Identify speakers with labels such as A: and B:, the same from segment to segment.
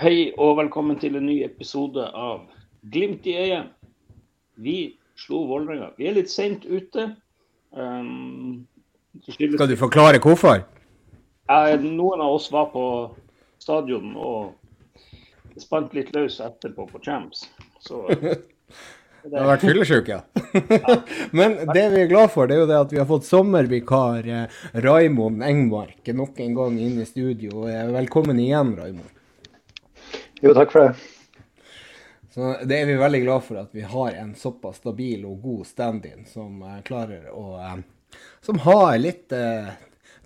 A: Hei og velkommen til en ny episode av Glimt i øyet. Vi slo Vålerenga. Vi er litt seint ute. Um,
B: Skal du forklare hvorfor?
A: Noen av oss var på stadion og spant litt løs etterpå på Champs. Så
B: Du har vært fyllesyk, ja. Men det vi er glad for, det er jo det at vi har fått sommervikar eh, Raimond Engmark nok en gang inn i studio. Eh, Velkommen igjen, Raimond.
C: Jo, takk for det.
B: Så Det er vi veldig glad for, at vi har en såpass stabil og god stand-in som eh, klarer å eh, Som har litt eh,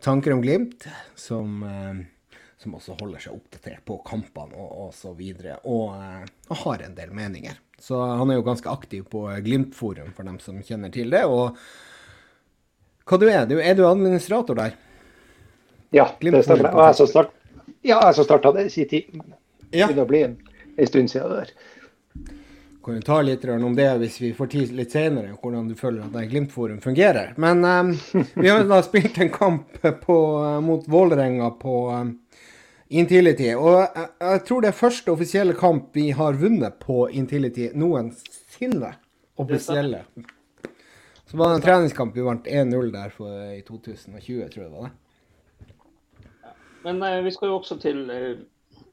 B: tanker om Glimt. Som, eh, som også holder seg oppdatert på kampene og, og så videre. Og, eh, og har en del meninger. Så han er jo ganske aktiv på Glimt-forum, for dem som kjenner til det. Og hva du er du? Er du administrator der?
C: Ja, det stemmer. Og jeg som starta det i sin tid.
B: Ja.
C: Det blir bli en, en stund siden det der.
B: kan jo ta litt om det hvis vi får tid litt senere, hvordan du føler at det Glimt-forum fungerer. Men um, vi har da spilt en kamp på, eh, mot Vålerenga på um, Intility. Og jeg, jeg tror det er første offisielle kamp vi har vunnet på Intility noensinne. Offisielle. Så var det en treningskamp vi vant 1-0 der for, i 2020, tror jeg det var det.
A: Men eh, vi skal jo også til eh,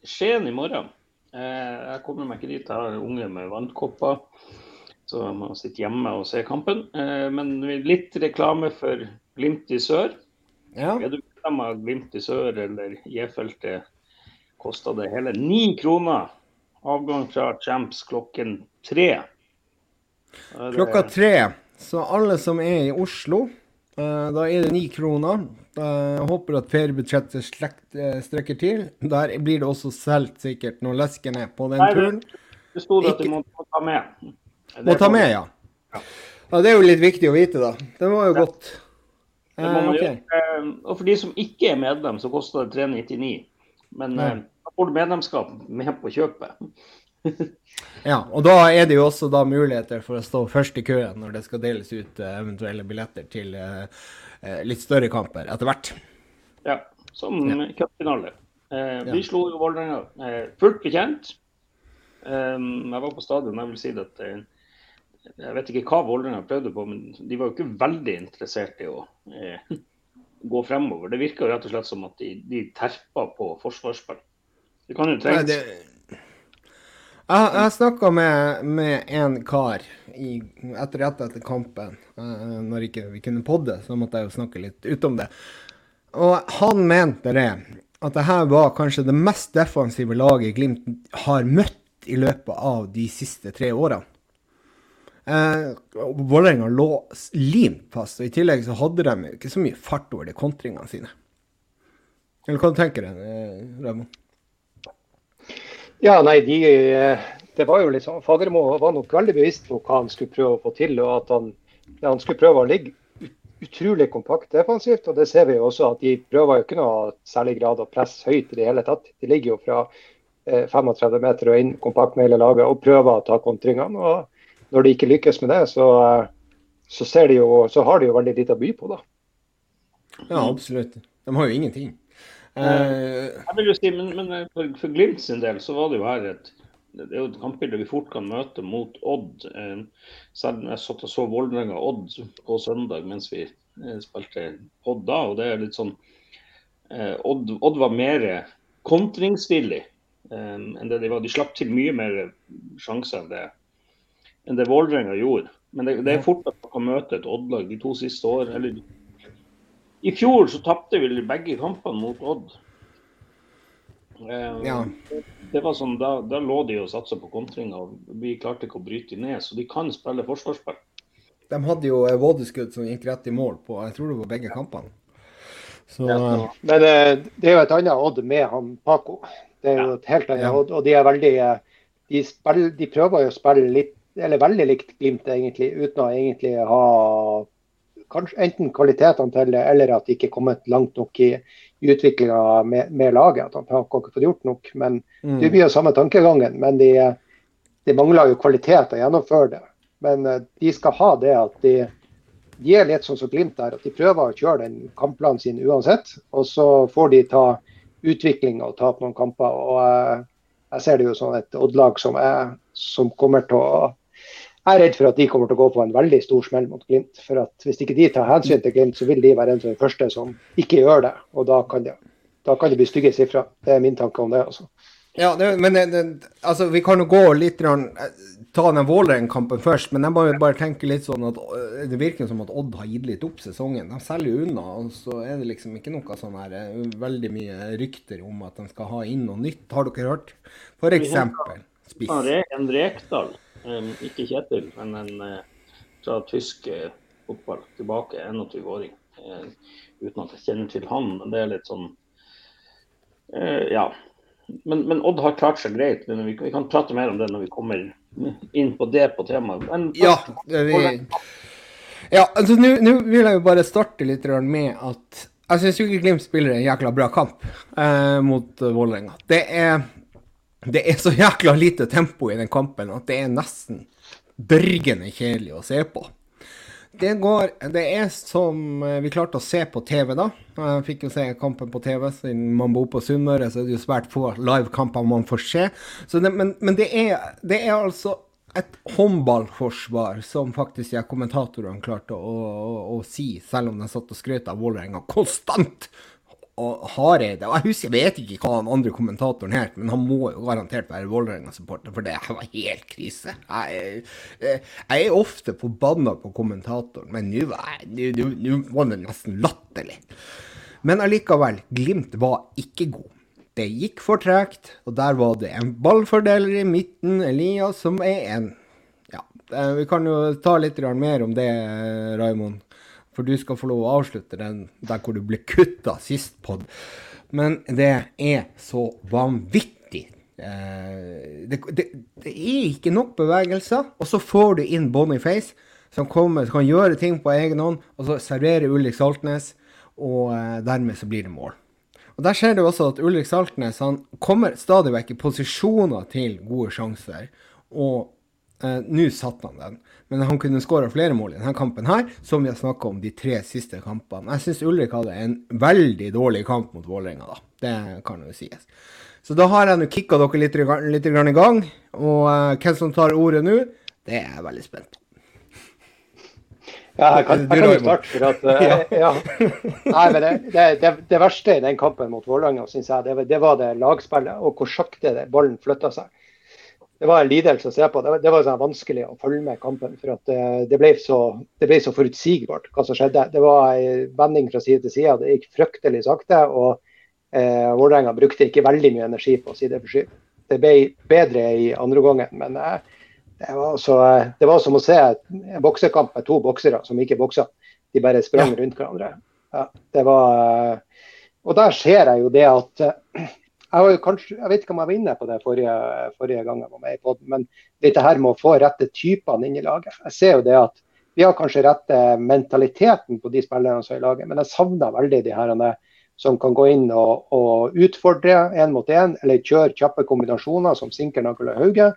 A: Skien i morgen. Eh, jeg kommer meg ikke dit, jeg har unge med vannkopper. Så jeg må sitte hjemme og se kampen. Eh, men litt reklame for Glimt i sør.
B: Ja.
A: Er du medlem av Glimt i sør eller J-feltet, koster det hele ni kroner. Avgang fra Champs klokken tre.
B: Klokka tre. Så alle som er i Oslo, eh, da er det ni kroner. Eh, Jeg håper at feriebudsjettet eh, strekker til. Der blir det også solgt sikkert noen leskene på den
A: Nei,
B: turen.
A: Det sto det at du må ta med.
B: Må ta med, ja. ja. Det er jo litt viktig å vite, da. Det var jo
A: Ja.
B: godt.
A: Det må
B: Eh,
A: gjøre. Eh, Og for de som ikke er medlem, så koster det 399. Men
B: Ja.
A: da får du medlemskap med på kjøpet.
B: Ja, og da er det jo også da muligheter for å stå først i køen når det skal deles ut eventuelle billetter til litt større kamper etter hvert.
A: Ja, som
B: Ja.
A: cupfinale. Eh,
B: Ja.
A: Vi slo jo Vålerenga eh, fullt bekjent. Um, jeg var på stadion, jeg vil si at eh, jeg vet ikke hva Vålerenga prøvde på, men de var jo ikke veldig interessert i å eh, gå fremover. Det virka rett og slett som at de, de terpa på forsvarsspill. Det kan jo
B: Nei, det... Jeg, jeg snakka med, med en kar i, etter rett etter kampen. eh, når ikke vi kunne podde, så måtte jeg jo snakke litt utom det. Og han mente det, at det her var kanskje det mest defensive laget Glimt har møtt i løpet av de siste tre årene. Eh, Vålerenga lå limt fast, og i tillegg så hadde de ikke så mye fart over de kontringene sine. Eller hva tenker du, eh, Raymond?
C: Ja, nei, de, eh, det var jo litt sånn, Fagermo var nok veldig bevisst på hva han skulle prøve å få til. og at Han, han skulle prøve å ligge utrolig kompakt defensivt. og Det ser vi jo også at de prøver jo ikke noe særlig grad å presse høyt i det hele tatt. De ligger jo fra eh, 35 meter og inn kompakt med hele laget og prøver å ta kontringene. og Når de ikke lykkes med det, så, eh, så, de jo, så har de jo veldig lite å by på. da.
B: Ja, absolutt. De har jo ingenting. Eh,
A: Jeg vil jo si, men, men eh, for, for Glimt sin del så var det jo her et det er jo et kampbilde vi fort kan møte mot Odd. Selv om jeg satt og så Vålerenga Odd på søndag mens vi eh, spilte Odd da. og det er litt sånn eh, Odd, Odd var mer kontringsvillig eh, enn det de var. De slapp til mye mer sjanser enn det, enn det Vålerenga gjorde. Men det, det er fort at man kan møte et Odd-lag de to siste år. eller i fjor så tapte vi begge kampene mot Odd. Eh,
B: Ja.
A: Det var sånn, da, da lå de og satsa på kontringa, og vi klarte ikke å bryte ned. Så de kan spille forsvarsspill.
B: de hadde jo vådeskudd som gikk rett i mål på jeg tror det var begge kampene. Så
A: Ja.
B: eh,
C: Men eh, det er jo et annet Odd med han Paco. Det er jo et helt annet
B: Ja.
C: Odd. Og de er veldig eh, de, spiller, de prøver jo å spille litt, eller veldig likt Glimt, egentlig, uten å egentlig ha kanskje enten kvalitetene til det, eller at de ikke er kommet langt nok i, i utviklinga med, med laget. At han ikke fått gjort nok. Men
B: mm.
C: det blir jo samme tankegangen. Men de, de mangler jo kvalitet å gjennomføre det. Men eh, de skal ha det at de, de er litt sånn som Glimt der, at de prøver å kjøre den kampplanen sin uansett. Og så får de ta utvikling og tape noen kamper. og eh, Jeg ser det jo som et Odd-lag som, som, kommer til å Jeg er redd for at de kommer til å gå på en veldig stor smell mot Glimt. For at Hvis ikke de tar hensyn til Glimt, så vil de være en av de første som ikke gjør det. Og da kan det, da kan det bli stygge sifre. Det er min tanke om det. altså.
B: Ja, det, men det, altså, vi kan jo gå litt ta den Vålerenga-kampen først, men jeg må jo bare tenke litt sånn at øh, det virker som at Odd har gitt litt opp sesongen. De selger jo unna, og så er det liksom ikke noe sånn her veldig mye rykter om at de skal ha inn noe nytt. Har dere hørt? For eksempel
A: spiss. En Rekdal, um, ikke Kjetil, men en uh, fra tysk uh, fotball tilbake, 21-åring. Uh, uten at jeg kjenner til han, men det er litt sånn Ja men, men, Odd har klart seg greit. men vi, vi, kan prate mer om det når vi kommer inn på det på temaet. Men,
B: ja, vi, ja, altså nå vil jeg jo bare starte litt med at jeg syns ikke Glimt spiller en jækla bra kamp eh, mot Vålerenga. Det er, det er så jækla lite tempo i den kampen at det er nesten dørgende kjedelig å se på. Det går Det er som eh, vi klarte å se på TV, da. Jeg fikk jo se kampen på TV, siden man bor på Sunnmøre, så er det jo svært få livekamper man får se. Det, men, men det, er, det, er, altså et håndballforsvar som faktisk jeg kommentatorene klarte å, å, å, si, selv om de satt og skrøt av Vålerenga konstant og Hareide Jeg husker, jeg vet ikke hva den andre kommentatoren het, men han må jo garantert være Vålerenga-supporter, for det var helt krise. Jeg, jeg, jeg er ofte forbanna på kommentatoren, men nå var det nesten latterlig. Men allikevel, Glimt var ikke god. Det gikk for tregt, og der var det en ballfordeler i midten, Elias, som er en Ja, vi kan jo ta litt mer om det, Raimond. For du skal få lov å avslutte den der hvor du ble kutta sist pod. Men det er så vanvittig. Eh, det, det, det, er ikke nok bevegelser. Og så får du inn Boniface, som kommer, som kan gjøre ting på egen hånd. Og så serverer Ulrik Saltnes, og eh, dermed så blir det mål. Og Der ser du også at Ulrik Saltnes han kommer stadig vekk i posisjoner til gode sjanser. Og eh, nå satte han den. Men han kunne skåra flere mål i denne kampen, her, som vi har snakka om de tre siste kampene. Jeg syns Ulrik hadde en veldig dårlig kamp mot Vålerenga, da. Det kan jo sies. Så da har jeg nå kicka dere litt, litt, i gang. Og uh, hvem som tar ordet nå, det er jeg veldig spent på.
C: Ja, jeg kan, jeg kan jo starte. for at, uh, ja. Nei, men det, det, det, verste i den kampen mot Vålerenga, syns jeg, det, det, var det lagspillet og hvor sakte ballen flytta seg det var en lidelse å se på. Det var, det var sånn vanskelig å følge med kampen. For at det, det, ble så, det, ble så, forutsigbart hva som skjedde. Det var en vending fra side til side. Det gikk fryktelig sakte. Og eh, Vålerenga brukte ikke veldig mye energi på sideforskyv. Det ble bedre i andre gangen, men eh, det, var så, det, var som å se en boksekamp med to boksere som ikke boksa. De bare sprang rundt hverandre. Ja, det var, eh, og der ser jeg jo det at eh, jeg, kanskje, jeg, vet ikke om jeg var inne på det forrige, forrige gang jeg var med i poden, men dette her med å få rette typene inn i laget. Jeg ser jo det at vi har kanskje rette mentaliteten på de spillerne som er i laget, men jeg savner veldig de her som kan gå inn og, og utfordre én mot én, eller kjøre kjappe kombinasjoner som Sinker, Nagel og Hauge.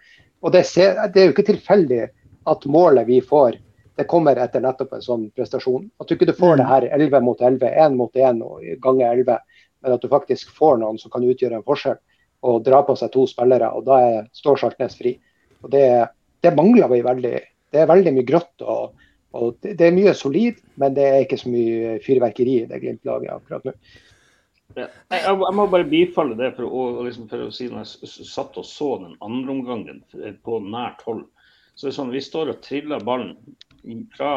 C: Og det, ser, det, er jo ikke tilfeldig at målet vi får, det kommer etter nettopp en sånn prestasjon. At du ikke får det her 11 mot 11, 1 mot 1 og ganger 11 men at du faktisk får noen som kan utgjøre en forskjell og dra på seg to spillere. og Da er, står Saltnes fri. Og det, det, mangler vi veldig. Det er veldig mye grått. og, og det, det, er mye solid, men det er ikke så mye fyrverkeri i det Glimt-laget akkurat nå.
A: Ja. Jeg, jeg, må bare bifalle det, for å, liksom for å si når jeg satt og så den andre omgangen på nært hold. Så det er sånn, Vi står og triller ballen fra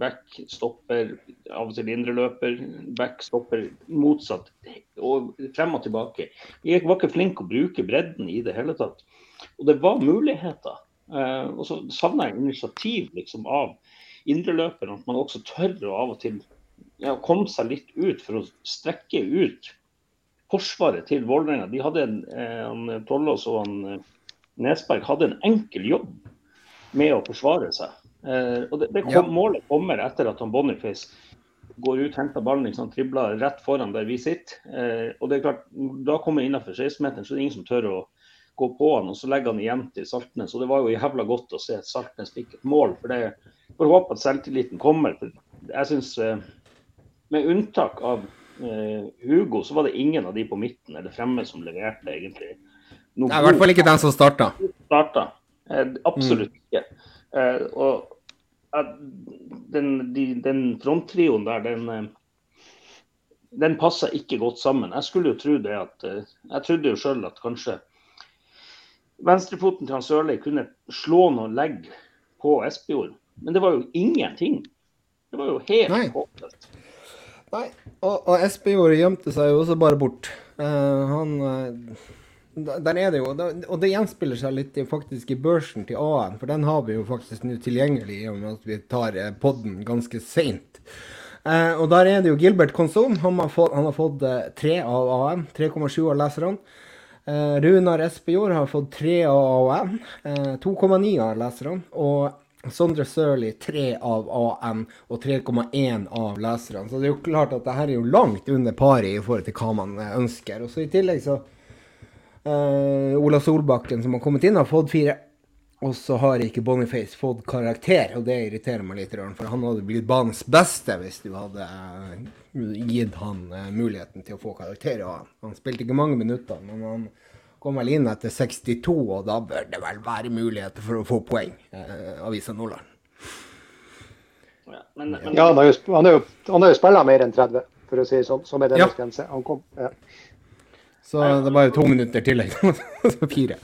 A: back stopper, av og til indreløper, back stopper, motsatt. Og frem og tilbake. Vi var ikke flinke å bruke bredden i det hele tatt. Og det var muligheter. Eh, og så savner jeg initiativ liksom, av indreløperen. At man også tør å av og til ja, komme seg litt ut for å strekke ut forsvaret til Vålerenga. De hadde en, eh, han Tollås og han eh, Nesberg hadde en enkel jobb med å forsvare seg. Eh, og det, det kom, ja. Målet kommer etter at han Boniface går ut, henter ballen, liksom, tribler rett foran der vi sitter. Eh, og det er klart, Da kommer han innenfor 16-meteren, så det er ingen som tør å gå på han. Og så legger han igjen til Saltnes. Og det var jo jævla godt å se at Saltnes fikk et mål. For det får håpe at selvtilliten kommer. for jeg synes, eh, Med unntak av eh, Hugo, så var det ingen av de på midten eller fremme som leverte, egentlig.
B: noe Det er i hvert fall ikke den som starta.
A: starta. Absolutt mm. ikke. Og den, de, den fronttrioen der, den, eh, den passer ikke godt sammen. Jeg skulle jo tro det at eh, Jeg trodde jo sjøl at kanskje venstrefoten til han Sørli kunne slå noen legg på Espejord. Men det var jo ingenting. Det var jo helt håpløst.
B: Nei, og, og Espejord gjemte seg jo også bare bort. Uh, han uh, Der er det jo, og det gjenspiller seg litt i, faktisk i børsen til AN, for den har vi jo faktisk nå tilgjengelig i og med at vi tar uh, podden ganske seint. Eh, og der er det jo Gilbert Konson. Han har fått, han har fått tre av AN. 3,7 av leserne. Eh, Runar Espejord har fått tre av AN. 2,9 av leserne. Og Sondre Sørli 3 av AN og 3,1 av leserne. Så det er jo klart at det her er jo langt under paret i forhold til hva man eh, ønsker. Og så i tillegg så uh, Ola Solbakken, som har kommet inn, har fått fire. Og så har ikke Boniface fått karakter, og det irriterer meg litt. For han hadde blitt banens beste hvis du hadde uh, gitt han uh, muligheten til å få karakter. Han. han spilte ikke mange minutter, men han kom vel inn etter 62, og da bør det vel være muligheter for å få poeng, eh, Avisa Nordland.
C: Ja, men, men... ja han har jo, han jo, han jo spilt mer enn 30, for å si det sånn, som er deres ja. grense. Han kom, ja.
B: Så det er bare to minutter tillegg. Fire.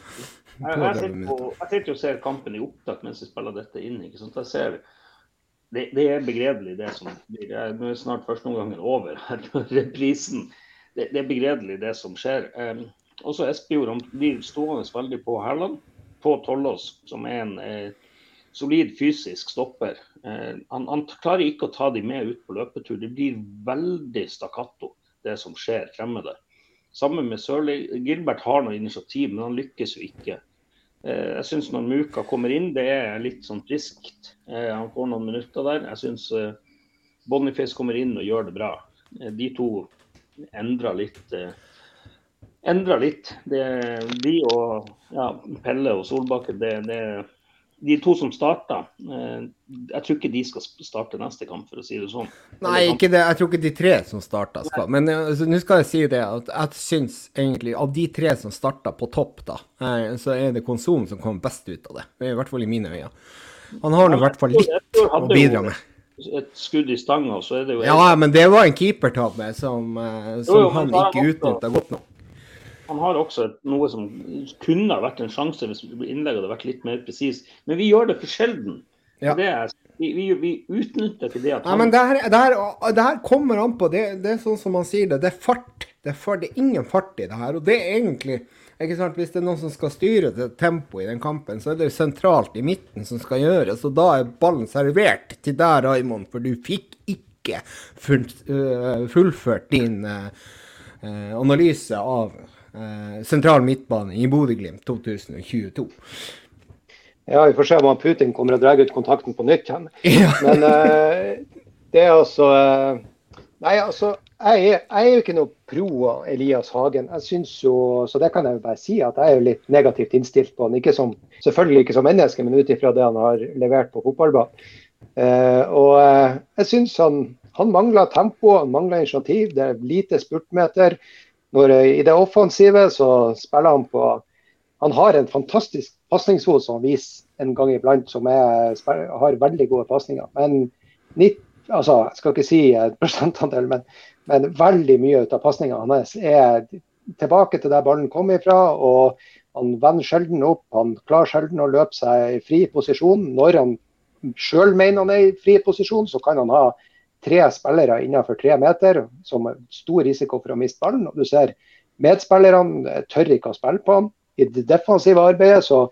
A: Jeg, sitter på, jeg sitter og ser kampen i opptak mens jeg spiller dette inn. ikke sant? Jeg ser, det, det er begredelig, det som blir Nå er snart førsteomgangen over. Reprisen. Det, det, er begredelig, det som skjer. Um, også Espejord blir stående veldig på hælene på Tollås, som er en eh, solid fysisk stopper. Eh, han, han, klarer ikke å ta de med ut på løpetur. Det blir veldig stakkato, det som skjer fremme der. Sammen med Sørli. Gilbert har noe initiativ, men han lykkes jo ikke. Eh, jeg syns når Muka kommer inn, det er litt sånn friskt. Eh, han får noen minutter der. Jeg syns eh, Boniface kommer inn og gjør det bra. De to endrer litt Endrer litt. Det, de og ja, Pelle og Solbakken, det, det, de to som starta. Eh, jeg tror ikke de skal starte neste kamp, for å si det sånn.
B: Nei, ikke det. jeg tror ikke de tre som starta skal. Men eh, altså, nå skal jeg si det at jeg syns egentlig av de tre som starta på topp, da, eh, så er det Konsum som kommer best ut av det. I hvert fall i mine øyne. Han har nå i hvert fall litt å bidra med
A: et skudd i stanga, så er det jo
B: Ja, men det var en keepertabbe som, som jo, jo, han ikke utnytta godt nok
A: han har også noe som kunne ha vært en sjanse hvis innlegget hadde vært litt mer presis. Men vi gjør det for sjelden. Ja. Det er, vi, vi, vi, utnytter ikke det at
B: han... Ja, men det her, det, her, det her, kommer an på det, det, er sånn som man sier det. Det er fart. Det er, fart, det er ingen fart i det her. Og det er egentlig ikke sant, Hvis det er noen som skal styre tempoet i den kampen, så er det sentralt i midten som skal gjøres. Og da er ballen servert til deg, Raymond, for du fikk ikke øh, fullført din uh, analyse av eh, sentral midtbane i Bodø-Glimt 2022.
C: Ja, vi får se om Putin kommer og drar ut kontakten på nytt. Ja. Men eh, det er altså eh, Nei, altså, jeg er, jeg er, jo ikke noe pro Elias Hagen. Jeg synes jo, så det kan jeg jo bare si, at jeg er jo litt negativt innstilt på han. Ikke som, selvfølgelig ikke som menneske, men ut ifra det han har levert på fotballbanen. Eh, og eh, jeg syns han, han mangler tempo, han mangler initiativ. Det er lite spurtmeter. Når, eh, I det offensive så spiller han på Han har en fantastisk pasningsfot som han viser en gang iblant, som er, har veldig gode pasninger. Men 90, altså, jeg skal ikke si prosentandel, men, men veldig mye av pasningene hans er tilbake til der ballen kom ifra. og Han vender sjelden opp. Han klarer sjelden å løpe seg i fri posisjon. Når han sjøl mener han er i fri posisjon, så kan han ha tre spillere innenfor tre meter, som er stor risiko for å miste ballen. og du ser Medspillerne tør ikke å spille på han. I det defensive arbeidet så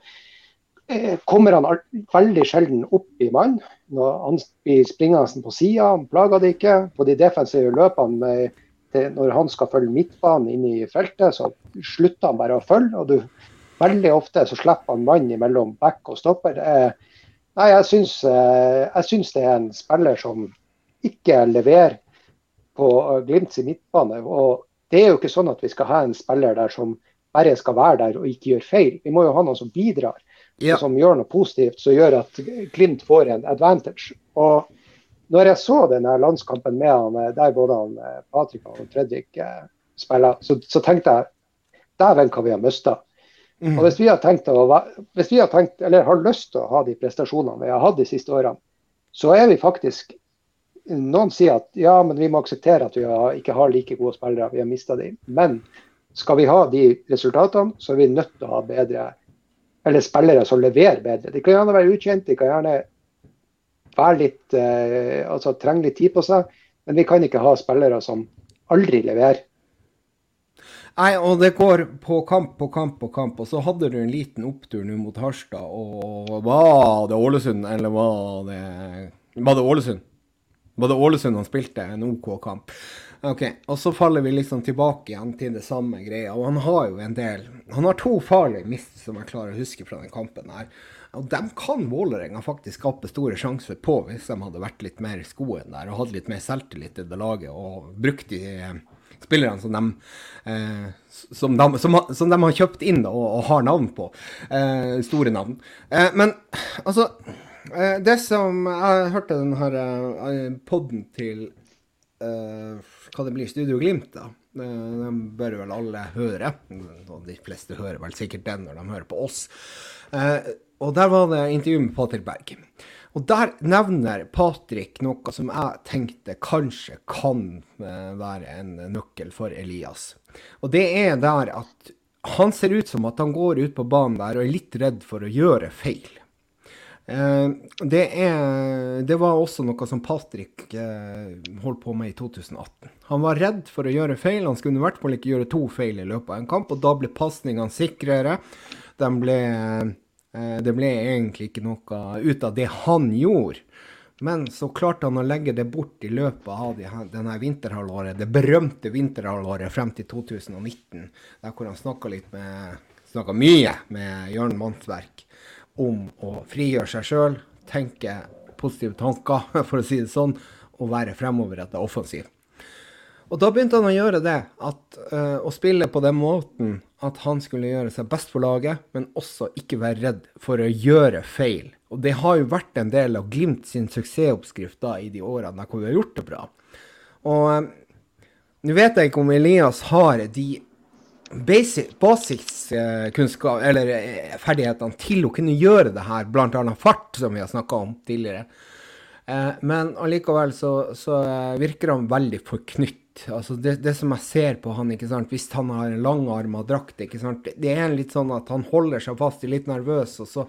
C: eh, kommer han veldig sjelden opp i mann. Når han blir springende på sida, han plager det ikke. På de defensive løpene når han skal følge midtbanen inn i feltet, så slutter han bare å følge. og du Veldig ofte så slipper han mann mellom back og stopper. Nei, jeg syns, eh, jeg syns det er en spiller som ikke leverer på Glimts midtbane. og Det er jo ikke sånn at vi skal ha en spiller der som bare skal være der og ikke gjøre feil. Vi må jo ha noen som bidrar, ja. som gjør noe positivt, som gjør at Glimt får en advantage. Og når jeg så denne landskampen med han, der både han, eh, Patrick og Fredrik eh, spiller, så, så, tenkte jeg dæven hva vi har mista. Og hvis vi har tenkt, å, hvis vi har tenkt, eller har lyst til å ha de prestasjonene vi har hatt de siste årene, så er vi faktisk Noen sier at ja, men vi må akseptere at vi ikke har like gode spillere, vi har mista dem. Men skal vi ha de resultatene, så er vi nødt til å ha bedre eller spillere som leverer bedre. De kan gjerne være ukjente, de kan gjerne være litt, eh, altså trenge litt tid på seg, men vi kan ikke ha spillere som aldri leverer.
B: Nei, og det går på kamp på kamp på kamp. Og så hadde du en liten opptur nå mot Harstad. Og var det Ålesund, eller var det Var det Ålesund? Det Ålesund han spilte en OK kamp? Ok, Og så faller vi liksom tilbake igjen til det samme greia. Og han har jo en del Han har to farlige mist som jeg klarer å huske fra den kampen her. Og dem kan Vålerenga faktisk skape store sjanser på, hvis de hadde vært litt mer i skoen der og hatt litt mer selvtillit i det laget og brukt de spillerne som de, eh, som, som, som de, har kjøpt inn og, og har navn på. Eh, store navn. Eh, men altså eh, Det som Jeg hørte den her eh, podden til uh, hva det blir, Studio Glimt, da. Den bør vel alle høre. Og de fleste hører vel sikkert den når de hører på oss. og der var det intervju med Patrick Berg. Og der nevner Patrick noe som jeg tenkte kanskje kan eh, være en nøkkel for Elias. Og det er der at han ser ut som at han går ut på banen der og er litt redd for å gjøre feil. Eh, det, er, det var også noe som Patrick eh, holdt på med i 2018. Han var redd for å gjøre feil. Han skulle i hvert fall ikke gjøre to feil i løpet av en kamp, og da ble pasningene sikrere. De ble Eh, det ble egentlig ikke noe ut av det han gjorde. Men så klarte han å legge det bort i løpet av denne vinterhalvåret, det berømte vinterhalvåret frem til 2019, der hvor han snakka Snakka mye med Jørn Mannsverk om å frigjøre seg sjøl, tenke positive tanker, for å si det sånn, og være fremoverretta offensiv. Og da begynte han å gjøre det, at, uh, å spille på den måten at han skulle gjøre seg best for laget, men også ikke være redd for å gjøre feil. Og det har jo vært en del av Glimt sin suksessoppskrift da, i de årene hvor vi har gjort det bra. Og uh, nå vet jeg ikke om Elias har de basiskunnskap, eller ferdighetene til å kunne gjøre det her, bl.a. fart, som vi har snakka om tidligere. men allikevel så, så virker han veldig forknytt Altså det, det, som jeg ser på han, ikke sant? hvis han har en langarma drakt ikke sant? Det er litt sånn at han holder seg fast, litt nervøs, og så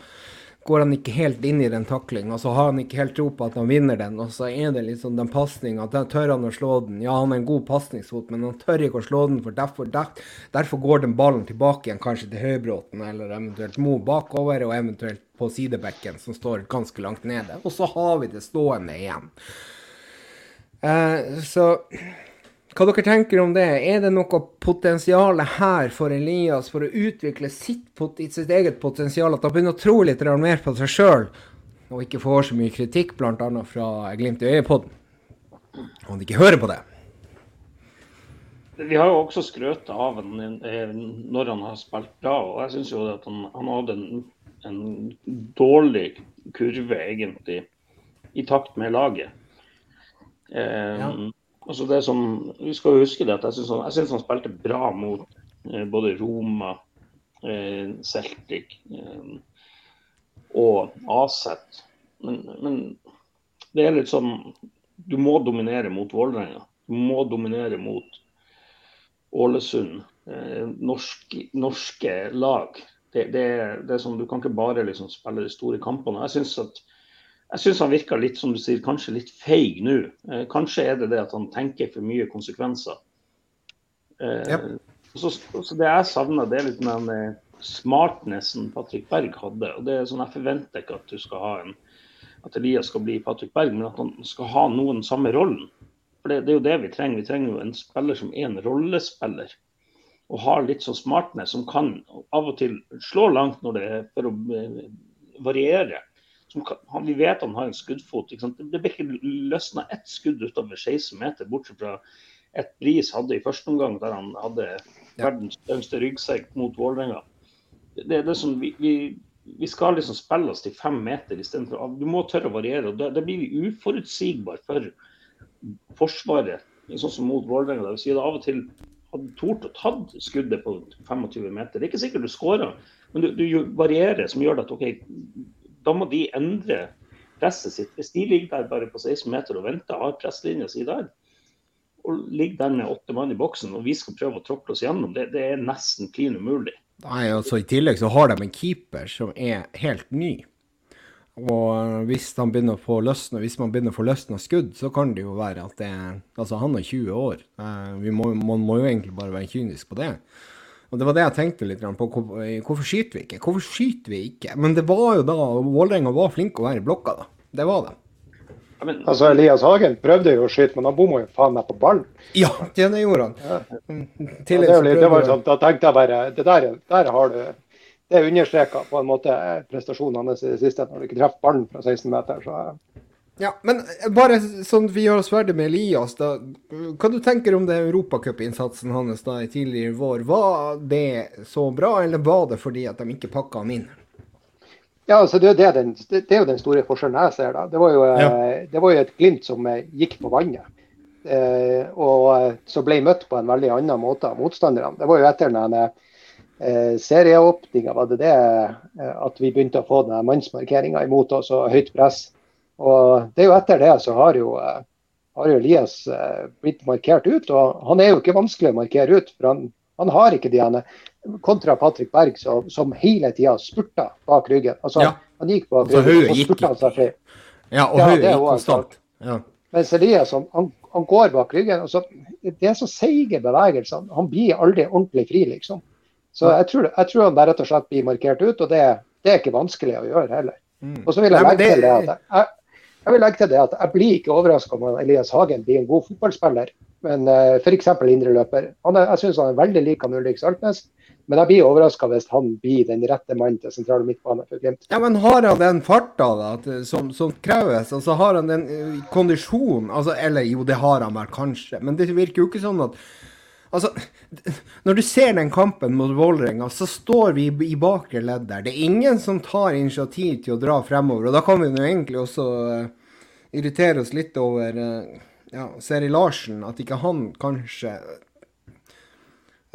B: går han ikke helt inn i den taklinga. Så har han ikke helt tro på at han vinner den, og så er det sånn den pasninga. Tør han å slå den? Ja, han er en god pasningsfot, men han tør ikke å slå den, for derfor, derfor går den ballen tilbake igjen, kanskje til Høybråten eller eventuelt Mo bakover, og eventuelt på sidebekken, som står ganske langt nede. Og så har vi det stående igjen. Eh, så hva dere tenker om det? Er det noe potensial her for Elias for å utvikle sitt, sitt eget potensial? At han begynner å tro litt mer på seg sjøl, og ikke får så mye kritikk bl.a. fra Glimt i øyet-podden? Om de ikke hører på det.
A: Vi har jo også skrøt av ham når han har spilt bra. og Jeg syns jo at han, han hadde en, en, dårlig kurve, egentlig, i takt med laget. Um, ja. Altså det som, Vi skal jo huske det at jeg syns han, han, spilte bra mot eh, både Roma, eh, Celtic eh, og Aset. Men, men, det er litt sånn Du må dominere mot Vålerenga. Du må dominere mot Ålesund. Eh, norske, norske lag. Det, det, det, er sånn, Du kan ikke bare liksom spille de store kampene. Jeg synes at jeg syns han virker litt som du sier, kanskje litt feig nå. Eh, kanskje er det det at han tenker for mye konsekvenser. Eh, yep. så, så, Det jeg savner, det er litt den eh, smartnessen Patrick Berg hadde. og det er sånn Jeg forventer ikke at du skal ha en at Elias skal bli Patrick Berg, men at han skal ha noen samme rollen. For det, det, er jo det vi trenger. Vi trenger jo en spiller som er en rollespiller. Og har litt sånn smartness som kan av og til slå langt når det er for å eh, variere kan, vi vet han har en skuddfot. Det ble ikke løsna ett skudd utover 16 meter, bortsett fra et Bris hadde i første omgang, der han hadde verdens største ryggsekk mot Vålerenga. Det, det som vi, vi, vi, skal liksom spille oss til fem meter istedenfor Du må tørre å variere. og Da, blir vi uforutsigbare for Forsvaret, sånn som mot Vålerenga. Det vi av og til hadde tort å tatt skuddet på 25 meter. Det er ikke sikkert du skårer, men du, du varierer som gjør at OK, da må de endre presset sitt. Hvis de ligger der bare på 16 meter og venter, har presslinja si der, og ligger der med åtte mann i boksen, og vi skal prøve å tråkle oss gjennom, det, det er nesten klin umulig.
B: Nei, altså I tillegg så har de en keeper som er helt ny. Og hvis, han begynner å få løsne, hvis man begynner å få løsna skudd, så kan det jo være at det Altså, han er 20 år. Vi må, man må jo egentlig bare være kynisk på det. Og Det var det jeg tenkte litt på. Hvorfor skyter vi ikke? Hvorfor skyter vi ikke? Men det var jo da Vålerenga var flink å være i blokka, da. Det var det.
C: Men, altså, Elias Hagen prøvde jo å skyte, men han bomma jo faen meg på ballen.
B: Ja, det gjorde han. Ja.
C: Ja, det, litt, det var sånn, da tenkte jeg bare det der, der har du Det understreka på en måte prestasjonen hans i det siste, når du ikke treffer ballen fra 16 meter. så
B: ja, men bare sånn vi gjør oss ferdig med Elias, da. Hva du tenker om det europacupinnsatsen hans da i tidligere vår? Var det så bra, eller var det fordi at de ikke pakka han inn?
C: Ja, altså det, er den, det, er jo den store forskjellen jeg ser. da. Det var jo, ja. Eh, det var jo et Glimt som eh, gikk på vannet. Eh, og så ble møtt på en veldig annen måte av motstanderne. Det var jo etter den eh, serieåpninga var det det eh, at vi begynte å få den mannsmarkeringa imot oss og høyt press. Og det er jo etter det så har jo, eh, har jo Elias eh, blitt markert ut. Og han er jo ikke vanskelig å markere ut, for han, han har ikke de ene. Kontra Patrick Berg, som, som hele tida spurta bak ryggen. Altså, ja. Han gikk bak altså, ryggen, og spurta han seg fri.
B: Ja, og ja, er gikk konstant. Ja.
C: Mens Elias han, han, går bak ryggen. og så, Det er så seige bevegelser. Han blir aldri ordentlig fri, liksom. Så jeg tror, jeg tror han bare rett og slett blir markert ut, og det, det er ikke vanskelig å gjøre heller. Mm. Og så vil jeg legge til det at jeg, jeg vil legge til det at jeg blir ikke overraska om Elias Hagen blir en god fotballspiller. Men uh, eh, f.eks. indreløper. Jeg syns han er veldig lik han Ulrik Saltnes. Men jeg blir overraska hvis han blir den rette mannen til sentrale midtbane for Glimt.
B: Ja, men har han den farta da, som, som kreves? Altså Har han den uh, kondisjonen? Altså, eller jo, det har han vel kanskje. Men det virker jo ikke sånn at Altså, når du ser den kampen mot Vålerenga, så står vi i bakre ledd der. Det er ingen som tar initiativ til å dra fremover. Og da kan vi jo egentlig også irritere oss litt over uh, ja, Seri Larsen. At ikke han kanskje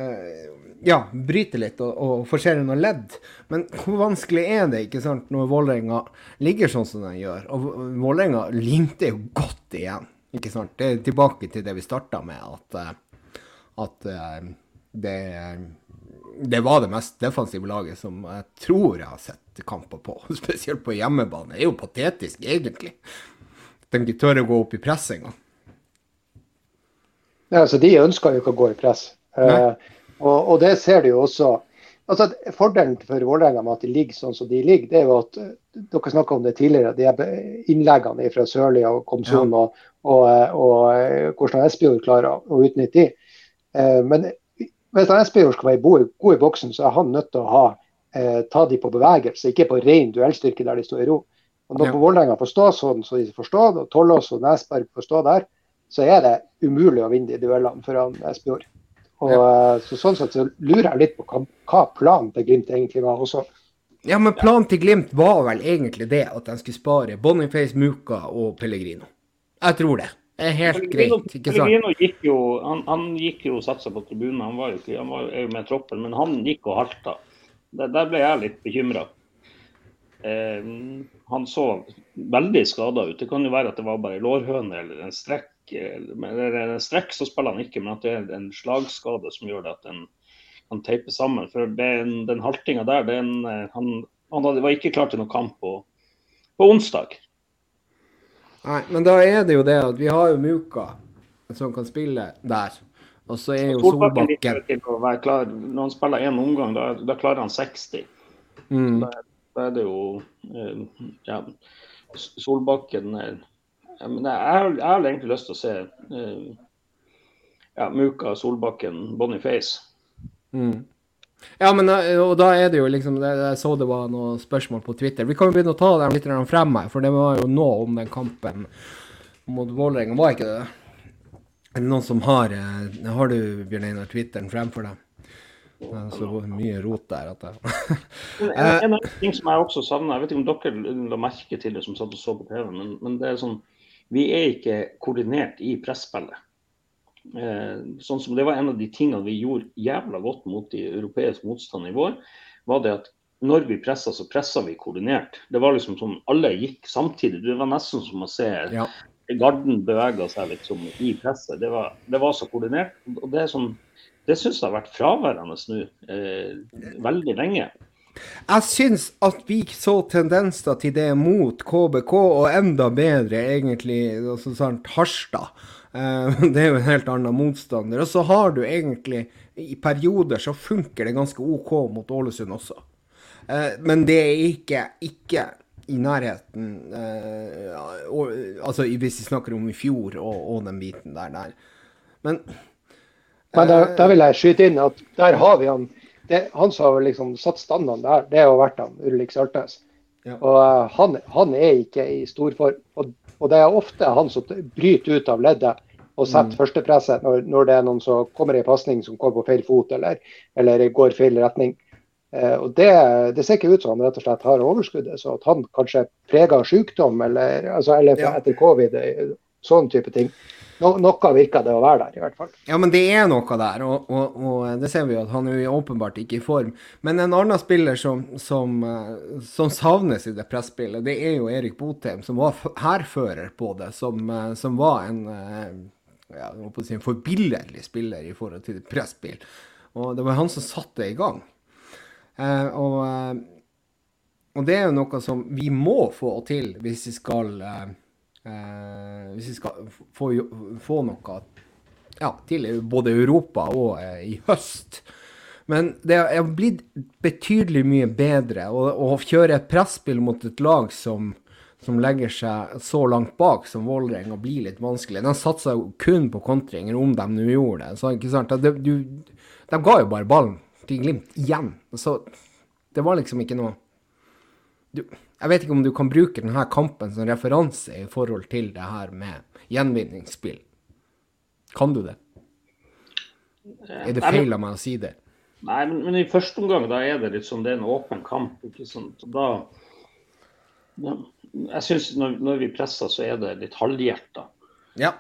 B: uh, ja, bryter litt og, og forserer noen ledd. Men hvor vanskelig er det ikke sant, når Vålerenga ligger sånn som den gjør? Og Vålerenga limte jo godt igjen. ikke sant? Det er tilbake til det vi starta med. at at uh, det, det var det mest defensive laget som jeg tror jeg har sett kamper på. Spesielt på hjemmebane. Det er jo patetisk, egentlig. At de ikke tør å gå opp i press engang.
C: Ja, altså, de ønsker jo ikke å gå i press. Uh, og, og, det ser du jo også. Altså, Fordelen for Vålerenga med at de ligger sånn som de ligger, det er jo at dere snakka om det tidligere, de innleggene fra Sørli og Komsun ja. og, og, og, hvordan Espejord klarer å utnytte de. Eh, men hvis Espejord skal være god, god, i boksen, så er han nødt til å ha, eh, ta de på bevegelse, ikke på ren duellstyrke der de står i ro. Og Når ja. Vålerenga får stå sånn som de får stå, og Tollås og Nesberg får stå der, så er det umulig å vinne de duellene foran Espejord. Og, ja. Eh, så sånn sett så lurer jeg litt på hva, hva planen til Glimt egentlig var også.
B: Ja, men planen til Glimt var vel egentlig det at de skulle spare Boniface, Muka og Pellegrino. Jeg tror det er helt greit, ikke sant?
A: Pellegrino gikk jo, han, han gikk jo satsa på tribunen, han var jo ikke, han var jo med troppen, men han gikk og halta. Der, der ble jeg litt bekymra. Eh, han så veldig skada ut. Det kan jo være at det var bare lårhøne eller en strekk. Eller en strekk så spiller han ikke, men at det er en slagskade som gjør det at den kan teipe sammen. For den, den haltinga der, den, han, han hadde, var ikke klar til noen kamp på, på onsdag.
B: Nei, men da er det jo det at vi har jo Muka som kan spille der. Og så er jo Solbakken.
A: Når han spiller én omgang, da, da, klarer han 60. Mm. Da, da, er det jo eh, ja, Solbakken eh, men jeg, jeg, har egentlig lyst til å se eh, ja, Muka, Solbakken, Boniface.
B: Mm. Ja, men og da er det jo liksom Jeg så det var noen spørsmål på Twitter. Vi kan jo begynne å ta dem litt frem her, for det var jo nå om den kampen mot Vålerenga, var ikke det? Er det noen som har Har du, Bjørn Einar, Twitteren fremfor deg? Det er så mye rot der at jeg
A: en, en de ting som jeg også savner, jeg vet ikke om dere la merke til det som satt og så på TV, men, men det er sånn Vi er ikke koordinert i presspillet. Eh, sånn som Det var en av de tingene vi gjorde jævla godt mot de europeiske motstanderne i vår. var det at når vi pressa, så pressa vi koordinert. Det var liksom som alle gikk samtidig. Det var nesten som å se ja. Garden bevega seg liksom i presset. Det var, det var så koordinert. og Det, er sånn, det syns jeg har vært fraværende nå eh, veldig lenge.
B: Jeg syns at vi så tendenser til det mot KBK, og enda bedre egentlig altså sånn Harstad. Eh, det er jo en helt annen motstander. Og så har du egentlig I perioder så funker det ganske OK mot Ålesund også. Eh, men det er ikke, ikke i nærheten uh, og, Altså hvis vi snakker om i fjor og, og den biten der. der. Men,
C: Men der, der, vil jeg skyte inn at der har vi han det, han som har liksom satt standarden der, det har vært han, Ulrik Saltnes. Ja. Og uh, han, han, er ikke i storform. Og, og det er ofte han som bryter ut av leddet og setter mm. førstepresset når, når, det er noen som kommer i en pasning som går på feil fot eller, eller går feil retning. Uh, og det, det, ser ikke ut som han rett og slett har overskuddet. Så at han kanskje preger sykdom eller, altså, eller ja. etter covid, eh, sånn type ting. No, noe virker det å være der, i hvert fall.
B: Ja, men det er noe der, og, og, og det ser vi jo at han er åpenbart ikke i form. Men en annen spiller som, som, eh, som savnes i det presspillet, det er jo Erik Botheim, som var hærfører på det. Som, eh, som var en, eh, ja, si en forbilledlig spiller i forhold til presspill. Og det var han som satte det i gang. Og, og, det er jo noe som vi må få til hvis vi skal hvis vi skal få, få noe ja, til både Europa og eh, i høst. Men det er blitt betydelig mye bedre. Å kjøre et presspill mot et lag som, som legger seg så langt bak som Vålerenga, blir litt vanskelig. De satsa jo kun på kontringer, om de nå gjorde det. Så, ikke sant? De, du, de ga jo bare ballen til Glimt igjen. Så det var liksom ikke noe du, jeg vet ikke om du kan bruke denne kampen som referanse i forhold til det her med gjenvinningsspill. Kan du det? Er det feil av meg å si det?
A: Nei, men, men, i første omgang da er det litt sånn, det er en åpen kamp. ikke sant? Da, da Jeg syns når, når, vi presser, så er det litt halvhjerta.
B: Ja.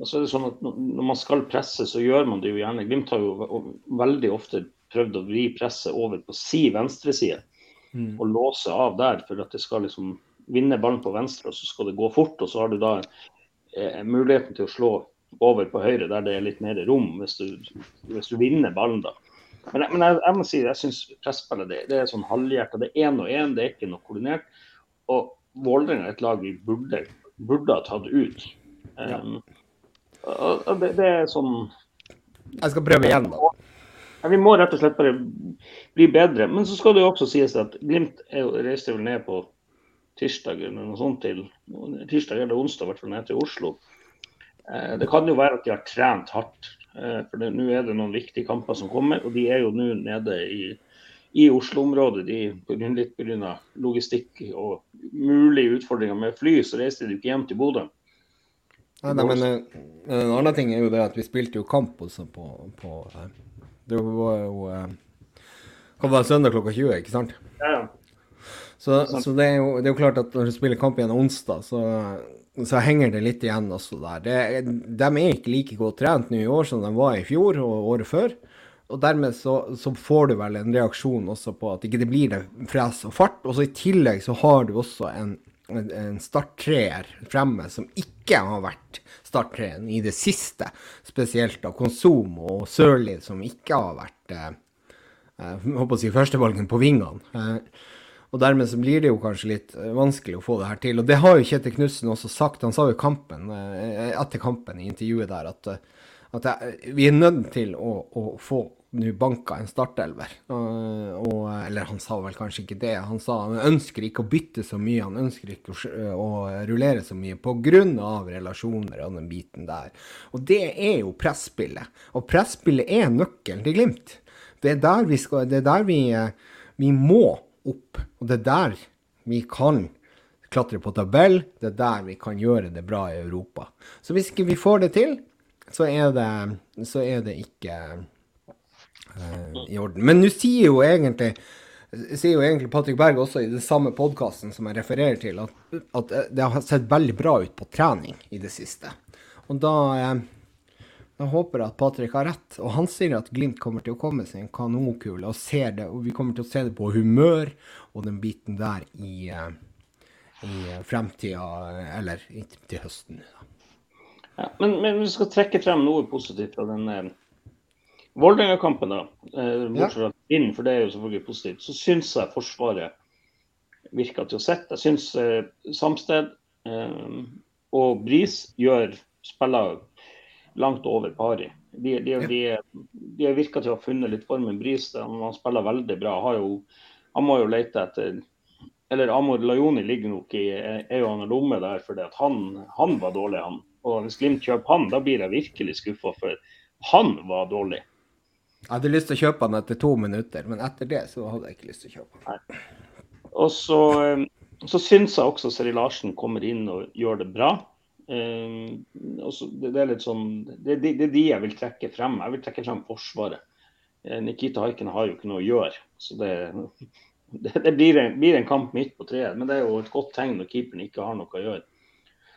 A: Og så er det sånn at Når man skal presse, så gjør man det jo gjerne. Glimt har jo veldig ofte prøvd å vri presset over på si venstreside mm. og låse av der for at det skal liksom vinne ballen på venstre, og så skal det gå fort. Og så har du da eh, muligheten til å slå over på høyre der det er litt mer rom, hvis du, hvis du vinner ballen da. Men, men jeg, jeg, må si jeg syns presspillet det, det er sånn halvhjerta. Det er én og én, det er ikke noe koordinert. Og Vålerenga er et lag vi burde, burde ha tatt ut. Um, og det, det, er sånn
B: Jeg skal prøve igjen, da.
A: Vi må rett og slett bare bli bedre. Men så skal det jo også sies at Glimt reiste vel ned på tirsdag eller noe sånt til tirsdag eller onsdag, i hvert fall ned til Oslo. Eh, det kan jo være at de har trent hardt. Eh, for nå er det noen viktige kamper som kommer, og de er jo nå nede i, i Oslo-området. De Litt pga. logistikk og mulige utfordringer med fly, så reiste de ikke hjem til Bodø.
B: Nei, nei, men eh, en annen ting er jo det at vi spilte jo kamp også på, på det var jo eh, Kan være søndag klokka 20, ikke sant?
A: Ja,
B: Så, så det, er jo, det, er jo, klart at når du spiller kamp igjen onsdag, så, så henger det litt igjen også der. Det, de er ikke like godt trent nå i år som de var i fjor og året før. Og dermed så, så, får du vel en reaksjon også på at ikke det blir det fres og fart. Og så i tillegg så har du også en, en, en starttreer fremme som ikke har vært starttreeren i det siste. Spesielt av Konsum og Sørli, som ikke har vært eh, eh håper å si førstevalgen på vingene. Eh, og dermed så blir det jo kanskje litt eh, vanskelig å få det her til. Og det har jo Kjetil Knutsen også sagt. Han sa jo kampen, eh, etter kampen i intervjuet der at, at vi er nødt til å, å få nå banka en startelver. Og, eller han sa vel kanskje ikke det. Han sa han ønsker ikke å bytte så mye, han ønsker ikke å, å rullere så mye pga. relasjoner og den biten der. Og det er jo presspillet. Og presspillet er nøkkelen til Glimt. Det er der vi skal Det er der vi, vi må opp. Og det er der vi kan klatre på tabell. Det er der vi kan gjøre det bra i Europa. Så hvis ikke vi får det til, så er det, så er det ikke i orden. Men nå sier jo egentlig sier jo egentlig Patrick Berg også i den samme podkasten som jeg refererer til, at, at, det har sett veldig bra ut på trening i det siste. Og da, eh, Da håper jeg at Patrick har rett. Og han sier at Glimt kommer til å komme sin kanonkule, og ser det, og vi kommer til å se det på humør og den biten der i, eh, i fremtida, eller til høsten.
A: Ja, men, men vi skal trekke frem noe positivt fra den eh, Vålerenga-kampen, da. Eh, bortsett fra inn, for det er jo selvfølgelig positivt. Så syns jeg Forsvaret virker til å sette. Jeg syns eh, Samsted eh, og Bris gjør spiller langt over pari. De, de, de, de virka til å ha funnet litt formen. Bris han spiller veldig bra. Jo, han må jo lete etter Eller Amor Lajoni ligger nok i ei og annen lomme der fordi at han, han, var dårlig, han. Og hvis Glimt kjøper han, da blir jeg virkelig skuffa, for han var dårlig.
B: Jeg hadde lyst til å kjøpe den etter to minutter, men etter det så hadde jeg ikke lyst til å kjøpe han.
A: Og så, eh, så syns jeg også Seri Larsen kommer inn og gjør det bra. Uh, det, det, er litt sånn, det, det, er de jeg vil trekke frem. Jeg vil trekke frem Forsvaret. Uh, Nikita Haiken har jo ikke noe å gjøre. så Det, det blir, en, blir, en, kamp midt på treet. Men det er jo et godt tegn når keeperen ikke har noe å gjøre.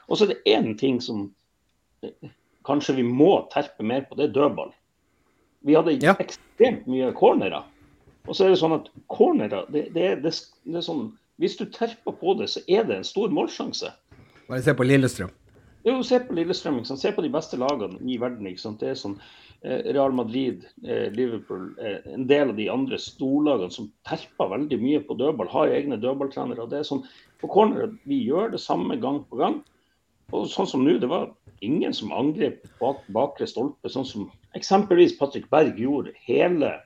A: Og så er det én ting som kanskje vi må terpe mer på, det er dødball. Vi hadde ja. ekstremt mye cornerer. Og så er det sånn at cornerer det, er sånn, Hvis du terper på det, så er det en stor målsjanse.
B: Bare se på Lillestrøm.
A: Jo, se på Lillestrøm. Se på de beste lagene i verden. Det er sånn eh, Real Madrid, eh, Liverpool, eh, en del av de andre storlagene som terper veldig mye på dødball, har egne dødballtrenere. Det er sånn, På corner vi gjør det samme gang på gang. Og sånn som nå, det var ingen som angrep bak bakre stolpe, sånn som eksempelvis Patrick Berg gjorde hele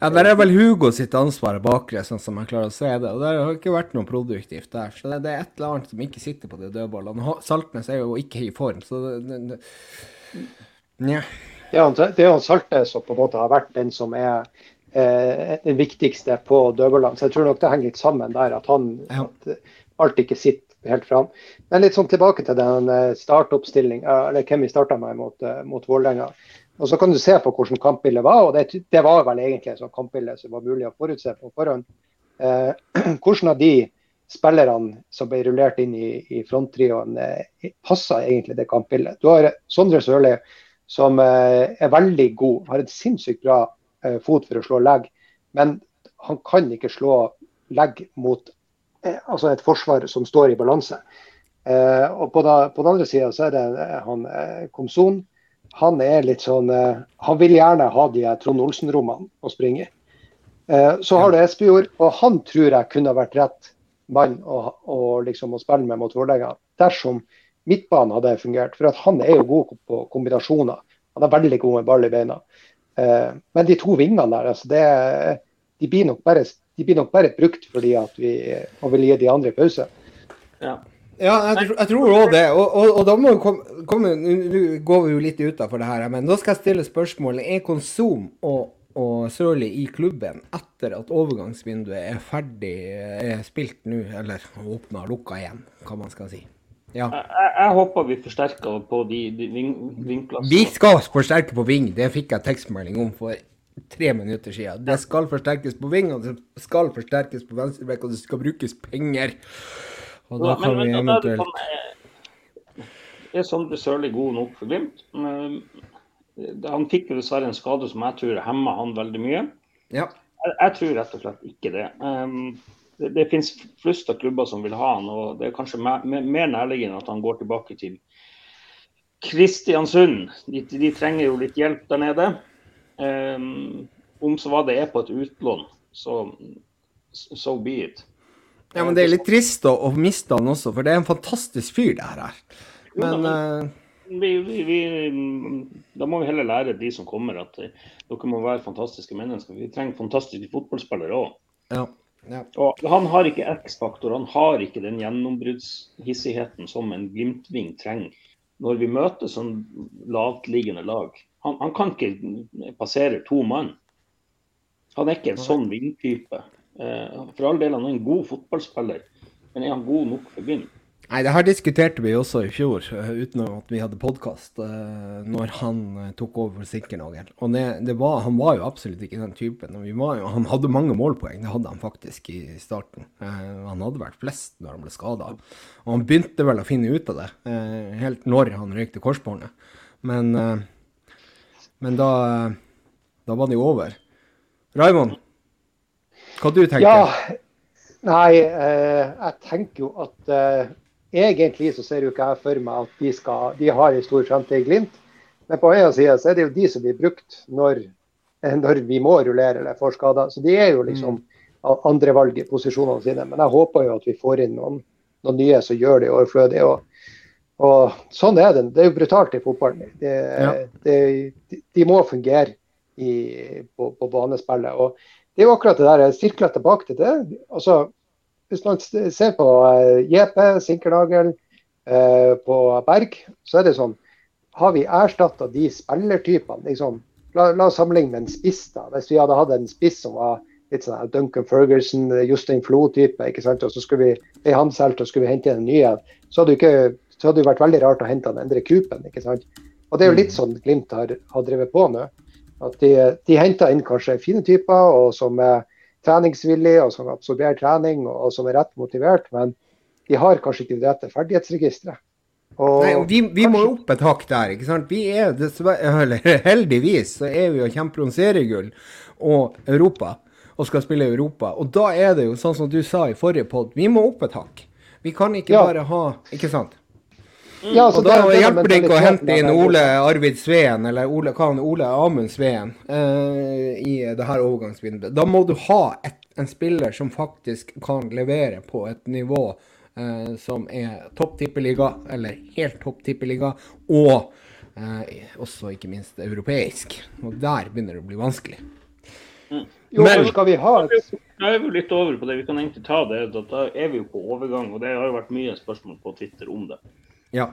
B: ja, Der er vel Hugo sitt ansvar bakre, sånn som jeg klarer å se det. Og Det har ikke vært noe produktivt der. Så det, er et eller annet som ikke sitter på de dødballene. Saltnes er jo ikke i form, så det, det,
C: Nja. Ja, det er jo Saltnes som på en måte har vært den som er eh, den viktigste på dødballene. Så jeg tror nok det henger litt sammen der, at, han, ja. at alt ikke sitter helt fram. Men litt sånn tilbake til den startoppstillinga, eller hvem vi starta med mot, eh, mot Vålerenga. Og Så kan du se på hvordan kampbildet var, og det, det var vel egentlig et sånt kampbilde som var mulig å forutse på forhånd. Eh, hvordan av de spillerne som ble rullert inn i, i fronttrioen, eh, passa egentlig det kampbildet? Du har Sondre Sørli som eh, er veldig god, har et sinnssykt bra eh, fot for å slå legg, men han kan ikke slå legg mot eh, altså et forsvar som står i balanse. Eh, og på, da, på, den andre sida så er det han Komson han er litt sånn eh, Han vil gjerne ha de Trond Olsen-rommene å springe i. Eh, så har du Espejord, og han tror jeg kunne vært rett mann å, å, liksom, å spille med mot Vålerenga dersom midtbanen hadde fungert. For at han er jo god på kombinasjoner. Han er veldig god med ball i beina. Eh, men de to vingene der, altså det, de, blir nok bare, de blir nok bare brukt fordi at vi vil gi de andre pause.
B: Ja. Ja, jeg, jeg tror òg det. Og, og, og, da må vi komme, komme Nå går vi jo litt utafor det her, men da skal jeg stille spørsmålet. Er Konsum og, og Sørli i klubben etter at overgangsvinduet er ferdig, er spilt nå, eller åpna og lukka igjen, hva man skal si?
A: Ja. Jeg, jeg, håper vi forsterker på de, de ving, vingplassene.
B: Vi skal forsterke på ving, det fikk jeg tekstmelding om for tre minutter siden. Det skal forsterkes på ving, og det skal forsterkes på venstrebekk, og det skal brukes penger. Og da kan men, vi eventuelt sånn,
A: eh, Er Sondre Sørli god nok for Glimt? Han fikk jo dessverre en skade som jeg tror hemmer han veldig mye.
B: Ja.
A: Jeg, jeg, tror rett og slett ikke det. Um, det, det finnes flust av klubber som vil ha han, og det er kanskje mer, mer nærliggende at han går tilbake til Kristiansund. De, de, trenger jo litt hjelp der nede. Um, om så hva det er på et utlån, så so be it.
B: Ja, men det er litt trist å, å miste han også, for det er en fantastisk fyr, det her. Men uh...
A: vi, vi, vi, Da må vi heller lære de som kommer, at uh, dere må være fantastiske mennesker. Vi trenger fantastiske fotballspillere òg.
B: Ja. Ja.
A: Og han har ikke X-faktor, han har ikke den gjennombruddshissigheten som en Glimt-ving trenger når vi møter sånn lavtliggende lag. Han, han, kan ikke passere to mann. Han er ikke en sånn vingtype. Eh, for all del, han er en god fotballspiller, men er han god nok for Glimt?
B: Nei, det her diskuterte vi også i fjor, eh, uten at vi hadde podkast, uh, når han tok over for Sinkernagel. Og det, det var, han var jo absolutt ikke den typen. Jo, han hadde mange målpoeng, det hadde han faktisk i starten. Han hadde vært flest når han ble skada. Og han begynte vel å finne ut av det, helt når han røykte korsbåndet. Men Men da, da var det jo over. Raymond, hva du tenker
C: Ja, nei, eh, jeg tenker jo at eh, egentlig så ser jo ikke jeg for meg at de, skal, de har en stor fremtid i Glimt. Men på en side så er det jo de som blir brukt når, når vi må rullere eller får skader. Så de er jo liksom andrevalg i posisjonene sine. Men jeg håper jo at vi får inn noen, noen nye som gjør det overflødig. Og, og sånn er det. Det er jo brutalt i fotballen. Det,
B: Ja.
C: det, de, de må fungere i, på, på banespillet. Og det er jo akkurat det der jeg sirkler tilbake til det. Altså, hvis man ser på uh, JP, Sinkernagel, eh, på Berg, så er det sånn Har vi erstatta de spillertypene? Liksom, la, la oss sammenligne med en spiss. da. Hvis vi hadde hatt en spiss som var litt sånn Duncan Ferguson, Justin Flo-type, ikke sant? og så skulle vi ei han helt, og skulle vi hente inn en ny en, så hadde det ikke så hadde det vært veldig rart å hente han Endre Kupen. ikke sant? Og Det er jo litt sånn Glimt har, har drevet på nå. At de, de henter inn kanskje fine typer og som er treningsvillige og som absorberer trening og, som er rett motivert, men de har kanskje ikke det rette ferdighetsregisteret. Og,
B: Nei, og vi, vi må opp et hakk der, ikke sant. Vi er dessverre, heldigvis, så er vi og kjemper om seriegull og Europa, og skal spille i Europa. Og da er det jo sånn som du sa i forrige pod, vi må opp et hakk. Vi kan ikke
C: Ja.
B: bare ha Ikke sant?
C: Ja, altså,
B: Og da
C: det- er
B: hjelper det ikke å hente inn. Ole Arvid Sveen, eller Ole, hva han, Ole Amund Sveen, uh, i det her overgangsvinduet. Da må du ha et, en spiller som faktisk kan levere på et nivå uh, som er topp tippeliga, eller helt topp tippeliga, og uh, også ikke minst europeisk. Og der begynner det å bli vanskelig.
C: Jo,
B: Men-
C: men skal vi ha et
A: Da er vi jo litt over på det. Vi kan egentlig ta det. Da er vi jo på overgang, og det har jo vært mye spørsmål på Twitter om det.
B: Ja.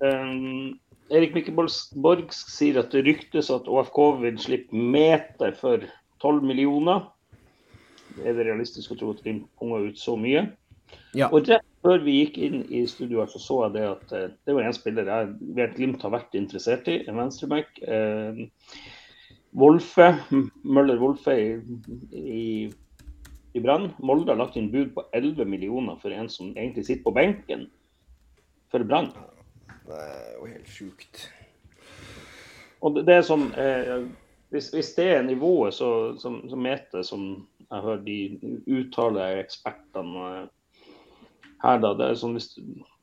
A: Um, Erik Mikkel Borgs sier at det ryktes at ÅFK vil slippe meter for 12 millioner. Er det realistisk å tro at de punger ut så mye?
B: ja.
A: Og rett før vi gikk inn i studio så så jeg det at eh, det var en spiller jeg vet Glimt har vært interessert i, en venstreback. Eh, Wolfe, Møller Wolfe i, i, i Brann. Molde har lagt inn bud på 11 millioner for en som egentlig sitter på benken for Brann.
B: Det er jo helt sjukt.
A: Og det, er sånn eh, hvis, hvis det er nivået så, som, som Mete, som jeg hører de uttaler ekspertene eh, her, da det er sånn hvis,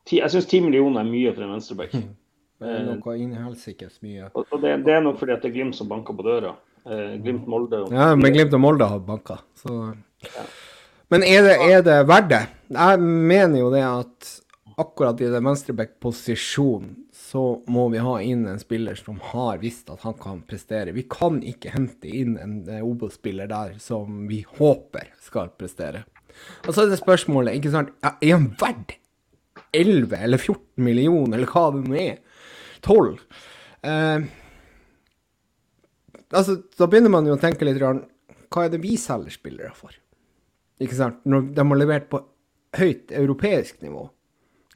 A: ti, Jeg syns ti millioner er mye for en venstreback.
B: Det er noe mye.
A: Og, og det, det er nok fordi at det er Glimt som banker på døra. Eh, Glimt Molde. Og,
B: Ja, men Glimt og Molde har banka, så Men er det, er det verdt det? Jeg mener jo det at akkurat i den venstreback-posisjonen så må vi ha inn en spiller som har visst at han kan prestere. Vi kan ikke hente inn en eh, Obos-spiller der som vi håper skal prestere. Og så er det spørsmålet, ikke sant, er han verdt 11 eller 14 millioner, eller hva det nå er? 12? Eh, altså, da begynner man jo å tenke litt grann, hva er det vi selger spillere for? Ikke sant? Når de har levert på høyt europeisk nivå.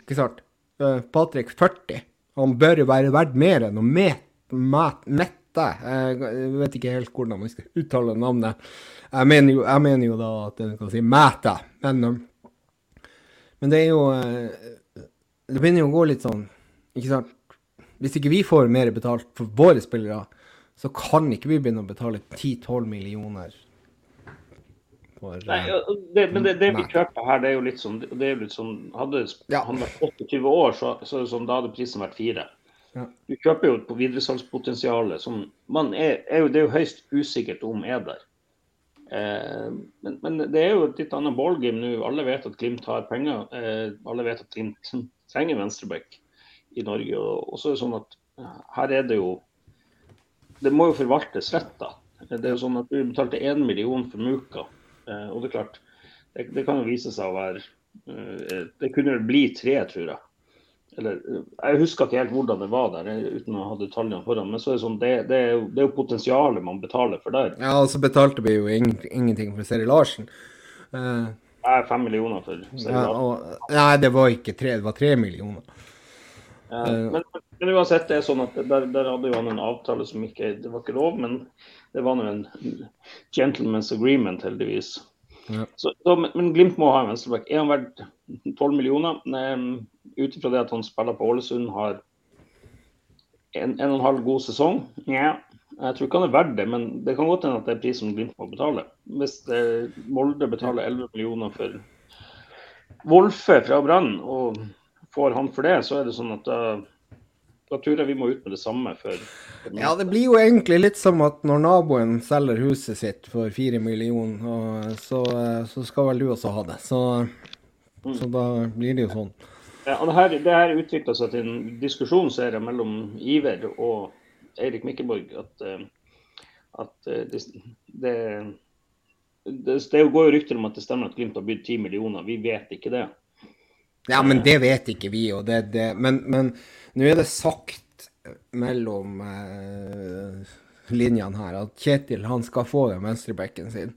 B: Ikke sant? Eh, Patrick 40, han bør jo være verdt mer enn å met, met, mette. Jeg vet ikke helt hvordan man skal uttale navnet. Jeg mener jo, jeg mener jo da at en kan si mæte, men, eh, men det er jo eh, Det begynner jo å gå litt sånn, ikke sant? Hvis ikke vi får mer betalt for våre spillere, så kan ikke vi begynne å betale 10-12 millioner for
A: Nei,
B: eh,
A: det, men det, det vi kjøper her, det er jo litt sånn, det er litt sånn Hadde
B: Ja.
A: han vært 28 år, så, så sånn, da hadde prisen vært fire.
B: Ja.
A: Du kjøper jo på videresalgspotensialet som man er, er jo, Det er jo høyst usikkert om er der. Eh, men, men det er jo et litt annet ballgame nå. Alle vet at Glimt har penger. Eh, alle vet at Glimt trenger venstreback i Norge. Og, og så er det sånn at her er det jo Det må jo forvaltes rett, da. Det er jo sånn at Du betalte én million for Muka. Eh, og det er klart, det, det kan jo vise seg å være eh, Det kunne bli tre, tror jeg. Eller, eh, jeg husker ikke helt hvordan det var der, uten å ha detaljene foran. Men så er det sånn, det, det, er, jo, det er jo potensialet man betaler for der.
B: Ja, og så betalte vi jo ing ingenting for Seri Larsen.
A: Uh, er fem millioner for
B: Seri
A: Larsen. Ja,
B: og, nei, det var ikke tre, det var tre millioner.
A: Ja, men, men uansett, det er sånn at der, der hadde jo han en avtale som ikke Det var ikke lov, men det var nå en gentleman's agreement, heldigvis.
B: Ja.
A: Så, så, men, Glimt må ha en venstreback. Er han verdt 12 millioner? Ut ifra det at han spiller på Ålesund, har en, en og en halv god sesong? Nja. Jeg tror ikke han er verdt det, men det kan godt hende at det er prisen Glimt må betale. Hvis eh, Molde betaler 11 millioner for Wolfe fra Brann, og får han for det, så er det sånn at da, da tror jeg vi må ut med det samme for, for
B: Ja, det blir jo egentlig litt som at når naboen selger huset sitt for fire millioner, så, så skal vel du også ha det. Så, så da blir det jo sånn.
A: Ja, og det her, det her utvikla seg til en diskusjon ser jeg, mellom Iver og Eirik Mikkelborg. At, eh, at eh, det, det, det, det går jo rykter om at det stemmer at Glimt har bydd 10 millioner. Vi vet ikke det.
B: Ja, men det vet ikke vi. Og det, det, men, nå er det sagt mellom eh, linjene her at Kjetil han skal få den venstrebekken sin.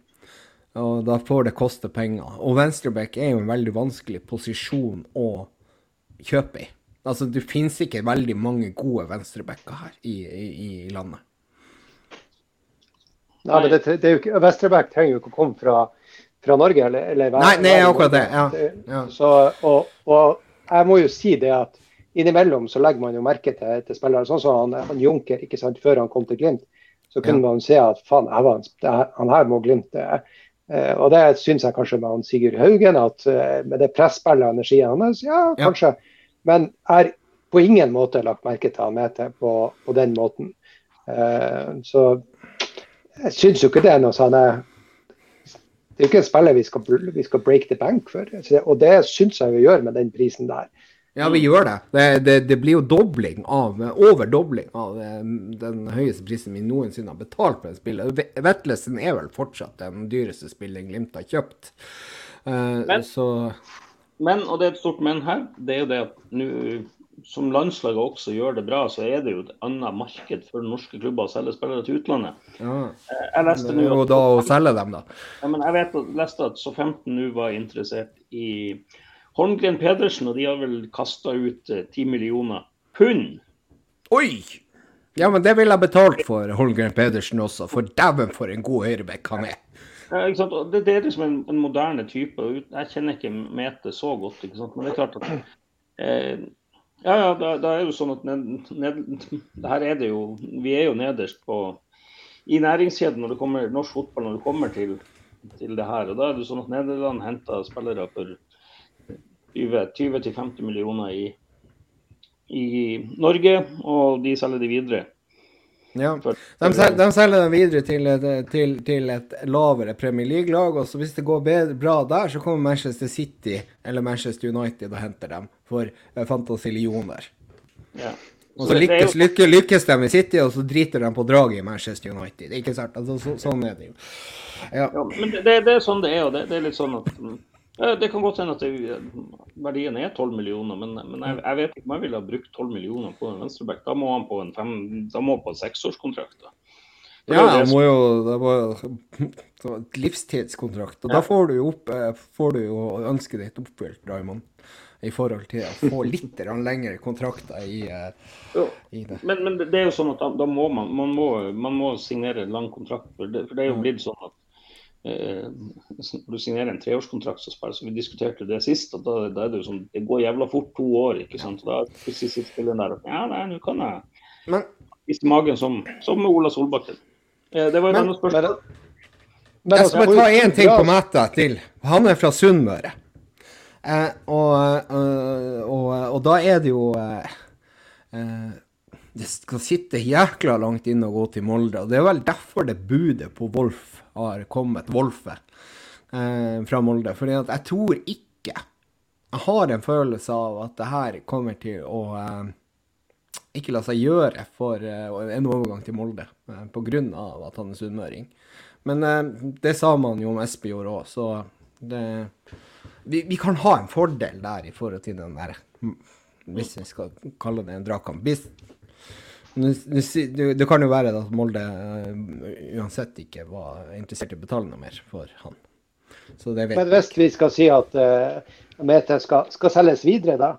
B: Og da får det koste penger. Og venstreback er jo en veldig vanskelig posisjon å kjøpe i. Altså, det finnes ikke veldig mange gode venstrebacker her i, i, i landet.
C: Nei, det, det ikke, Venstreback trenger jo ikke å komme fra, fra Norge. Eller, eller
B: Nei, det er akkurat det. Ja. ja.
C: Så, og, og, jeg må jo si det at innimellom så legger man jo merke til, til spillere. Sånn som han, han Junker, ikke sant, før han kom til Glimt. Så kunne ja. man se at faen, han her må Glimt eh, Og det syns jeg kanskje med han Sigurd Haugen, at eh, med det presspillet og energien hans, ja, kanskje. Men jeg har på ingen måte lagt merke til han Mete på, på den måten. Uh, så jeg syns jo ikke det er noe sånn Det er jo ikke et spiller vi skal, vi skal break the bank for. Og det syns jeg vi gjør med den prisen der.
B: Ja, vi gjør det. Det, det, det blir jo dobling av, overdobling av eh, den høyeste prisen vi noensinne har betalt for et spill. Vetlesen er vel fortsatt den dyreste spillet Glimt har kjøpt. Uh,
A: Men, så men, og det er et stort men her, det er jo det at nå som landslaget også gjør det bra, så er det jo et annet marked for norske klubber å selge spillere til utlandet.
B: Ja. Eh, jeg leste nå at, da å selge dem, da.
A: Ja, men jeg vet leste at så 15 nå var interessert i Holmgren Pedersen, og de har vel kasta ut 10 eh, millioner pund.
B: Oi! Ja, men det ville jeg betalt for Holmgren Pedersen også, for dæven for en god høyrebekk han er.
A: Ja, det, det, er liksom en, en, moderne type. Jeg kjenner ikke Mete så godt, men det er klart at eh, Ja, ja, da, da, er jo sånn at ned, ned, her er det jo Vi er jo nederst på i næringskjeden når det kommer norsk fotball når det kommer til, til det her. og Da er det sånn at Nederland henter spillere for 20-50 millioner i, i Norge, og de selger de videre.
B: Ja. De, de selger dem videre til et, til, til et lavere Premier League-lag. og så Hvis det går bedre, bra der, så kommer Manchester City eller Manchester United og henter dem for uh, fantasillioner.
A: Ja.
B: Og så lykkes, lykkes, lykkes de i City, og så driter de på draget i Manchester United. Ikke sant? Altså, så, sånn er det jo.
A: Ja. ja men det, det, er sånn det er, og det, det er litt sånn at det kan godt hende at det, verdien er 12 millioner, men, men jeg, jeg, vet ikke om jeg ville ha brukt 12 millioner på en venstreback. Da må han på en, fem, da må på en seksårskontrakt. Da.
B: Ja, det må jo det må, et livstidskontrakt. Og ja. da får du opp, eh, får du jo ønsket ditt oppfylt, Raymond. I forhold til å få litt lengre kontrakter i, i det.
A: Men, men, det er jo sånn at da, da må man, man, må, man må signere en lang kontrakt. For det, for det er jo blitt sånn at Eh, når du signerer en treårskontrakt, så, spiller, så vi diskuterte det sist, og da, da, er det jo sånn Det går jævla fort to år, ikke sant. Da plutselig sitter spilleren der og Ja, nei, nå kan jeg men, spise magen som, som med Ola Solbakken. Eh, det var et annet spørsmål.
B: jeg skal bare ta én ting på Mæta til. Han er fra Sunnmøre. Eh, og, og, og, og, da er det jo eh, eh Det skal sitte jækla langt inn å gå til Molde. Og det er vel derfor det budet på Wolf har kommet, Wolfe, eh, fra Molde. Fordi jeg tror ikke Jeg har en følelse av at det her kommer til å eh, ikke la seg gjøre for eh, en overgang til Molde, eh, pga. at han er sunnmøring. Men eh, det sa man jo om Espejord òg, så det vi, vi, kan ha en fordel der i forhold til den der Hvis vi skal kalle det en dragkamp. Det kan jo være at Molde uh, uansett ikke var interessert i å betale noe mer for han.
C: Men hvis vi skal si at uh, Mete skal, skal, selges videre, da,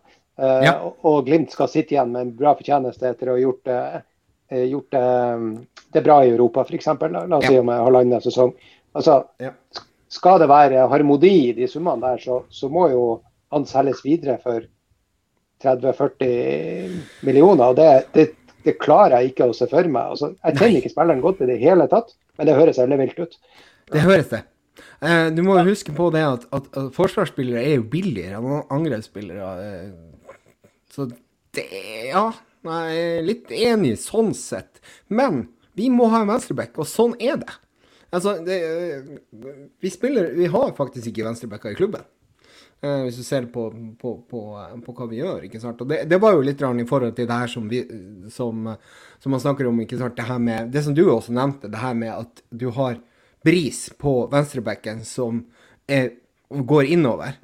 C: uh, ja. og, og, Glimt skal sitte igjen med en bra fortjeneste etter å ha gjort, uh, gjort det bra i Europa, f.eks. La oss ja. si om halvannen sesong. Altså, ja. Skal det være harmoni i de summene der, så, så må jo han selges videre for 30-40 millioner. og det, det det klarer jeg ikke å se for meg. Altså, jeg kjenner ikke spilleren godt i det hele tatt, men det høres veldig vilt ut.
B: Det høres det. Eh, du må jo huske på det at, at, at forsvarsspillere er jo billigere enn angrepsspillere. Eh, så det Ja, jeg er litt enig sånn sett. Men vi må ha en venstreback, og sånn er det. Altså, det, vi spiller Vi har faktisk ikke venstrebacker i klubben. Eh, hvis du ser på, på, på, på, hva vi gjør. ikke sant? Og det, det var jo litt i forhold til det her som, vi, som, som, man snakker om. ikke sant? Det her med, det som du også nevnte, det her med at du har bris på venstrebacken som er, går innover,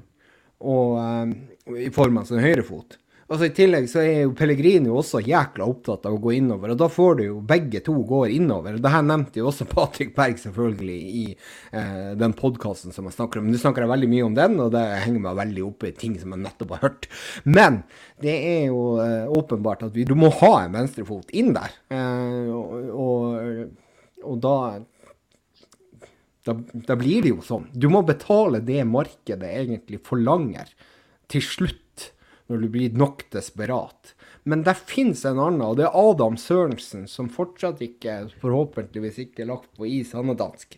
B: og, um, i form av en høyrefot. Altså I tillegg så er jo Pellegrino også jækla opptatt av å gå innover, og da får du jo begge to går innover. Det her nevnte jo også Patrick Berg selvfølgelig i eh, den podkasten som jeg snakker om. Nå snakker jeg veldig mye om den, og det henger meg veldig opp i ting som jeg nettopp har hørt. Men det er jo eh, åpenbart at vi, du må ha en venstrefot inn der. Eh, og, og, og da, da da blir det jo sånn. Du må betale det markedet egentlig forlanger til slutt når du blir nok desperat. Men det fins en annen, og det er Adam Sørensen, som fortsatt ikke, forhåpentligvis ikke, er lagt på is. Han er dansk.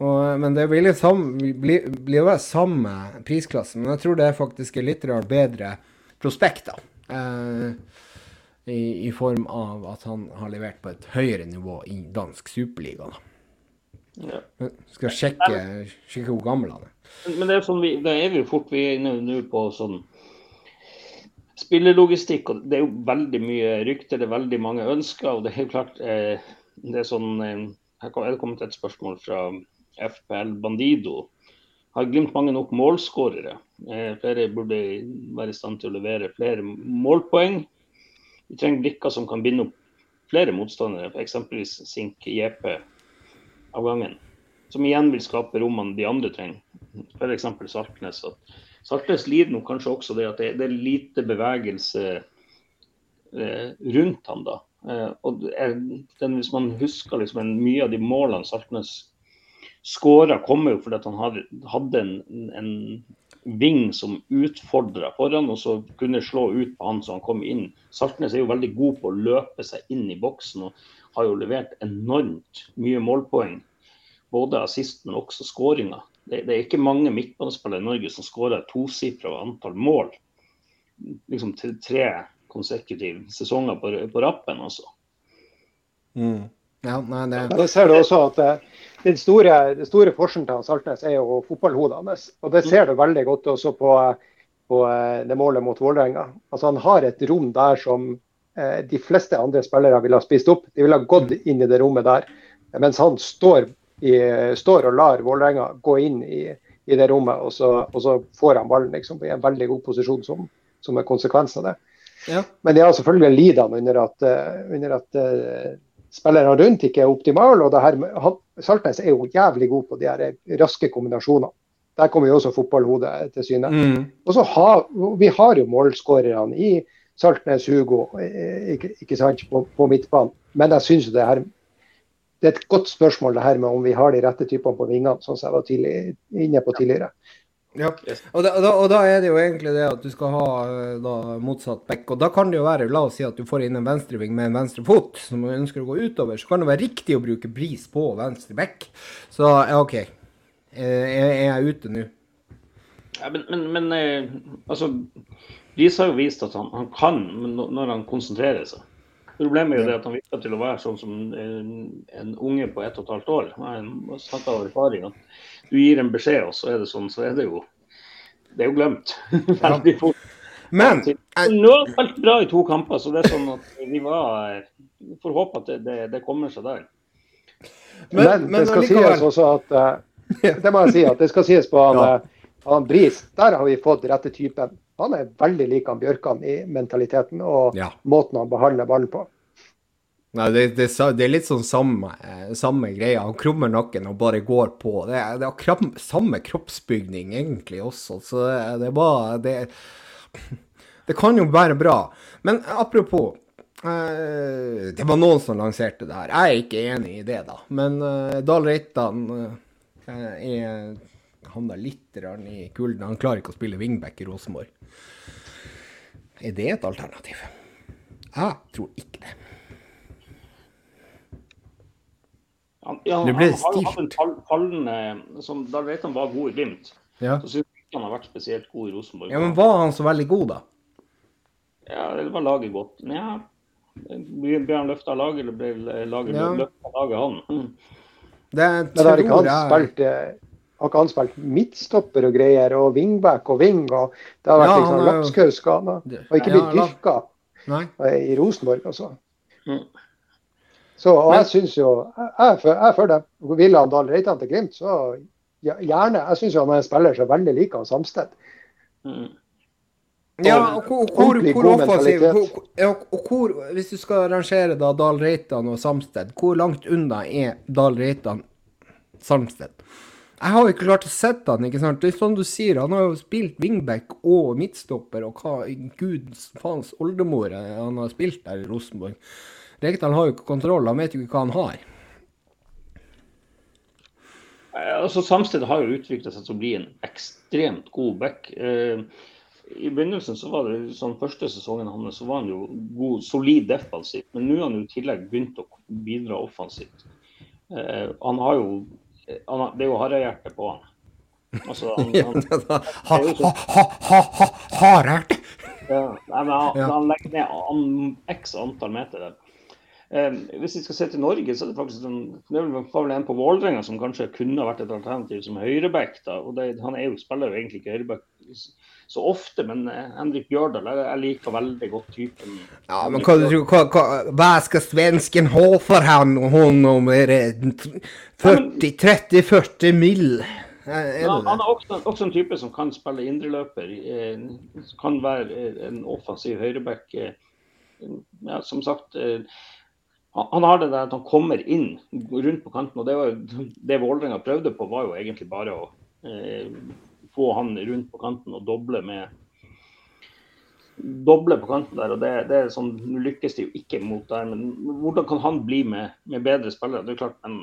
B: Og, men det blir, samme, blir, blir jo samme prisklasse. Men jeg tror det er faktisk er litt bedre prospekt, da. Eh, i, i, form av at han har levert på et høyere nivå i dansk superliga. Ja. Skal sjekke, sjekke hvor gammel han er.
A: Men det er, sånn vi, det er vi fort vi er nå på sånn spillelogistikk. og Det er jo veldig mye rykter, det er veldig mange ønsker. og det er jo klart eh, det er sånn, eh, Her er det kommet et spørsmål fra FPL Bandido. Har Glimt mange nok målskårere? Eh, flere burde være i stand til å levere flere målpoeng. Vi trenger blikker som kan binde opp flere motstandere, eksempelvis Sink JP av gangen. Som igjen vil skape rommene de andre trenger, f.eks. Saltnes. at Saltnes lider nok kanskje også det at det, det er lite bevegelse eh, rundt ham da. Eh, og den, Hvis man husker liksom, en, mye av de målene Saltnes skåra, kommer jo fordi han hadde, hadde en, en ving som utfordra foran, og så kunne slå ut på han så han kom inn. Saltnes er jo veldig god på å løpe seg inn i boksen og har jo levert enormt mye målpoeng. Både assist, men også skåringer det, det, er ikke mange midtbanespillere i Norge som skårer tosifra antall mål liksom til tre konsekutive sesonger på, på rappen. Også.
B: Mm. Ja, nei, det...
C: Da ser du også at eh, den store, den store forskjellen til Saltnes er jo fotballhodet hans. Og det ser du veldig godt også på, på eh, det målet mot Vålerenga. Altså, han har et rom der som eh, de fleste andre spillere ville ha spist opp. De ville ha gått inn i det rommet der. Mens han står i, står og lar Vålerenga gå inn i, i det rommet, og så, og så, får han ballen liksom, i en veldig god posisjon som, som er konsekvens av det. Ja. Men de har selvfølgelig lidende under at, uh, under at uh, spillerne rundt ikke er optimale. og det her, han, Saltnes er jo jævlig god på de her raske kombinasjonene. Der kommer jo også fotballhodet til syne. Mm. Og så har, Vi har jo målskårerne i Saltnes Hugo eh, ikke, ikke sant, på, på midtbanen. Men jeg syns det her det er et godt spørsmål det her med om vi har de rette typene på vingene, sånn som jeg var tidlig, inne på tidligere.
B: Ja, og da, og da, er det jo egentlig det at du skal ha eh, da, motsatt bekk. Og da kan det jo være, la oss si at du får inn en venstreving med en venstre fot som du ønsker å gå utover, så kan det være riktig å bruke bris på venstre bekk. Så OK. Eh, er, er jeg ute nå?
A: Ja, men, men, men eh, altså Bris har jo vist at han, han kan når han konsentrerer seg. Problemet er jo det at han virker til å være sånn som en, en unge på ett og et halvt år. Jeg snakker av erfaring at du gir en beskjed, og så er det sånn, så er det jo det er jo glemt veldig fort.
B: Men
A: Nå har det spilt bra i to kamper, så det er sånn at vi var Vi får håpe at det, det, det kommer seg der.
C: Men, men, men det skal sies også at uh, Det må jeg si, at det skal sies på han, ja. han Bris. Der har vi fått rette typen han er veldig lik han Bjørkan i mentaliteten og ja. måten han behandler ballen på.
B: Nei, det, det, det, er litt sånn samme, samme greia. Han krummer nakken og bare går på. Det er, det er kram, samme kroppsbygning egentlig også, så det er bare det, det kan jo være bra. Men apropos eh, Det var noen som lanserte det her. Jeg er ikke enig i det, da. Men eh, Dahl Reitan eh, er havna litt i kulden. Han klarer ikke å spille wingback i Rosenborg. Er det et alternativ? Jeg tror ikke det.
A: Han, ja,
B: Det ble
A: han har jo hatt en fall, fallende som Da han var god i Glimt,
B: Ja.
A: så syns jeg ikke han har vært spesielt god i Rosenborg.
B: ja, men var han så veldig god, da?
A: Ja, det var laget godt? Men ja, ble han løfta av laget, eller ble laget
B: Ja.
A: løfta av laget han?
B: Det
C: Men har ikke han
B: jeg
C: spilt eh, har ikke han spilt midtstopper og greier, og wingback og wing, og det har vært
B: Ja,
C: liksom
B: han
C: lapskausskader. Og ikke blitt dyrka
B: Nei.
C: i Rosenborg, altså.
A: Mm.
C: Så og
A: Men-
C: jeg syns jo Jeg er for, det. Vil han Dahl Reitan til Glimt, så ja, gjerne. Jeg syns han er en spiller som veldig liker han Samsted.
A: Mm.
B: Ja, og hvor, hvor, hvor offensiv hvor, og hvor, Hvis du skal rangere da Dahl Reitan og Samsted, hvor langt unna er Dahl Reitan Samsted? Jeg har jo ikke klart å sette han, ikke sant. Det er sånn du sier, han har jo spilt wingback og midtstopper, og hva guds faens oldemor han har spilt der i Rosenborg. Rekdal har jo ikke kontroll, han vet jo ikke hva han har.
A: Altså, Samsted har jo utvikla seg til å bli en ekstremt god back. Eh, I begynnelsen så var det sånn første sesongen hans så var han jo god, solid defensivt. Men nå har han jo i tillegg begynt å bidra offensivt. Eh, han har jo Det er jo harehjerte på han. Altså, han, han,
B: Ha, ha, ha, ha, ha, Hardert!
A: ja, nei, men han, han legger ned an, x antall meter der. Eh, hvis vi skal se til Norge, så er det faktisk en, det var vel en på Vålerenga som kanskje kunne vært et alternativ som høyreback. og det, Han er jo, spiller jo egentlig ikke høyreback så ofte, men eh, Henrik Bjørdal jeg, jeg liker veldig godt typen.
B: Ja, men hva hva, hva, Hva skal svensken ha for han honom? Er det 40-30-40 mill? Er er
A: Ja, han er også, også en type som kan spille indreløper. Eh, kan være eh, en offensiv høyreback. Eh, ja, som sagt, han, han har det der at han kommer inn rundt på kanten. og Det, var, det Vålerenga prøvde på, var jo egentlig bare å eh, få han rundt på kanten og doble med doble på kanten der, og det, det er sånn, Nå lykkes de jo ikke mot der, men hvordan kan han bli med, med bedre spillere? Det er klart, men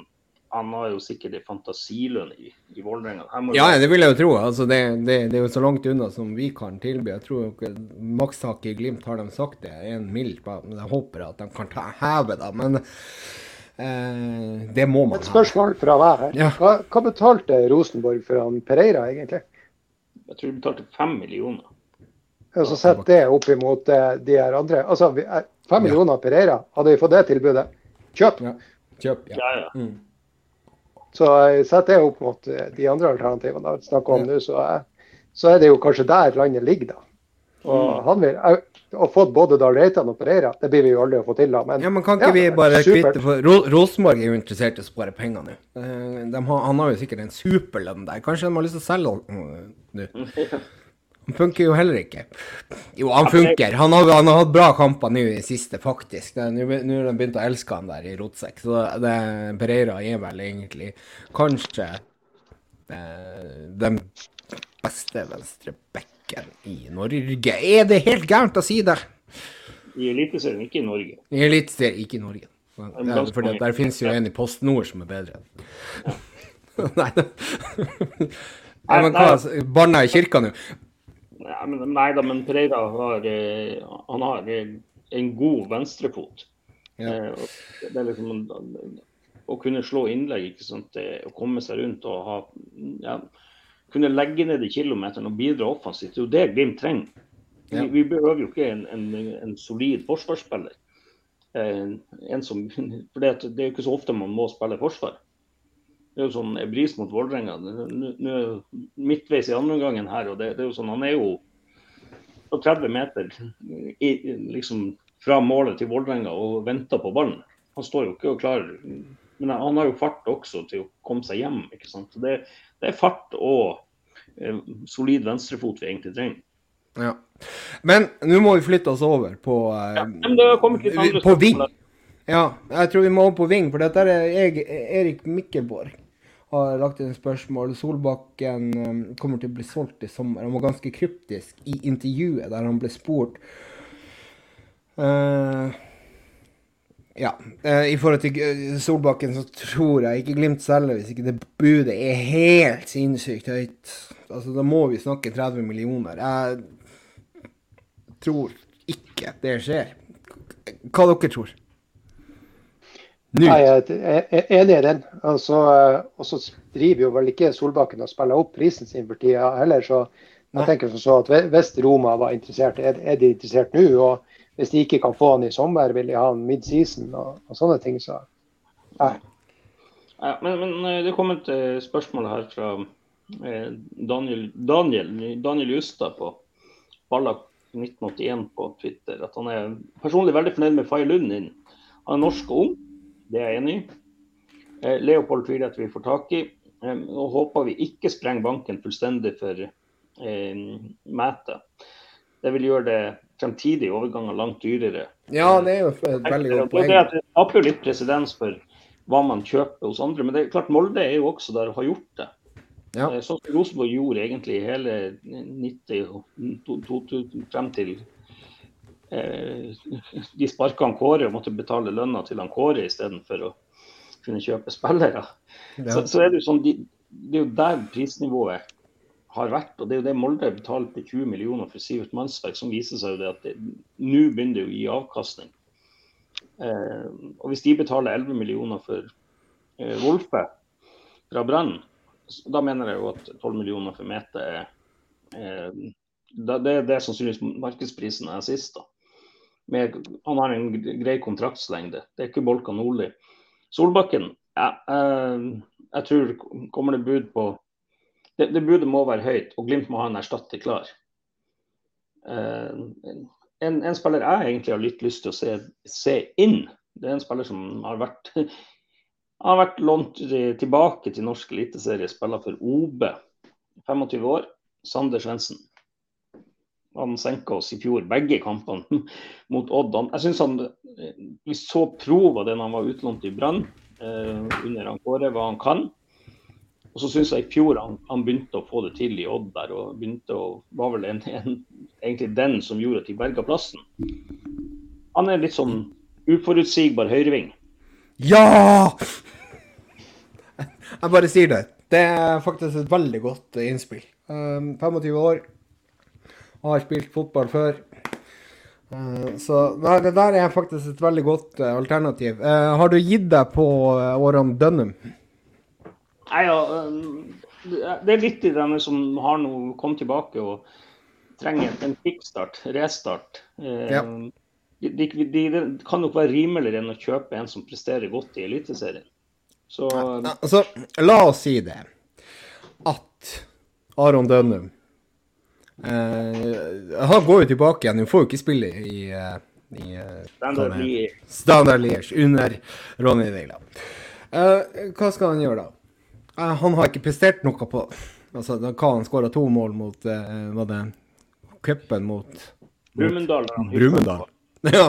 A: han har jo sikkert en fantasilønn i, i Vålerenga.
B: Ja, det vil jeg jo tro. Altså, det, det, det er jo så langt unna som vi kan tilby. Jeg tror makstak ikke i Glimt har de sagt det en mild. Men jeg håper at de kan ta, heve det. Men eh, det må man ha.
C: Et spørsmål fra deg her.
B: Ja.
C: Hva, hva betalte Rosenborg for han Pereira, egentlig?
A: Jeg tror de betalte fem millioner.
C: Ja, så Sett det opp imot eh, de her andre. Altså, vi- millioner Fem
B: Ja.
C: Pereira, hadde vi fått det tilbudet, kjøp.
B: Ja. Kjøp, ja.
A: Ja, ja.
B: Mm.
C: Så eh, sett det opp mot eh, de andre alternativene da, vi snakker om
B: Ja.
C: nå, så, så er det jo kanskje der landet ligger, da. Og
A: Mm.
C: han vil, eh, Å fått både Dahl Reitan og Pereira, det blir vi jo aldri å få til, da. Men
B: Ja, men kan ikke
C: Ja,
B: vi bare kvitte for Ro Rosenborg er jo interessert i å spare penger nå. Eh, de har, han har jo sikkert en superlønn der. Kanskje de har lyst til å selge han øh, nå? Han funker jo heller ikke. Jo, han funker. Han har, han har hatt bra kamper nå i det siste, faktisk. Nå har de begynt å elske han der i rotsekk. Så det, Pereira er vel egentlig kanskje eh, den beste venstrebekken i Norge. Er det helt gærent å si det?
A: I Eliteserien, ikke i Norge.
B: I Eliteserien, ikke i Norge.
A: Der,
B: for er,
A: mange.
B: der finnes jo en i Post Nord som er bedre. Nei, Nei, hva, barna i kirka nå?
A: Nei da, men Pereira har, eh, han har eh, en god venstrefot.
B: Ja.
A: Eh, det er liksom å kunne slå innlegg, ikke sant? å komme seg rundt og ha ja, Kunne legge ned de kilometerne og bidra offensivt. Det er jo det Glimt trenger. Vi,
B: Ja.
A: vi behøver jo ikke en, en, en solid forsvarsspiller. Eh, en som, for det, det er jo ikke så ofte man må spille forsvar. Det er jo sånn bris mot Vålerenga. Er midtveis i andre omgangen her, og det, det er jo sånn, han er jo på 30 meter i, liksom fra målet til Vålerenga og venter på ballen. Han står jo ikke og klarer Men han har jo fart også til å komme seg hjem. ikke sant? Så Det, det er fart og eh, solid venstrefot vi egentlig trenger.
B: Ja. Men nå må vi flytte oss over på eh,
A: Ja,
B: På Ving. Ja, jeg tror vi må over på Ving, for dette er jeg, Erik Mikkelborg har lagt inn spørsmål. Solbakken um, kommer til å bli solgt i sommer. Han var ganske kryptisk i intervjuet der han ble spurt eh, Ja. eh, I forhold til eh, Solbakken så tror jeg ikke Glimt selger hvis ikke det budet er helt sinnssykt høyt. Altså, Da må vi snakke 30 millioner. Jeg tror ikke det skjer. hva dere tror?
C: Nå. Jeg er enig i den. Altså, og så driver jo vel ikke Solbakken og spiller opp prisen sin for tida heller. Så jeg tenker så at hvis Roma var interessert, er, de interessert nå? Og hvis de ikke kan få han i sommer, vil de ha han midseason og, og sånne ting. Så
A: ja. ja men, men, eh, det kom et eh, spørsmål her fra eh, Daniel, Daniel, Daniel Justad på Ballak 1981 på Twitter. At han er personlig veldig fornøyd med Fay Lund inn. Han er norsk og ung, det er jeg enig i. Leopold tviler at vi får tak i. Og håper vi ikke sprenger banken fullstendig for eh, Mæte. Det vil gjøre det fremtidige overganger langt dyrere.
B: Ja, det er jo et veldig godt poeng.
A: Det, det skaper jo litt presedens for hva man kjøper hos andre. Men det er klart Molde er jo også der og har gjort det. Ja. Eh, sånn som Rosenborg gjorde egentlig hele 90 2000 frem til eh, de sparka Kåre og måtte betale lønna til han Kåre istedenfor å kunne kjøpe spillere. Ja. Så, så, er det jo sånn, de, det er jo der prisnivået har vært. Og det er jo det Molde betalte 20 millioner for Sivert Mannsverk, som viser seg jo det at nå begynner det å gi avkastning. Eh, og hvis de betaler 11 millioner for eh, Wolfe fra Brann, da mener jeg jo at 12 millioner for Mete er eh, Det er sannsynligvis markedsprisen er sist. da. Med, han har en grei kontraktslengde. Det er ikke Bolka Nordli. Solbakken, ja, eh, jeg tror kommer det bud på det, det, budet må være høyt, og Glimt må ha en erstatter klar. Uh, en, en, spiller jeg egentlig har litt lyst til å se, se, inn, det er en spiller som har vært, har vært lånt tilbake til norsk eliteserie, spiller for OB. 25 år, Sander Svendsen. Han senka oss i fjor, begge kampene mot Odd. Jeg synes han, Vi så prov av det når han var utlånt i Brann Eh, under han Kåre, hva han kan. Og så syns jeg i fjor han, han, begynte å få det til i Odd der, og begynte å, var vel en, en, egentlig den som gjorde at de berga plassen. Han er litt sånn uforutsigbar høyreving.
B: Ja! Jeg bare sier det. Det er faktisk et veldig godt innspill. Um, 25 år, har spilt fotball før. Uh, så nei, det der er faktisk et veldig godt uh, alternativ. Uh, har du gitt deg på årene Dønnum?
A: Nei, ja, um, Det er litt i dem som har nå kommet tilbake og trenger en kickstart, restart. Eh, ja. De, de, de, det kan nok være rimeligere enn å kjøpe en som presterer godt i Eliteserien.
B: Så ja, altså, La oss si det. At Aron Dønnum eh, Han går jo tilbake igjen, hun får jo ikke spille i, eh, i Standard Liège under Ronny Deila. Eh, hva skal han gjøre da? Eh, han har ikke prestert noe på altså, da hva Han skåra to mål mot uh, Var det cupen mot,
A: Brumunddal.
B: Brumunddal. Ja.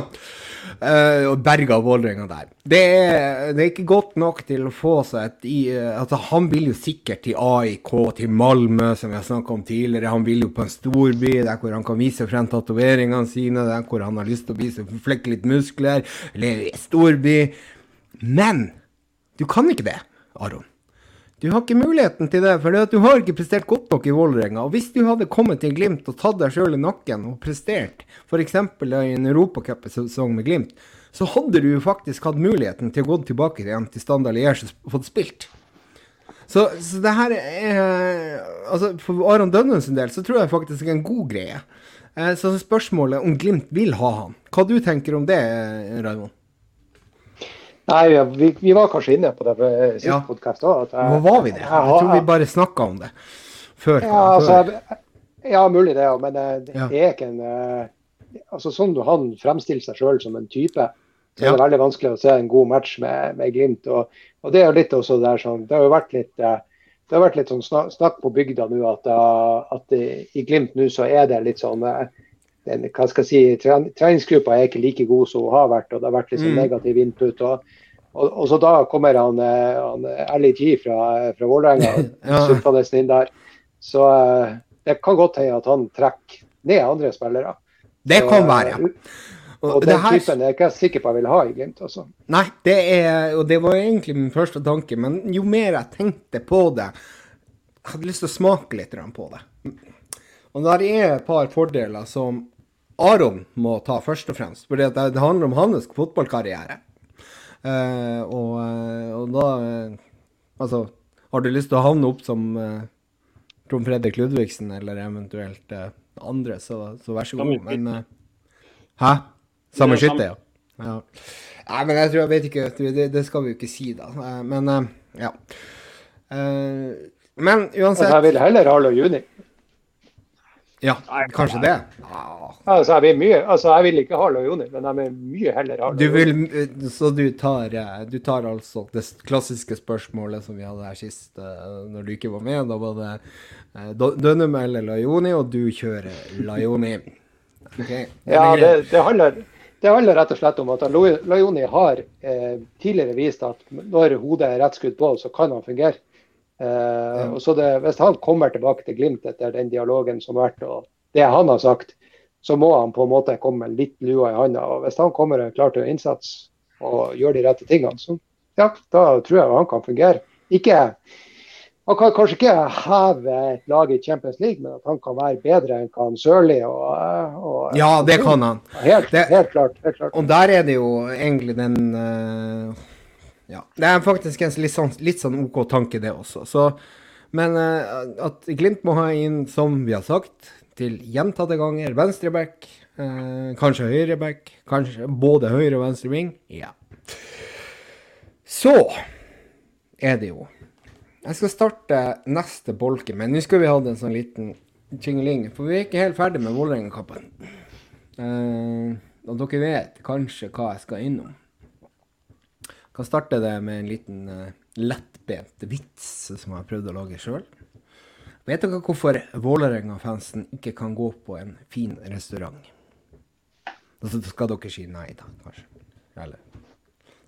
B: Uh, og berga Vålerenga der. Det er, det er, ikke godt nok til å få seg et i, uh, altså, Han vil jo sikkert til AIK, til Malmö, som vi har snakka om tidligere. Han vil jo på en storby der hvor han kan vise frem tatoveringene sine, der hvor han har lyst til å vise flekke litt muskler. Leve i storby. Men du kan ikke det, Aron. Du har ikke muligheten til det, for du har ikke prestert godt nok i Vålerenga. Og hvis du hadde kommet til Glimt og tatt deg sjøl i nakken og prestert, f.eks. i en europacupsesong med Glimt, så hadde du faktisk hatt muligheten til å gå tilbake igjen til Standard Liège og fått spilt. Så, så, det her er Altså, for Aron Dønnum sin del så tror jeg faktisk det er en god greie. Eh, så spørsmålet om Glimt vil ha han. Hva du tenker om det, Raymond?
C: Nei, vi, vi, var kanskje inne på det på sist ja. podkast òg.
B: Nå var vi det? Jeg, tror vi bare snakka om det før.
C: Ja, altså, ja mulig det, men eh, det, ja. er ikke en eh, altså Sånn du han fremstiller seg sjøl som en type, så ja. er det veldig vanskelig å se en god match med, med Glimt. Og, og, det er jo litt også der sånn Det har jo vært litt eh, det har vært litt sånn snakk på bygda nå at, at i Glimt nå så er det litt sånn den, hva skal jeg si, Treningsgruppa er ikke like god som hun har vært, og det har vært litt sånn mm. negativ input. Og, og, og, så da kommer han, eh, han LIG fra, fra Vålerenga ja. inn der. Så eh, det kan godt hende at han trekker ned andre spillere.
B: Det kan være, ja.
C: Og, og den her... typen er jeg ikke sikker på jeg vil ha i Glimt. Også.
B: Nei, det er, og det var egentlig min første tanke, men jo mer jeg tenkte på det, jeg hadde lyst til å smake litt på det. Og der er et par fordeler som Aron må ta, først og fremst. For det, det handler om hans fotballkarriere. Uh, og, uh, og, da uh, Altså, har du lyst til å havne opp som Trond Fredrik Ludvigsen eller eventuelt andre, så, så, vær så god. Men Hæ? Samme skytter, ja. ja. Nei, men jeg tror jeg vet ikke Det, det skal vi jo ikke si, da. men ja. men uansett
C: Jeg vil heller ha Juni.
B: Ja, kanskje det.
C: Ja. Altså, jeg, vil mye, altså, jeg vil ikke ha Lajoni, men jeg vil mye heller ha
B: Lajoni. Så du tar, eh, du tar, altså det klassiske spørsmålet som vi hadde her sist, uh, når du ikke var med. Da var det Dønnum eller Lajoni, og du kjører Lajoni.
C: Okay. ja, det, det, handler, det, handler, rett og slett om at Lajoni har eh, tidligere vist at når hodet er rett skudd på, så kan han fungere. Uh, og så det, Hvis han kommer tilbake til Glimt etter den dialogen som har vært, og det han har sagt, så må han på en måte komme litt lua i handa. og Hvis han kommer klar til innsats og gjør de rette tingene, så ja, da tror jeg han kan fungere. Ikke, han kan kanskje ikke heve et lag i Champions League, men at han kan være bedre enn kan Sørli. Og, og,
B: ja, det kan han.
C: Helt, det, helt, klart, helt, klart,
B: Og der er det jo egentlig den uh ja. Det er faktisk en litt sånn, litt sånn OK tanke, det også. Så, men uh, at Glimt må ha inn, som vi har sagt, til gjentatte ganger, venstreback, uh, kanskje høyreback, kanskje både høyre og venstre ving. Ja. Så er det jo Jeg skal starte neste bolke, men nå skulle vi ha en sånn liten tjingeling, for vi er ikke helt ferdig med Vålerenga-kampen. Uh, og dere vet kanskje hva jeg skal innom. Kan starte det med en liten uh, lettbent vits som jeg har prøvd å lage sjøl. Vet dere hvorfor Vålerenga-fansen ikke kan gå på en fin restaurant? Da skal dere si nei, da, kanskje? Eller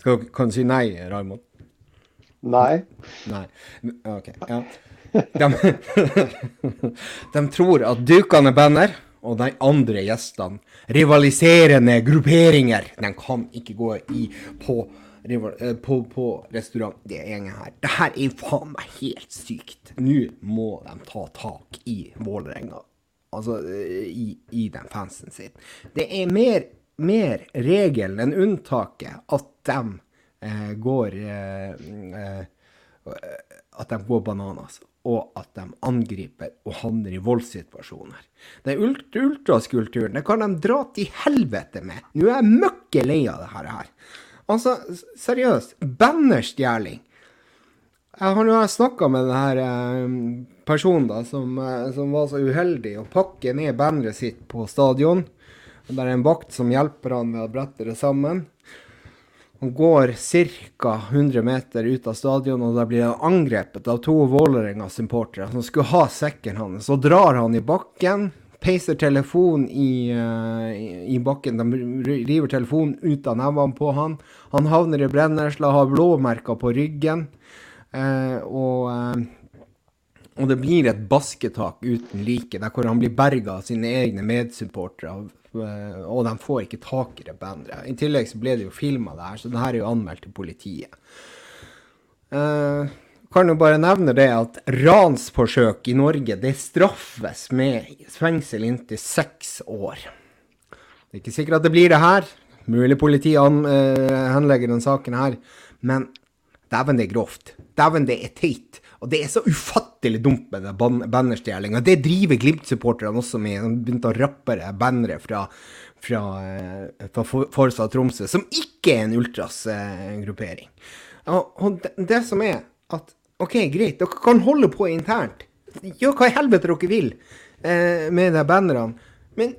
B: skal dere, Kan dere si nei, Raymond?
C: Nei.
B: Nei. OK. Ja. De, de tror at dukene banner og de andre gjestene, rivaliserende grupperinger, de kan ikke gå i på på, på restaurant, det gjengen her. Det her er faen meg helt sykt. Nå må de ta tak i Vålerenga. Altså eh, i, i den fansen sin. Det er mer, mer regelen enn unntaket at de eh, går eh, eh, At de går bananas. Og at de angriper og havner i voldssituasjoner. Den ultraskulpturen det kan de dra til helvete med. Nå er jeg møkke lei av det her. Altså, seriøst. Bannerstjeling. Jeg har nå snakka med denne eh, personen da, som, eh, som, var så uheldig å pakke ned banneret sitt på stadion. Det er en vakt som hjelper han med å brette det sammen. Han går ca. 100 meter ut av stadion, og da blir han angrepet av to Vålerenga-supportere som skulle ha sekken hans. Så drar han i bakken, peiser telefonen i, uh, i, bakken. De river telefonen ut av nevene på han. Han havner i brennesla, har blåmerker på ryggen. Uh, og, uh, og, det blir et basketak uten like, der hvor han blir berga av sine egne medsupportere. og de får ikke tak i det banneret. I tillegg så ble det jo filma det her, så det her er jo anmeldt til politiet. Uh, kan jo bare nevne det at ransforsøk i Norge det straffes med fengsel inntil seks år. Det er ikke sikkert at det blir det her. Mulig politiet uh, henlegger denne saken her. Men dæven, det er grovt. Dæven, det er teit. Og det er så ufattelig dumt med den bannerstjelinga. Det driver Glimt-supporterne også med. De begynte å rappe bannere fra, fra, uh, fra Forsa Tromsø, som ikke er en ultras-gruppering. Uh, og, og det, det som er at OK, greit, dere kan holde på internt. Gjør hva i helvete dere vil eh, med de bannerne. Men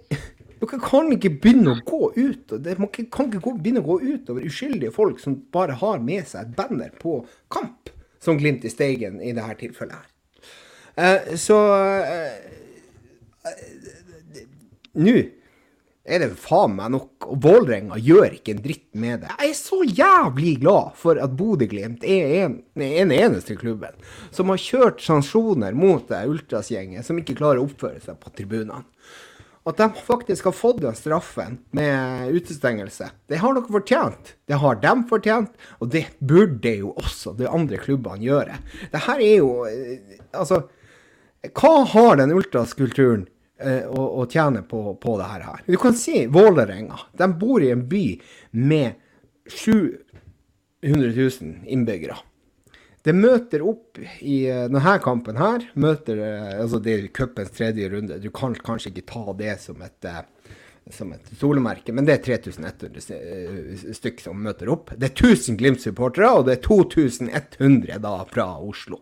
B: dere kan ikke begynne å gå ut. Man kan ikke begynne å gå ut over uskyldige folk som bare har med seg et banner på kamp, som Glimt i Steigen i dette tilfellet her. Eh, så eh, eh Nå er det faen meg nok. Og Vålerenga gjør ikke en dritt med det. Jeg er så jævlig glad for at Bodø-Glimt er en, en eneste klubben som har kjørt sanksjoner mot det ultrasgjengen som ikke klarer å oppføre seg på tribunene. At de faktisk har fått den straffen med utestengelse, det har dere fortjent. Det har de fortjent, og det burde jo også de andre klubbene gjøre. Det her er jo eh, Altså, hva har den ultraskulturen eh, å, å tjene på, på det her. Du kan si Vålerenga. De bor i en by med 700 000 innbyggere. Det møter opp i eh, denne kampen her. møter, eh, altså Det er cupens tredje runde. Du kan kanskje ikke ta det som et, eh, som et solemerke, men det er 3100 stykk som møter opp. Det er 1000 Glimt-supportere, og det er 2100 da fra Oslo.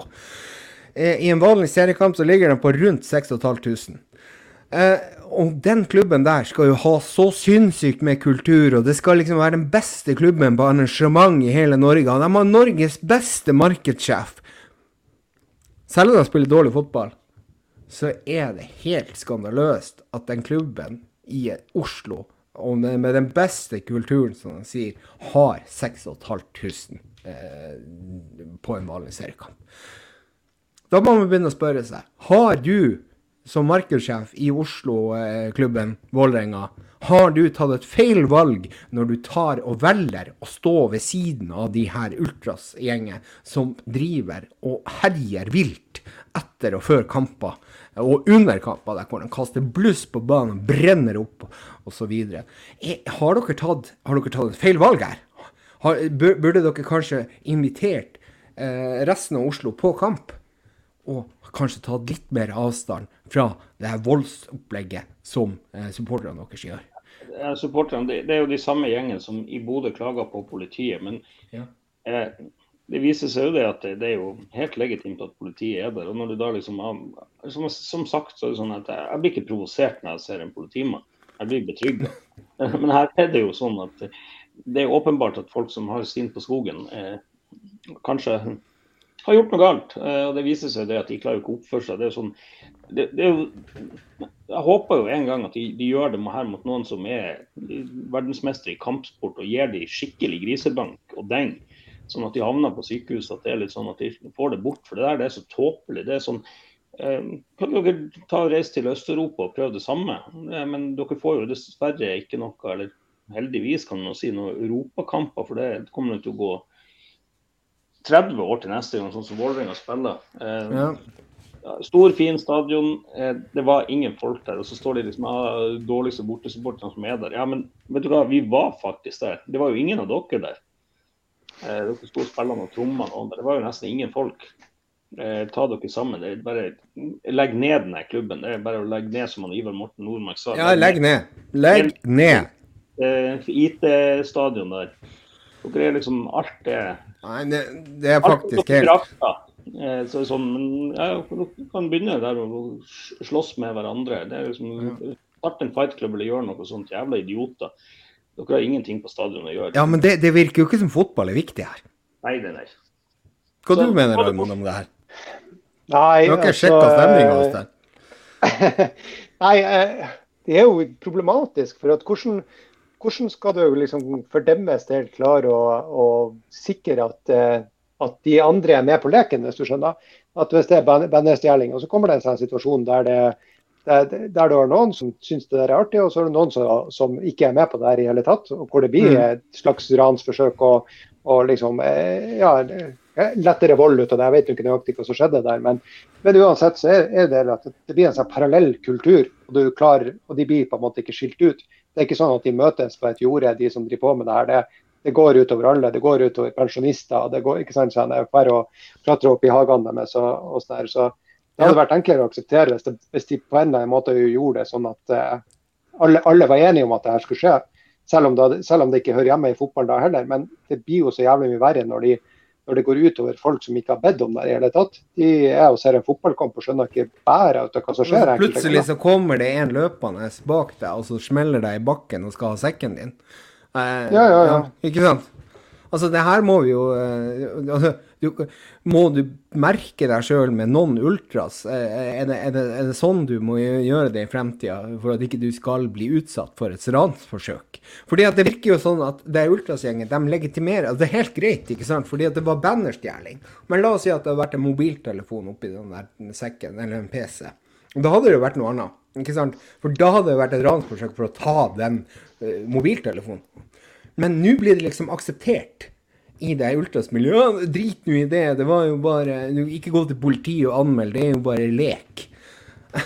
B: I en vanlig seriekamp så ligger den på rundt 6500. Eh, og den klubben der skal jo ha så sinnssykt med kultur, og det skal liksom være den beste klubben på arrangement i hele Norge. Og de har Norges beste markedssjef. Selv om de spiller dårlig fotball, så er det helt skandaløst at den klubben i Oslo, og med den beste kulturen, som de sier, har 6500 eh, på en vanlig seriekamp. Da må man begynne å spørre seg har du som markedssjef i Oslo-klubben Vålerenga, har du tatt et feil valg når du tar og velger å stå ved siden av de her ultras-gjengen som driver og herjer vilt etter og før kamper, og under kamper, der hvor de kaster bluss på banen, brenner opp osv. Har, dere har dere tatt et feil valg her? Har, burde dere kanskje invitert eh, resten av Oslo på kamp? Og kanskje ta litt mer avstand fra det her voldsopplegget som eh, supporterne deres gjør.
A: Supporterne, det, det, er jo de samme gjengene som i Bodø klager på politiet. Men ja. eh, det viser seg jo det at det, det, er jo helt legitimt at politiet er der. og når du da liksom, Som, som sagt, så er det sånn at jeg, jeg blir ikke provosert når jeg ser en politimann. Jeg blir betrygga. Men her er det jo sånn at det er åpenbart at folk som har stint på skogen, eh, kanskje har gjort noe galt. Eh, og Det viser seg det at de klarer ikke å oppføre seg. Det er sånn, det, det er jo, jeg håper jo en gang at de, de gjør det her mot noen som er verdensmester i kampsport, og gir de skikkelig grisebank og deng. Sånn at de havner på sykehus, at det er litt sånn at de får det bort. For det der det er så tåpelig. det er sånn, eh, Kan dere ta og reise til Øst-Europa og prøve det samme? Eh, men dere får jo dessverre ikke noe, eller heldigvis kan man si, noen europakamper. For det kommer til å gå 30 år til neste gang, sånn som Vålerenga spiller. Eh, ja. Stor, fin stadion. Eh, det var ingen folk der. Og så står de liksom ah, dårligste bortesupporterne som er der. Ja, men vet du hva, vi var faktisk der. Det var jo ingen av dere der. Eh, dere sto og noen og Det var jo nesten ingen folk. Eh, ta dere sammen. Det er bare Legg ned denne klubben. Det er bare å legge ned, som han Ivar Morten Nordmark sa.
B: Ja, legg ned. Legg ned.
A: IT-stadion der. Dere er liksom alt det
B: Nei, det, det er faktisk helt
A: eh, så sånn, ja, Dere kan begynne der å slåss med hverandre. Det er liksom, Start en fightklubb eller gjør noe sånt. Jævla idioter. Dere har ingenting på stadion å gjøre.
B: Ja, men det, det, virker jo ikke som fotball er viktig her.
A: Nei, det er.
B: Hva så, du mener du om det her?
C: Nei,
B: du har ikke altså, sjekka stemninga hos deg?
C: nei, eh, det er jo problematisk. For at hvordan hvordan skal du liksom for deres del klare å, å sikre at, eh, at, de andre er med på leken, hvis du skjønner? At Hvis det er bandestjeling, og så kommer det en sånn situasjon der det der, der du har noen som syns det er artig, og så er det noen som, som, ikke er med på det her i hele tatt. og Hvor det blir mm. et slags ransforsøk og, og liksom eh, ja, lettere vold ut av det. Jeg vet jo ikke nøyaktig hva som skjedde der, men, men uansett så er, er, det at det blir en sånn parallell kultur, og, klarer, og de blir på en måte ikke skilt ut. Det er ikke sånn at de møtes på et jorde, de som driver på med det her. Det, det går utover alle. Det går utover pensjonister. Det går ikke sant, sånn, bare å klatre opp i hagene deres og, og sånn Så det hadde vært enklere å akseptere hvis, det, hvis, de på en eller annen måte gjorde det sånn at uh, alle, alle, var enige om at det her skulle skje. Selv om, det, selv om det ikke hører hjemme i fotball da heller. Men det blir jo så jævlig mye verre når de når det går utover folk som ikke har bedt om det i hele tatt. De er og ser en fotballkamp og skjønner ikke bæret av hva som skjer.
B: Plutselig så kommer det en løpende bak deg, og så smeller deg i bakken og skal ha sekken din.
C: Eh, ja, ja, ja.
B: Ikke sant? Altså, det her må vi jo eh, altså, du, Må du merke deg sjøl med noen ultras? Eh, er det, er, det, er det, sånn du må gjøre det i fremtida, for at ikke du skal bli utsatt for et ransforsøk? Fordi at det virker jo sånn at det er ultrasgjengen de legitimerer altså Det er helt greit, ikke sant, fordi at det var bannerstjeling. Men la oss si at det hadde vært en mobiltelefon oppi den der sekken, eller en PC. Da hadde det jo vært noe annet. ikke sant? For da hadde det vært et ransforsøk for å ta den uh, mobiltelefonen. Men nå blir det liksom akseptert i det ultrasmiljøet. Drit nå i det. Det var jo bare Ikke gå til politiet og anmelde, det er jo bare lek.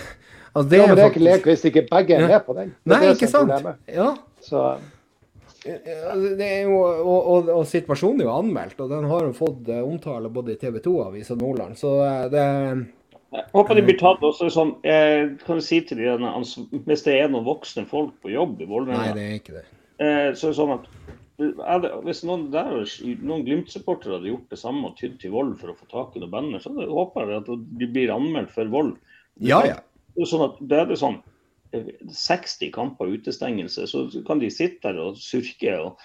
B: Altså, det
C: Ja, men det er
B: faktisk-
C: ikke lek hvis ikke begge er
B: Ja.
C: med på den. Det
B: Nei,
C: det
B: ikke sant? Ja.
C: Så
B: Altså, Det er jo, og, og, og situasjonen er jo anmeldt, og den har jo fått eh, omtale både i TV 2 og Avisa Nordland. Så eh, det
A: Jeg håper de blir tatt også sånn Jeg kan si til de Hvis det er noen voksne folk på jobb i
B: Nei, det er ikke det.
A: Eh, så er det sånn at hvis noen der, noen Glimt-supportere hadde gjort det samme og tydd til vold for å få tak i noen banner, så håper jeg at de blir anmeldt for vold.
B: Ja, ja.
A: Sånn at det er det sånn eh, 60 kamper utestengelse, så kan de sitte der og surke. og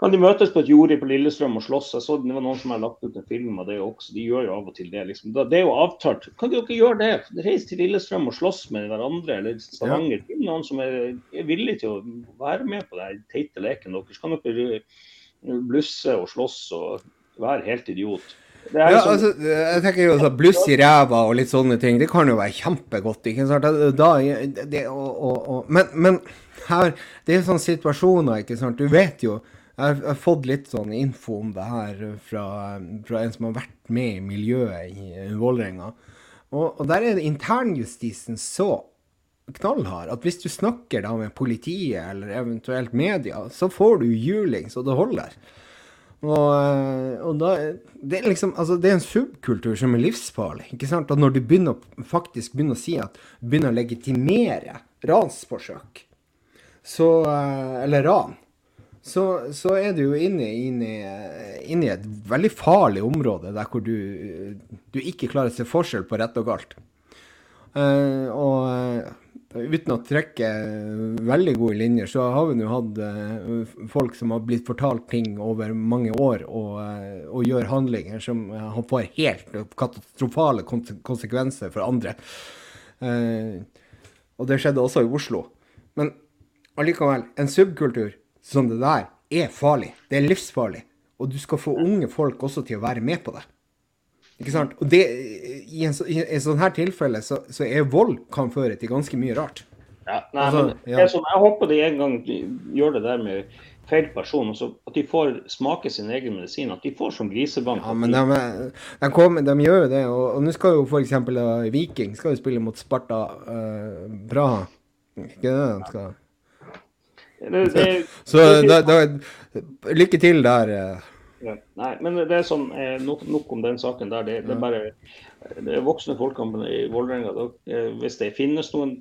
A: kan de møtes på et jorde på Lillestrøm og slåss? Jeg så det var noen som har lagt ut en film av det også. De gjør jo av og til det. liksom. Det er jo avtalt. Kan dere gjøre det? Reis til Lillestrøm og slåss med hverandre, eller Stavanger. Finn noen som er, er villig til å være med på den teite leken deres. Kan dere eh, blusse og slåss og være helt idiot? Det er
B: Ja,
A: liksom,
B: altså, jeg tenker jo altså, Bluss i ræva og litt sånne ting, det kan jo være kjempegodt. ikke sant? Da, det, og, og, og, men, men her, det er sånne situasjoner, ikke sant. Du vet jo Jeg har, fått litt sånn info om det her fra, fra en som har vært med i miljøet i Vålerenga. Og, og der er internjustisen så knallhard at hvis du snakker da med politiet eller eventuelt media, så får du juling så det holder. Og, eh, og da, det, er liksom, altså det er en subkultur som er livsfarlig. ikke sant? Og når du begynner, faktisk begynner å si at begynner å legitimere ransforsøk, så, eh, eller ran, så, så er du jo inne, i et veldig farlig område der hvor du, du ikke klarer å se forskjell på rett og galt. Uh, og eh, uten å trekke veldig gode linjer, så har vi nå hatt uh, folk som har blitt fortalt ting over mange år og, uh, og gjør handlinger som får helt katastrofale konsekvenser for andre. Og det skjedde også i Oslo. Men allikevel, en subkultur som det der er farlig. Det er livsfarlig. Og du skal få unge folk også til å være med på det. Ikke sant? Og det, i en, i en sånn her tilfelle så, så er vold kan føre til ganske mye rart.
A: Ja, nei,
B: Altså,
A: men
B: ja.
A: sånn, Jeg håper de en gang gjør det der med feil person. Altså, at de får smake sin egen medisin. At de får som grisebank.
B: Ja, men
A: de-
B: de, kommer, de gjør jo det. Og, nå skal jo f.eks. Viking skal jo spille mot Sparta uh, Praha. Ikke det de skal?
A: Det,
B: Så da, da, lykke til der. eh.
A: ja, nei, men det er sånn, eh, nok, nok om den saken der. Det, det er bare det er voksne folkene i Vålerenga. eh, Hvis det finnes noen,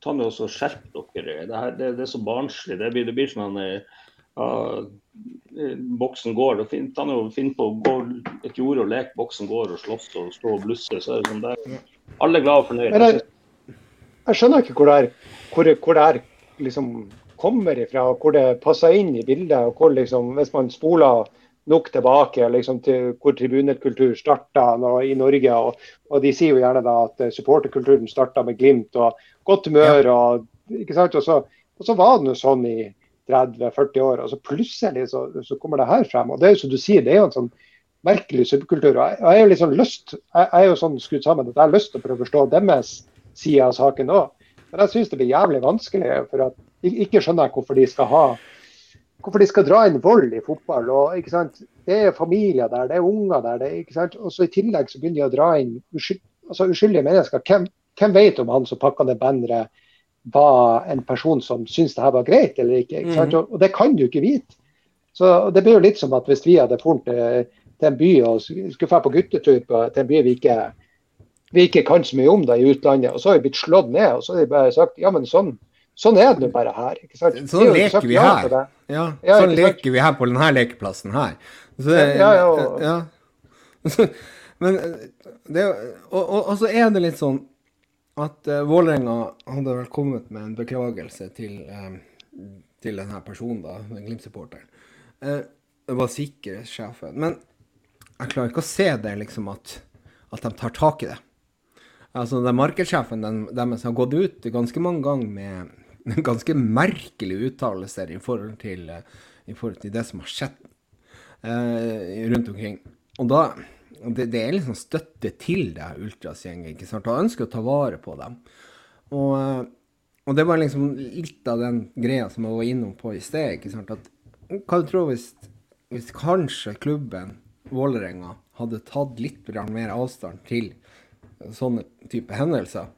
A: ta nå også skjerp dere. Det, her, det, det er så barnslig. Det blir, det blir sånn ja, Boksen går. og Finn, ta nå, finn på å gå et jorde og leke boksen går og slåss og stå og blusse. så er det sånn der. Alle er glad og fornøyd.
C: Jeg, jeg skjønner ikke hvor det, er, hvor, hvor det er liksom kommer ifra, hvor det passer inn i bildet. og hvor liksom, Hvis man spoler nok tilbake liksom, til hvor tribunekultur starta i Norge. Og, og De sier jo gjerne da at eh, supporterkulturen starta med Glimt og godt humør. og ikke sant, og så, og så var det jo sånn i 30-40 år, og så plutselig så, så kommer det her frem. og det er jo som du sier, det er jo en sånn merkelig subkultur. og Jeg, jeg er jo liksom lyst, jeg, jeg er jo sånn skrudd sammen at jeg har lyst til å prøve å forstå deres side av saken òg. Men jeg syns det blir jævlig vanskelig. for at Ikke skjønner jeg hvorfor de skal ha hvorfor de skal dra inn vold i fotball. og Det er familier der, det er unger der. det og så I tillegg så begynner de å dra inn uskyld, altså uskyldige mennesker. Hvem, hvem vet om han som pakka ned banneret var en person som syntes det her var greit eller ikke? ikke sant, og, og det kan du ikke vite. Så Det blir jo litt som at hvis vi hadde dratt til, til en by og skulle dra på guttetur på, til en by vi ikke, vi ikke kan så mye om da i utlandet, og så har vi blitt slått ned, og så har de bare sagt ja, men sånn, sånn er det nå bare her. ikke sant?
B: Sånn leker vi her. Ja,
C: Ja,
B: sånn leker vi her på denne lekeplassen her. Så,
C: Ja, ja, ja.
B: Men det, og, og, og så er det litt sånn at uh, Vålerenga hadde vel kommet med en beklagelse til, um, til denne personen, da, den Glimt-supporteren. Uh, det var sikkerhetssjefen. Men jeg klarer ikke å se det, liksom, at, at de tar tak i det. Altså, den Markedssjefen deres har gått ut ganske mange ganger med ganske merkelige uttalelser i forhold til, i forhold til det som har skjedd eh, rundt omkring. Og da det, det er liksom støtte til det ultrasgjengen, ikke sant. Han ønsker å ta vare på dem. Og, eh, og det var liksom litt av den greia som jeg var innom på i sted. ikke sant, at Hva du tror hvis, hvis kanskje klubben Vålerenga hadde tatt litt mer avstand til sånne type hendelser,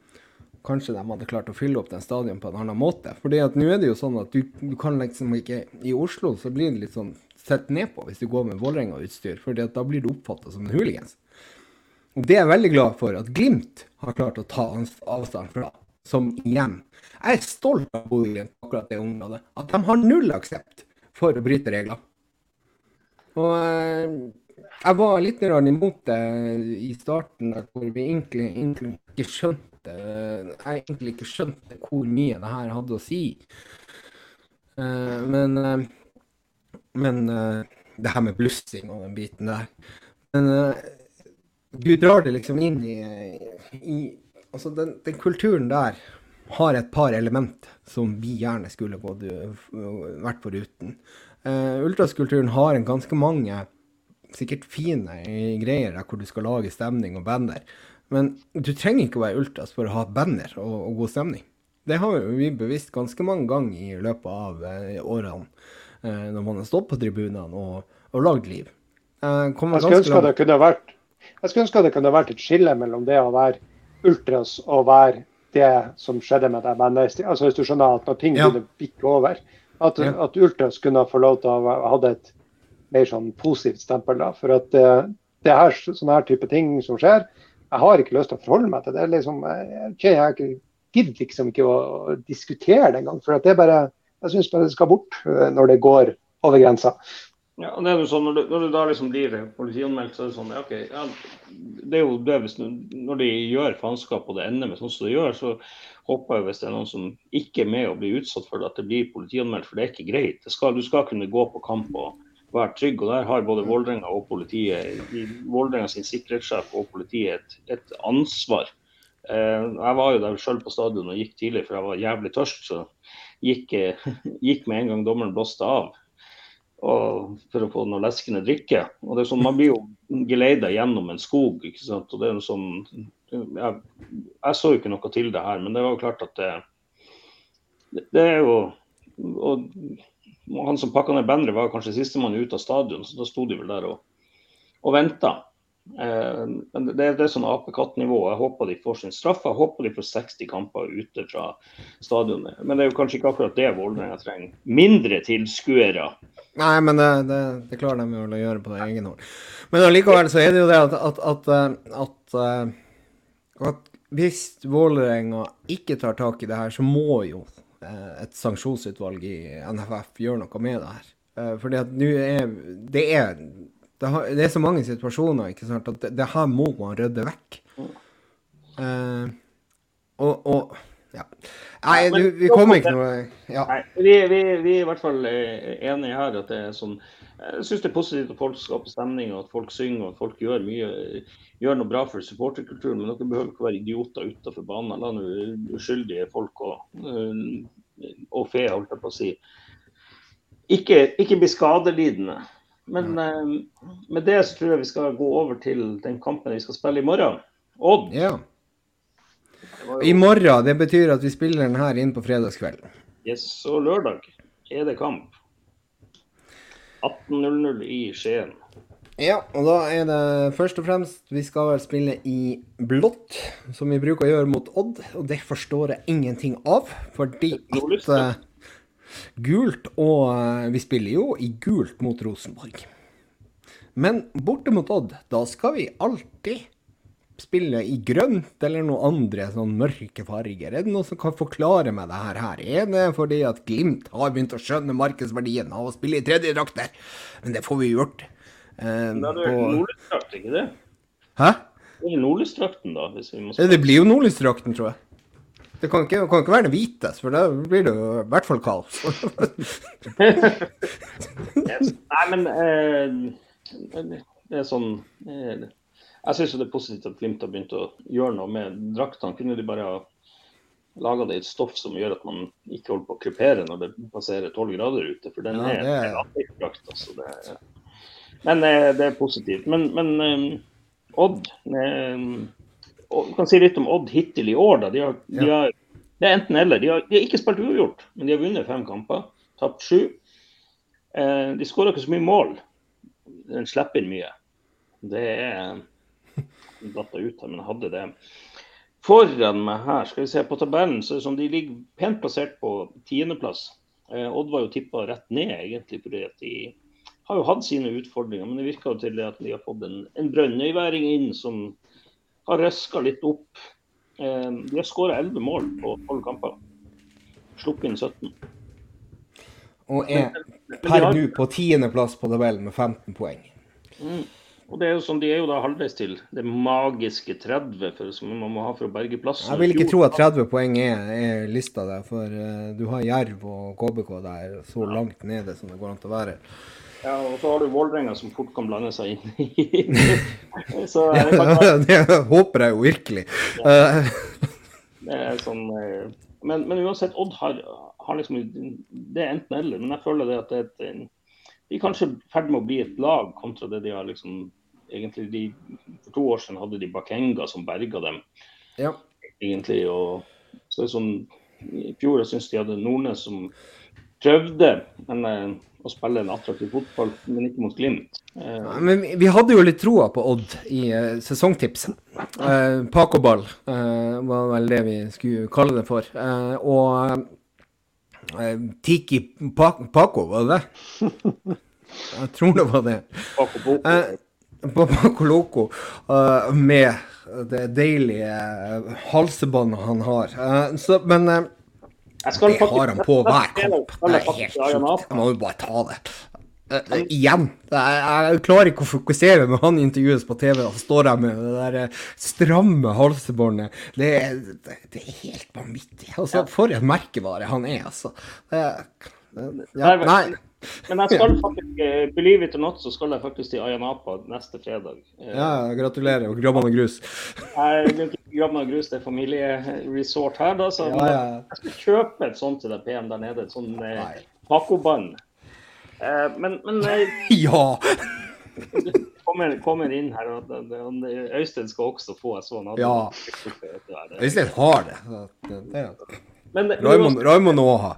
B: kanskje de hadde klart å fylle opp den stadion på en annen måte. Fordi at nå er det jo sånn at du, du kan liksom ikke I Oslo så blir det litt sånn sett ned på hvis du går med Vålerenga-utstyr, fordi da blir du oppfatta som en hooligans. Og det er jeg veldig glad for at Glimt har klart å ta avstand fra, som igjen. Jeg er stolt av Bodø-Glimt på akkurat det området. At de har null aksept for å bryte regler. Og eh, jeg var litt imot det i starten, hvor vi egentlig, egentlig ikke skjønte Jeg egentlig ikke skjønte hvor mye det her hadde å si. Eh, men eh, men det her med blussing og den biten der Men du drar det liksom inn i, i Altså, den, den, kulturen der har et par element som vi gjerne skulle gått, vært foruten. Uh, ultraskulturen har en ganske mange sikkert fine greier der hvor du skal lage stemning og banner. Men du trenger ikke å være ultras for å ha banner og, og god stemning. Det har vi bevisst ganske mange ganger i løpet av eh, årene, eh, når man har stått på tribunene og, og lagd liv.
C: Jeg, jeg skulle ønske det kunne vært jeg skulle ønske det kunne vært et skille mellom det å være ultras og være det som skjedde med deg bandet. Altså hvis du skjønner at når ting ja. kunne bikke over, at, ja. at ultras kunne få lov til å ha et mer sånn positivt stempel. da, For at det, det her, sånne her type ting som skjer, jeg har ikke lyst til å forholde meg til det. Liksom, jeg, jeg gidder liksom ikke å, diskutere det engang. For det bare, jeg syns bare det skal bort eh, når det går over grensa.
A: Ja, og det er jo sånn, Når du, når du da liksom blir politianmeldt, så er det sånn ja, ja, det er jo det hvis Når de gjør faenskap og det ender med sånn som det gjør, så håper jeg hvis det er noen som ikke er med og blir utsatt for det, at det blir politianmeldt. For det er ikke greit. Skal, du skal kunne gå på kamp og være trygg. og Der har både Vålerenga og politiet, Vålerenga sin sikkerhetssjef og politiet et, et ansvar. Eh, jeg var jo der selv på stadion og gikk tidlig, for jeg var jævlig tørst. Så gikk, eh, gikk med en gang dommeren blåste av. for å få noe leskende drikke. Og det er sånn, Man blir jo geleida gjennom en skog. ikke sant? og det er sånn, jeg, jeg, så jo ikke noe til det her, men det var jo klart at det, det er jo og han som pakka ned banneret, var kanskje sistemann ut av stadion, så da sto de vel der og, og venta. Eh, det, det er sånn apekattnivå. Jeg håper de får sin straff. Jeg håper de får 60 kamper ute fra stadionet. Men det er jo kanskje ikke akkurat det Vålerenga trenger. Mindre tilskuere.
B: Nei, men det, det, det, klarer de vel å gjøre på det egen hånd. Men allikevel så er det jo det at, at, at, eh, eh, at hvis Vålerenga ikke tar tak i det her, så må jo et sanksjonsutvalg i NFF gjør noe med det her. Eh, fordi at nå er det er det, har, det, er så mange situasjoner ikke sant, at det, det her må man rydde vekk. Uh, og, og, ja. Nei, du, vi kommer ikke noe ja.
A: Nei, vi, vi, vi, er i hvert fall enige her at det er sånn Jeg syns det er positivt at folk skaper stemning, og at folk synger og at folk gjør mye gjør noe bra for supporterkulturen. Men dere behøver ikke være idioter utenfor banen. La nå uskyldige folk og, øh, og fe, holdt jeg på å si, ikke, ikke bli skadelidende. Men uh, med det så tror jeg vi skal gå over til den kampen vi skal spille i morgen. Odd.
B: Ja. I morgen, det betyr at vi spiller den her inn på fredagskvelden.
A: Yes, og lørdag er det kamp. 18.00 i Skien.
B: Ja, og da er det først og fremst Vi skal vel spille i blått, som vi bruker å gjøre mot Odd. Og det forstår jeg ingenting av, fordi at uh, Gult og uh, Vi spiller jo i gult mot Rosenborg. Men borte mot Odd, da skal vi alltid spille i grønt eller noen andre sånn mørke farger. Er det noen som kan forklare meg det her? Er det fordi at Glimt har begynt å skjønne markedsverdien av å spille i tredje drakter? Men det får vi gjort.
A: Um, det er på... nordlysdrakt, ikke det?
B: Hæ?
A: Det er nordlysdrakten, da. Hvis vi
B: må det blir jo nordlysdrakten, tror jeg. Det kan ikke, kan ikke være den hvite, for da blir det jo i hvert fall kaos.
A: yes. Nei, men eh, det er sånn eh, Jeg syns det er positivt at Glimt har begynt å gjøre noe med draktene. Kunne de bare ha laga det i et stoff som gjør at man ikke holder på å krypere når det passerer tolv grader ute? For den ja, det er drakt, altså. Det er, men eh, det er positivt. Men, men um, Odd Du kan si litt om Odd hittil i år. De har, de har, det er enten eller. De har, de har ikke spilt uavgjort, men de har vunnet fem kamper. Tapt sju. Eh, de skårer ikke så mye mål. Den slipper inn mye. Det er datt ut her, men hadde det. foran meg her, skal vi se på tabellen, så er det sånn de ligger pent plassert på tiendeplass. Eh, Odd var jo tippa rett ned, egentlig, fordi at de har jo hatt sine utfordringer. Men det virker jo til at de har fått en, en brønnøyværing inn som har røska litt opp. Eh, de har skåra 11 mål på 12 kamper. Sluppet inn 17.
B: Og er per nå på tiendeplass på tabellen med 15 poeng.
A: Mm. Og det er jo sånn, De er jo da halvveis til det magiske 30 for, som man må ha for å berge plassen.
B: Jeg vil ikke tro at 30 poeng er, er lista der, for uh, du har Jerv og KBK der så langt nede som det går an til å være.
A: Ja, og så har du Vålerenga som fort kan blande seg inn i Så det kan
B: det håper jeg jo virkelig. Ja.
A: det er sånn eh, men, men uansett, Odd har, har liksom Det er enten eller. Men jeg føler det at det er et De er kanskje i ferd med å bli et lag kontra det de har liksom egentlig de, For to år siden hadde de Bakenga som berga dem,
B: ja.
A: egentlig. og så er det sånn I fjor jeg syns de hadde Nordnes som prøvde men, eh, å spille en attraktiv fotball, men ikke mot Glimt. Eh,
B: Men vi- hadde jo litt troa på Odd i eh, sesongtipset. Uh, Pacoball eh, var vel det vi skulle kalle det for. Eh, og Tiki pa Paco, var det det? Jeg tror det var det.
A: Paco og
B: Eh, Paco Loco eh, med det deilige uh, halsebåndet han har. Uh, så, men
A: uh,
B: det
A: faktisk-
B: har han på hver kamp. Det er helt sjukt. Jeg må jo bare ta det. Eh, eh, igjen. Er, jeg klarer ikke å fokusere når han intervjues på TV og står der med det der eh, stramme halsebåndet. Det, det, det er helt vanvittig. Altså, For en merkevare han er, altså. Uh, ja,
A: nei. Men jeg skal faktisk, eh, believe it or not, så skal jeg faktisk til Ayanapa neste fredag. Eh,
B: Ja, gratulerer. Og Grabban og grus.
A: Grabban meg grus, det er familieresort her, da. Så
B: Ja, ja.
A: jeg skal kjøpe et sånt til deg PM der nede. Et sånn eh,
B: Nei.
A: Eh, men men eh,
B: Ja!
A: kommer, kommer inn her, og, og, og Øystein skal også få en sånn.
B: Ja. Øystein har det. det, Det, det.
A: men,
B: Raymond òg må ha.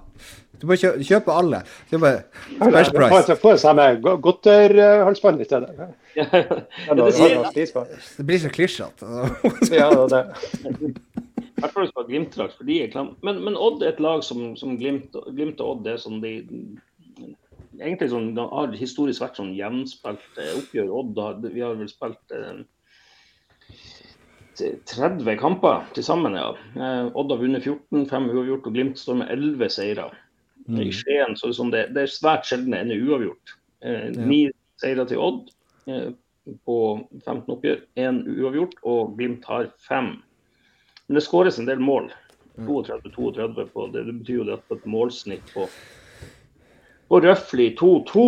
B: Du bare kjø, kjøpe alle. Det er bare
C: Få
B: price.
C: få det samme godterhalsbånd i stedet. Det er
A: det.
B: Det blir så klisjete.
C: Ja, det.
A: I hvert fall hvis det var Glimt-lag, for de er klam. Men, men Odd er et lag som, som Glimt, Glimt og Odd det er sånn de Egentlig sånn, det har historisk vært sånn jevnspilte oppgjør. Odd har, vi har vel spilt eh, 30 kamper til sammen, ja. Eh, Odd har vunnet 14, 5 uavgjort, og Glimt står med 11 seire. I Skien så liksom det det, er svært sjelden det ender uavgjort. Eh, Ni seire til Odd eh, på 15 oppgjør, én uavgjort, og Glimt har fem. Men det skåres en del mål. 32-32 på det. Det betyr jo det at et målsnitt på, på røftlig 2-2.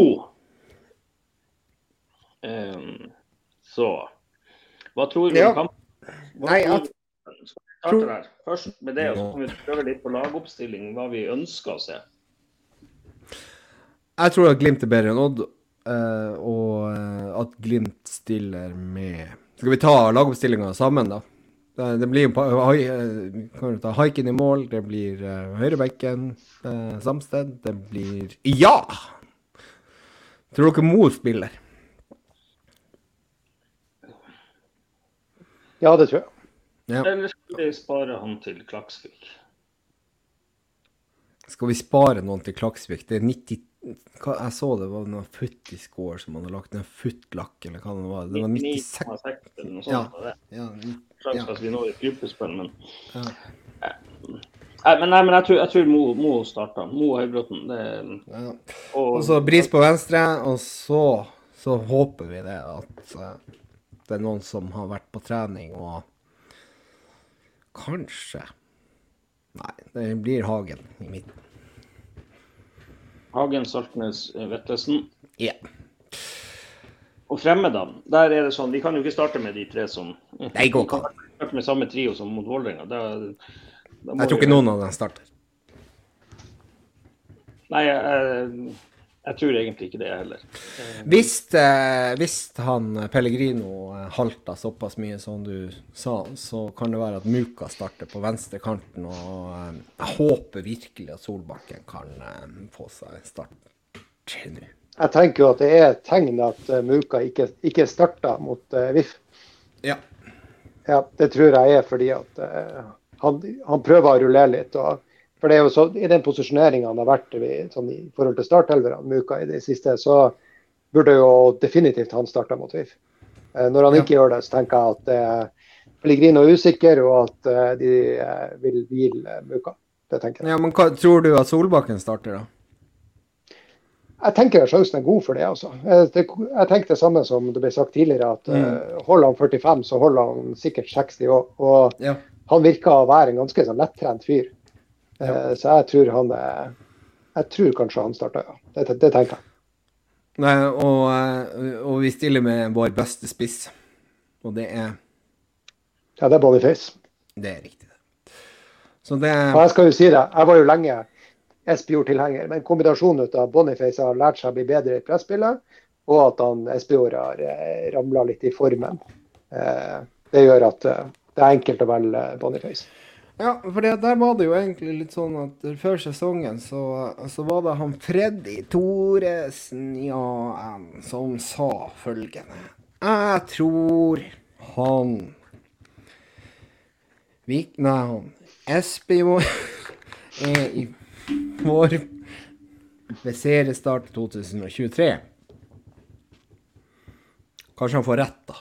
A: Um, så hva tror
B: Ja.
A: om kampen? Først med det, og så kan vi prøve litt på lagoppstilling, hva vi ønsker å se.
B: Jeg tror at Glimt er bedre enn Odd, eh, og eh, at Glimt stiller med Skal vi ta lagoppstillinga sammen, da? Det, det blir jo eh, Kan ta Haiken i mål, det blir høyrebekken, Samsted, det blir Ja! Tror dere Mo spiller?
C: Ja, det tror jeg.
B: Ja.
A: Eller skal vi spare han til Klaksvik?
B: Skal vi spare noen til Klaksvik? Det er 90 hva, Jeg så det var noe foot i score som han hadde lagt ned footlakk, eller hva det var. Det var 96
A: 99,6 eller noe sånt.
B: Ja,
A: ja,
B: Ja.
A: at vi når et gruppespill, men
B: ja.
A: Nei, men, nei, men jeg tror, jeg tror Mo, Mo starta. Mo Høybråten. Det,
B: ja.
A: og,
B: Og så Bris på venstre, og så, så håper vi det at uh, det er noen som har vært på trening og kanskje Nei, det blir Hagen i midten.
A: Hagen, Saltnes, Vettesen.
B: Ja.
A: Og fremmedene. Der er det sånn, Vi kan jo ikke starte med de tre som
B: Nei, går ikke an.
A: Starte med samme trio som mot Vålerenga.
B: Jeg tror
A: vi-
B: ikke noen av dem starter.
A: Nei, jeg, jeg, jeg tror egentlig ikke det heller.
B: Hvis, eh, hvis han Pellegrino eh, halter såpass mye som du sa, så kan det være at Muka starter på venstre kanten. Og eh, jeg håper virkelig at Solbakken kan eh, få seg en start nå.
C: Jeg tenker jo at det er et tegn at Muka ikke, ikke starta mot uh, VIF.
B: Ja.
C: Ja, det tror jeg er fordi at uh, han, han, prøver å rullere litt. Og, for det er jo så, I den posisjoneringa han har vært sånn, i forhold til startelverne Muka i det siste, så burde jo definitivt han starta mot VIF. Uh, når han ja. ikke gjør det, så tenker jeg at uh, Pellegrino er usikker, og at eh, de vil hvile Muka. Det tenker jeg.
B: Ja, men hva, Tror du at Solbakken starter, da?
C: Jeg tenker at sjansen er god for det. altså. Jeg, det, jeg tenker det samme som det ble sagt tidligere, at mm. uh, holder han 45, så holder han sikkert 60 òg. Og ja. han virker å være en ganske sånn lettrent fyr. Ja. Så jeg tror han Jeg tror kanskje han starter, ja. Det, det, tenker jeg.
B: Nei, og, eh, og, vi stiller med vår beste spiss, og det er
C: Ja, det er Boniface.
B: Det er riktig, det. Så det
C: Og jeg skal jo si det, jeg var jo lenge Espejord-tilhenger. Men kombinasjonen av Boniface har lært seg å bli bedre i presspillet, og at han Espejord har eh, ramla litt i formen. Eh, det gjør at eh, det er enkelt å velge Boniface.
B: Ja, for der var det jo egentlig litt sånn at før sesongen så, så var det han Freddy Thoresen ja, som sa følgende Jeg tror han Vik... Nei, han Espejord er i vår ved seriestart 2023. Kanskje han får rett, da.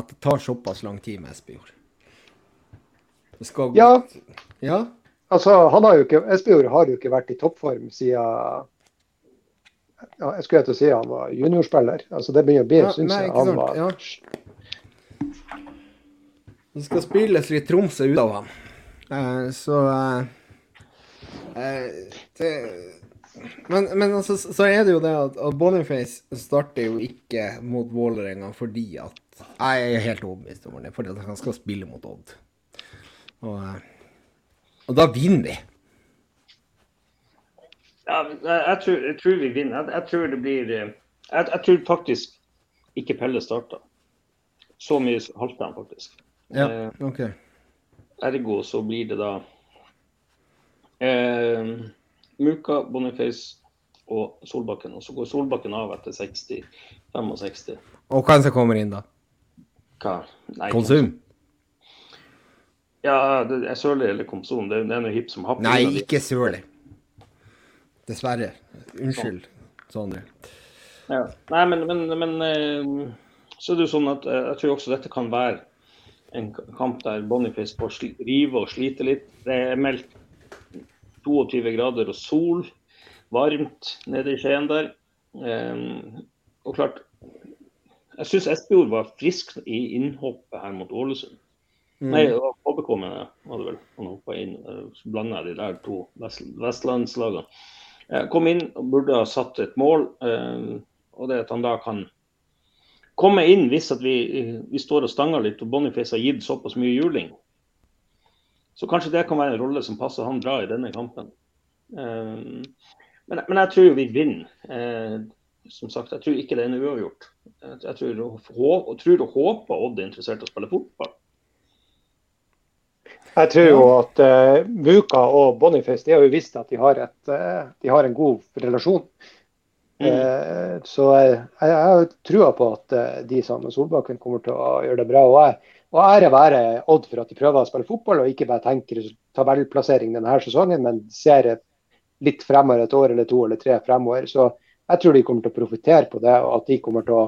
B: At det tar såpass lang tid med Espejord.
C: Skal... Ja. ja. Altså, han har jo ikke, Espejord har jo ikke vært i toppform siden ja, Jeg skulle til å si han var juniorspiller. Altså, det begynner å bli, ja, syns jeg. Han var... Ja.
B: Det skal spilles litt Tromsø ut av han. Uh, så uh, uh, det, men, men altså, så er det jo det at, at Boniface starter jo ikke mot Vålerenga fordi at Jeg er helt overbevist om det, fordi at han skal spille mot Odd. Og, og da vinner vi.
A: Ja, jeg tror, jeg tror vi vinner. Jeg, jeg, tror det blir eh, jeg, jeg tror faktisk ikke Pelle starter. Så mye halter han faktisk.
B: Ja, eh, ok.
A: Ergo så blir det da Eh, Muka, Boniface og Solbakken. Og så går Solbakken av etter 60, 65.
B: Og hvem som kommer inn da?
A: Hva?
B: Nei, Konsum?
A: Ja, det Sørli eller Komson, Det, er noe hipp som happ.
B: Nei, ikke Sørli. Dessverre. Unnskyld, Sondre.
A: Ja. Nei, men, men, men, eh, så er det jo sånn at eh, jeg tror også dette kan være en kamp der Boniface får rive og slite litt. Det er meldt 22 grader og sol. Varmt nede i Skien der. Um, og klart, jeg syns Espejord var frisk i innhoppet her mot Ålesund. Mm. Nei, det var KBK, mener jeg. Var vel. Han hoppa inn. Så blanda jeg de der to vest vestlandslagene. Jeg kom inn og burde ha satt et mål. Um, og det at han da kan komme inn hvis at vi, vi står og stanger litt og Boniface har gitt såpass mye juling. Så kanskje det kan være en rolle som passer han bra i denne kampen. Um, men, men, jeg tror vi vinner. Som sagt, jeg tror ikke det er en uavgjort. Jeg, tror, og, og håper Odd er interessert i å spille fotball.
C: Jeg tror jo at uh, Muka og Boniface de har jo visst at de har, et, uh, de har en god relasjon. Mm. Uh, så jeg, jeg har trua på at de sammen med Solbakken kommer til å gjøre det bra. og jeg og ære være Odd for at de prøver å spille fotball og ikke bare tenker tabellplassering denne sesongen, men ser litt fremover et år eller to eller tre fremover. Så jeg tror de kommer til å profitere på det, og at de kommer til å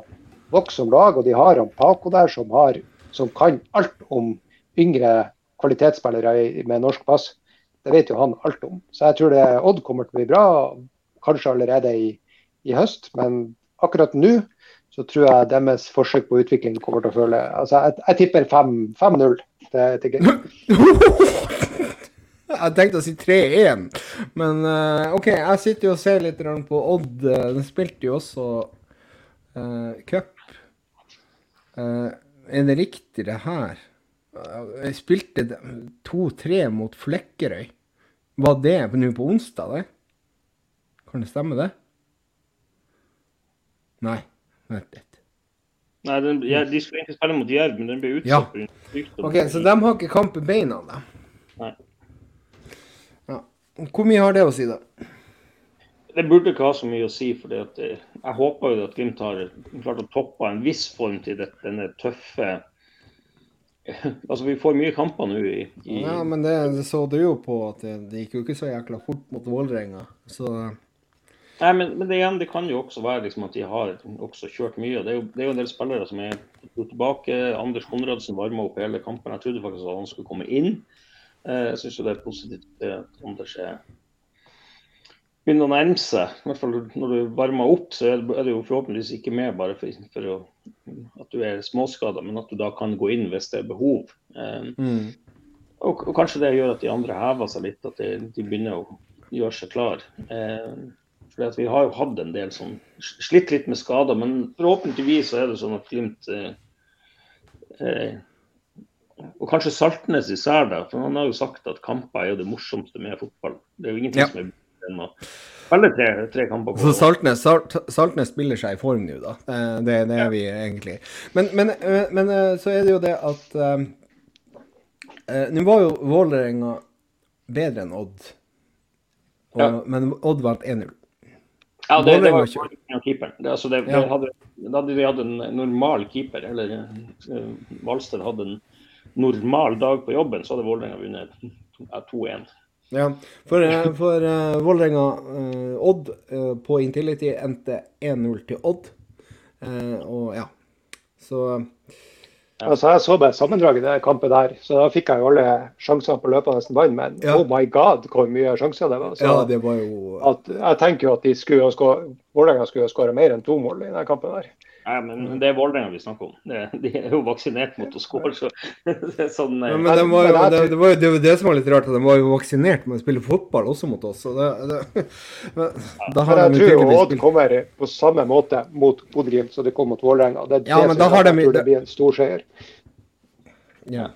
C: vokse som lag. Og de har han Paco der som, har, som kan alt om yngre kvalitetsspillere med norsk pass. Det vet jo han alt om. Så jeg tror det Odd kommer til å bli bra, kanskje allerede i, i høst. Men akkurat nå så tror jeg deres forsøk på utvikling kommer til å føle Altså, jeg, jeg tipper 5-0 til, til
B: Jeg tenkte å si 3-1, men uh, OK. Jeg sitter jo og ser litt på Odd. Den spilte jo også uh, cup. Uh, er det riktig, det her? Jeg spilte 2-3 mot Flekkerøy. Var det nå på onsdag, det? Kan det stemme, det? Nei. Vent litt.
A: Nei, den, ja, De skulle egentlig spille mot Jerv, men den ble utsatt. Ja.
B: Ok, Så de har ikke kamp i beina, de?
A: Nei.
B: Ja. Hvor mye har det å si, da?
A: Det burde ikke ha så mye å si. for eh, Jeg håper jo at Glimt har klart å toppe en viss form til denne tøffe Altså, vi får mye kamper nå i, i
B: Ja, men det, det så du jo på at det, det gikk jo ikke så jækla fort mot Vålerenga. Så
A: Nei, men, men det, igjen, det kan jo også være liksom, at de har også kjørt mye. Det er, jo, det er jo en del spillere som er tilbake. Anders Konradsen varma opp hele kampen. Jeg trodde faktisk at han skulle komme inn. Eh, Jeg syns det er positivt at Anders er begynner å nærme seg. I hvert fall når du varmer opp, så er det jo forhåpentligvis ikke med bare for, for å, at du er småskada, men at du da kan gå inn hvis det er behov. Eh,
B: mm.
A: og, og, kanskje det gjør at de andre hever seg litt, at de, de begynner å gjøre seg klar. Eh, for Vi har jo hatt en del sånn slitt litt med skader, men forhåpentligvis så er det sånn at Glimt eh, eh, Og kanskje Saltnes især, da, for han har jo sagt at kamper er jo det morsomste med fotball. Det er jo ingenting
B: Ja.
A: som er enn tre, tre kamper på
B: Så Saltnes, Salt, Saltnes spiller seg i form nå, da. Det, det er vi egentlig. Men, men, eh, men eh, så er det jo det at eh, Nå var jo Vålerenga bedre enn Odd. Og,
A: Ja.
B: Men Odd vant 1-0.
A: Ja, det, det var jo keeperen. Det, altså det,
B: Ja.
A: hadde, da hadde vi hatt en normal keeper, eller Valsted hadde en normal dag på jobben, så hadde Vålerenga vunnet 2-1.
B: Ja, for, eh, for uh, eh, Odd uh, på Intility endte 1-0 til Odd. Eh, og ja, så
C: Altså, jeg så bare sammendraget i den kampen der, så da fikk jeg jo alle sjansene på løpende bånd. Men
B: Ja.
C: oh my god, hvor mye sjanser det var. Så
B: Ja, det var jo
C: at, jeg tenker jo at de skulle Vålerenga skulle skåre mer enn to mål i den kampen der.
A: Nei, men det er Vålerenga vi snakker om. De er jo vaksinert mot å skåre, så det er sånn eh,
B: Ja, men de var jo, det, det var jo det, var det som var litt rart, at de var jo vaksinert med å spille fotball også mot oss. Så det, det, men, da har
C: Men
B: de
C: jeg tror jo
B: tydeligvis
C: Odd kommer på samme måte mot Bodø-Glimt som de kom mot Vålerenga. Det er
B: Ja,
C: det som
B: da har de-
C: jeg tror det blir en stor seier.
B: ja.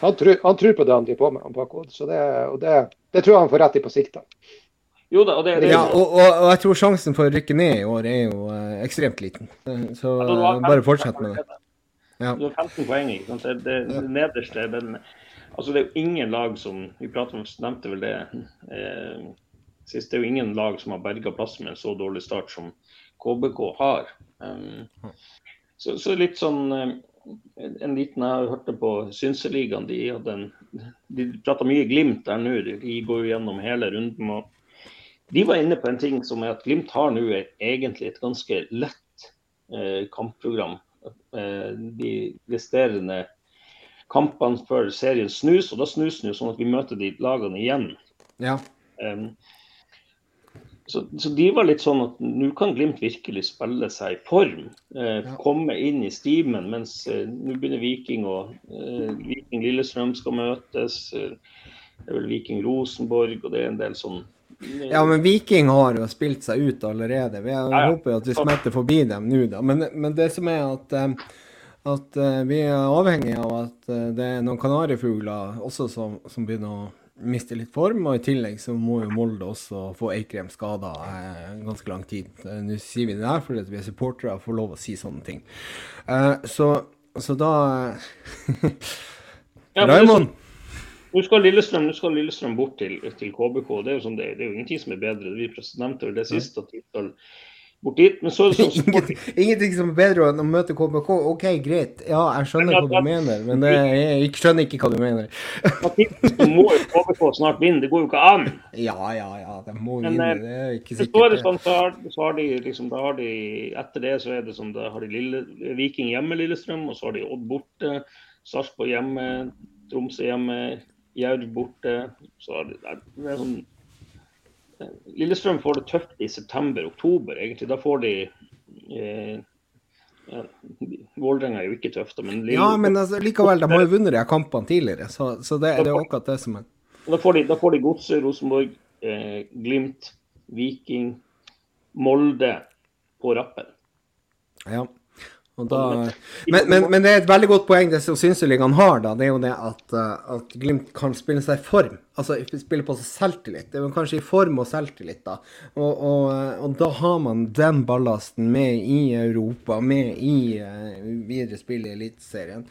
C: Han tror, han tror på det han driver på med, han Paco. Så det, og det, det tror jeg han får rett i på sikt. da.
A: Jo da, og det, det,
B: ja og, og, og jeg tror sjansen for å rykke ned i år er jo eh, ekstremt liten. Så
A: Ja,
B: eh, bare
A: 15
B: fortsett med det. Ja.
A: Du har 15 poeng. ikke? Det, det, det nederste er den Altså, det er jo ingen lag som Vi pratet om, nevnte vel det eh, sist. Det er jo ingen lag som har berga plassen med en så dårlig start som KBK har. Um, så, så litt sånn eh, en liten Jeg hørte på Synseligaen. De hadde en De prata mye Glimt der nå. De går jo gjennom hele runden. og de var inne på en ting som er at Glimt har nå egentlig et ganske lett eh, kampprogram. Eh, de resterende kampene før serien snus, og da snus den jo sånn at vi møter de lagene igjen.
B: ja.
A: Um, så, så de var litt sånn at nå kan Glimt virkelig spille seg i form. Eh,
B: Ja.
A: Komme inn i stimen, mens eh, nå begynner Viking og eh, Viking Lillestrøm skal møtes. Eh, det er vel Viking Rosenborg, og det er en del sånn
B: Ja, men Viking har jo spilt seg ut allerede. Vi
A: Ja, ja.
B: håper jo at vi smetter forbi dem nå, da. Men, men det som er at, eh, at eh, vi er avhengig av at eh, det er noen kanarifugler også som, som begynner å miste litt form. Og i tillegg så må jo Molde også få Eikrem skada eh, ganske lang tid. Nå sier vi det der fordi vi er supportere og får lov å si sånne ting. Eh, så, så da Raymond.
A: Sånn- Nå skal Lillestrøm, nå skal Lillestrøm bort til, til KBK. Det er jo sånn, det, det er jo ingenting som er bedre. Vi nevnte vel det sist, at de skal bort dit. Men så er det sånn
B: Ingenting, ingenting som er bedre enn å møte KBK. OK, greit. Ja, jeg skjønner hva du mener, men det, jeg skjønner ikke hva du mener.
A: Nå må jo KBK snart vinne. Det går jo ikke an.
B: Ja, ja, ja. De må
A: Men,
B: vinne.
A: eh,
B: Det er ikke
A: Så er det sånn, så har, så har de liksom, da har de, etter det så er det sånn, da har de Lille, Viking hjemme, Lillestrøm, og så har de Odd borte, Sarpsborg hjemme, Tromsø hjemme, Jerv borte. Så det er sånn, eh, Lillestrøm får det tøft i september-oktober, egentlig. Da får de eh, ja, Vålerenga er jo ikke tøft, men, Lille,
B: Ja, men altså, likevel, de har jo vunnet de kampene tidligere, så, så det, det er akkurat det som er
A: da får de, da får de Godset, Rosenborg, eh, Glimt, Viking, Molde på rappen.
B: Ja. Da, men, men, men det er et veldig godt poeng det som Synseligaen har, da. Det er jo det at, eh, at Glimt kan spille seg i form. Altså spille på seg selvtillit. Det er jo kanskje i form og selvtillit, da. Og, og, eh, og da har man den ballasten med i Europa, med i eh, videre spill i Eliteserien.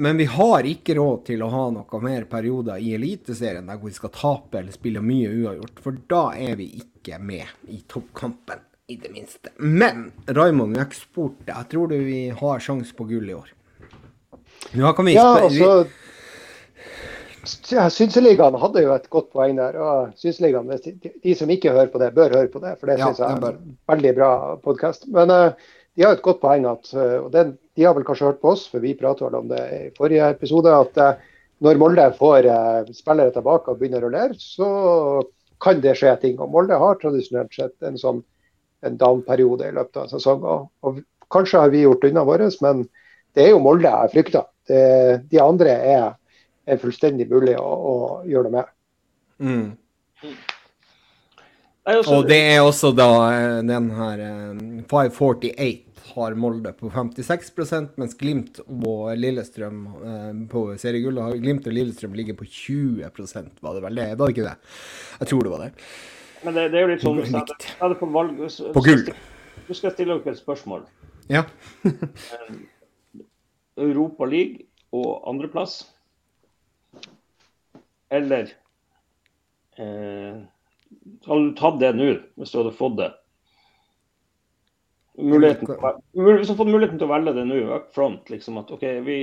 B: Men vi har ikke råd til å ha noe mer perioder i Eliteserien der vi skal tape eller spille mye uavgjort, for da er vi ikke med i toppkampen, i det minste. Men Raymond, vi har ikke spurt deg. Jeg tror du vi har sjanse på gull i år? Nå kan vi
C: Ja, altså ja, Synseligaen hadde jo et godt poeng der. og Synseligaen, de, de som ikke hører på det, bør høre på det. For det
B: Ja,
C: synes jeg er en veldig bra podkast. Men uh, de har et godt poeng, at, eh, og den, de har vel kanskje hørt på oss, for vi pratet vel om det i forrige episode, at uh, når Molde får uh, spillere tilbake og begynner å lære, så kan det skje ting. Og Molde har tradisjonelt sett en sånn en down-periode i løpet av en sesong. Og, og kanskje har vi gjort unna vårt, men det er jo Molde jeg frykter. Det, de andre er, er fullstendig mulig å, å gjøre det med.
B: mm. Og det er også da eh, den her eh, 548 har Molde på 56% mens Glimt og Lillestrøm eh, på seriegullet Glimt og Lillestrøm ligger på 20 var det vel det? Var det ikke det? Jeg tror det var det.
A: Men det, det er jo litt sånn hvis jeg hadde- jeg hadde fått valg hvis-
B: På gull.
A: Nå skal jeg stille dere et spørsmål.
B: Ja.
A: Europa League og andreplass. Eller eh, Hadde du tatt det nå, hvis du hadde fått det? Muligheten, hvis du hadde fått muligheten til å velge det nå, up front, liksom at OK, vi,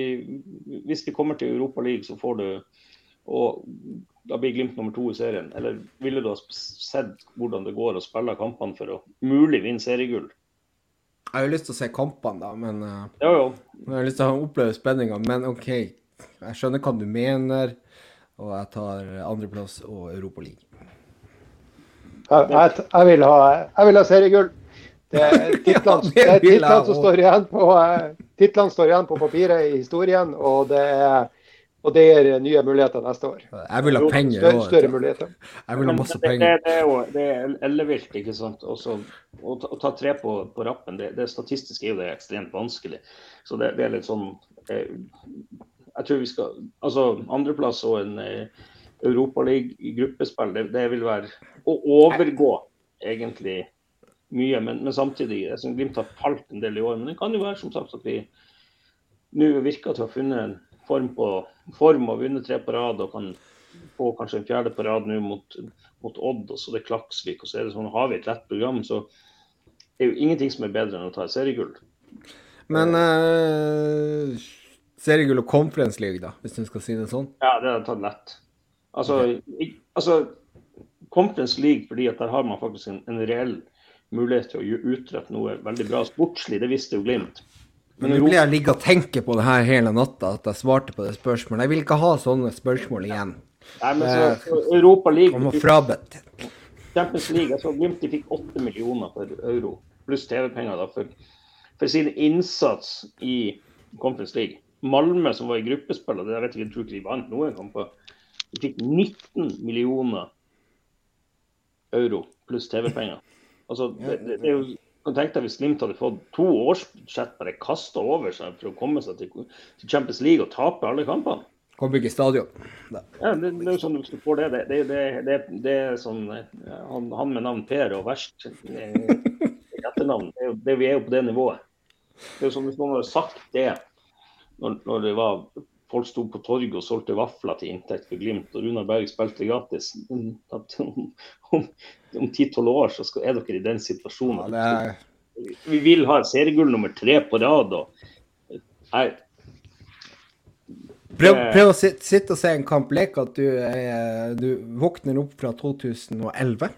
A: hvis vi kommer til Europa League, så får du Og da blir Glimt nummer to i serien. Eller ville du ha sett hvordan det går å spille kampene for å mulig vinne seriegull?
B: Jeg har jo lyst til å se kampene, da, men eh,
A: Jo, jo.
B: jeg har lyst til å oppleve spenninga. Men OK, jeg skjønner hva du mener, og jeg tar andreplass og Europaligaen.
C: Jeg, jeg, jeg, vil, ha, jeg vil ha seriegull. Det er titlene,
B: Ja, det
C: er titlene som står igjen på eh, titlene står igjen på papiret i historien, og det, er, og det gir nye muligheter neste år.
B: Jeg vil ha penger
C: Større,
B: òg.
C: større muligheter.
B: Jeg vil ha masse penger.
A: det, det,
B: penger.
A: det er det er ellevilt, ikke sant. Også, å, ta, å ta tre på, på rappen, det, det statistisk er jo det ekstremt vanskelig. Så det, det er litt sånn eh, Jeg tror vi skal Altså andreplass og en eh, europaliga-gruppespill, det, det vil være å overgå egentlig mye. Men, men samtidig, jeg syns Glimt har falt en del i år. Men det kan jo være som sagt at vi nå virker til å ha funnet en form på form og vunnet tre på rad og kan få kanskje en fjerde på rad nå mot, mot Odd, og så det er Klaksvik. og så er det sånn, Har vi et lett program, så det er jo ingenting som er bedre enn å ta et seriegull.
B: Men uh, seriegull og Conference League, da, hvis du skal si det sånn?
A: Ja, det har jeg tatt lett. Altså, ik- altså Conference League, fordi at der har man faktisk en, en reell mulighet til å utrette noe veldig bra sportslig. Det visste jo Glimt.
B: Men nå blir jeg ligge og tenke på det her hele natta, at jeg svarte på det spørsmålet. Jeg vil ikke ha sånne spørsmål igjen.
A: Nei, men så, så Europa
B: Jeg
A: League,
B: frabedt.
A: Champions League, jeg så Glimt de fikk 8 millioner for euro, pluss TV-penger da, for, for sin innsats i Conference League. Malmö, som var i gruppespill, og det jeg vet ikke, jeg tror ikke de vant noen kamper, de fikk 19 millioner euro pluss TV-penger. Altså, det, det, det er jo kan tenke deg Hvis Glimt hadde fått to årsbudsjett bare kasta over seg for å komme seg til, Champions League og tape alle kampene.
B: Og bygge stadion.
A: Ja, det, det er jo sånn Hvis du får det Det, det, det, er sånn eh, han, han med navn Per og verst etternavn. Det det, vi er jo på det nivået. Det er jo sånn hvis noen hadde sagt det når, når det var folk sto på torget og solgte vafler til inntekt for Glimt, og Runar Berg spilte gratis. At om om, om 10-12 år så skal, er dere i den situasjonen.
B: Ja, er,
A: Vi vil ha seriegull nummer tre på rad. og Nei,
B: prøv, prøv å sitte, sitte og se en kamp. Lek at du, er, du våkner opp fra 2011.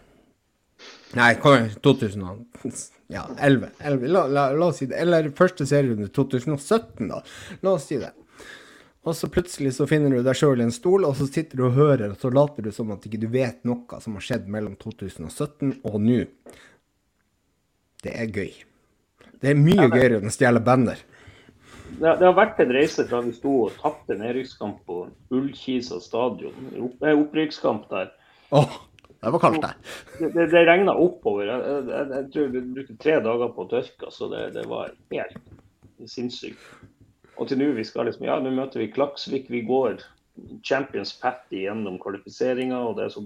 B: Nei, hva er det? ja, 11. 11. La, la, la oss si det. Eller første serierunde 2017, da. La oss si det. Og så plutselig så finner du deg sjøl i en stol, og så sitter du og hører, og så later du som at ikke du vet noe som har skjedd mellom 2017 og nå. Det er gøy. Det er mye gøyere enn å stjele bander.
A: Det, det har vært en reise fra vi sto og tapte nedrykkskamp på Ullkisa stadion. Det er opprykkskamp der.
B: Åh, det var kaldt der.
A: Det, det, det regna oppover. Jeg, jeg, jeg, jeg tror vi brukte tre dager på å tørke, så det, det var helt sinnssykt. Og til nå vi skal liksom Ja, nå møter vi Klaksvik. Vi går Champions Patty gjennom kvalifiseringa, og det er så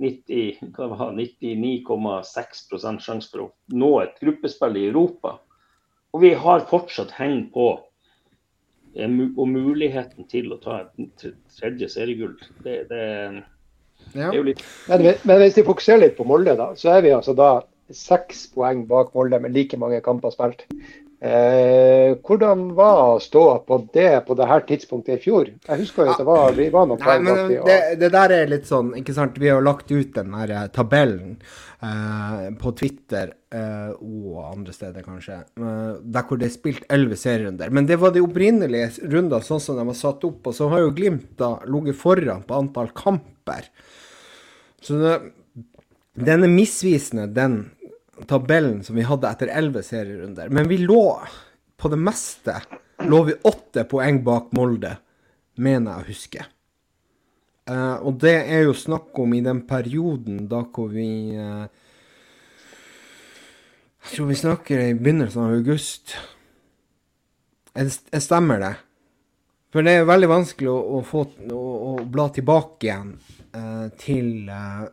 A: 90 hva var det, 99,6% sjanse for å nå et gruppespill i Europa. Og vi har fortsatt heng på eh, og muligheten til å ta et tredje seriegull. Det, det, det
B: Ja.
A: er jo litt
C: Men, men hvis vi fokuserer litt på Molde, da, så er vi altså da seks poeng bak Molde med like mange kamper spilt. Eh, hvordan var ståa på det på det her tidspunktet i fjor? Jeg husker jo at det var, vi var noen
B: Nei, men
C: bak og-
B: det, det der er litt sånn, ikke sant. Vi har lagt ut den der eh, tabellen eh, på Twitter eh, og andre steder, kanskje, eh, der hvor det er spilt elleve serierunder. Men det var de opprinnelige runder, sånn som de var satt opp. Og så har jo Glimt da ligget foran på antall kamper. Så det, den er misvisende, den tabellen som vi hadde etter elleve serierunder. Men vi lå på det meste lå vi åtte poeng bak Molde, mener jeg å huske. Eh, og det er jo snakk om i den perioden da hvor vi eh, Jeg tror vi snakker i begynnelsen av august. Jeg, er stemmer det? For det er veldig vanskelig å, å få å, å bla tilbake igjen eh, til eh,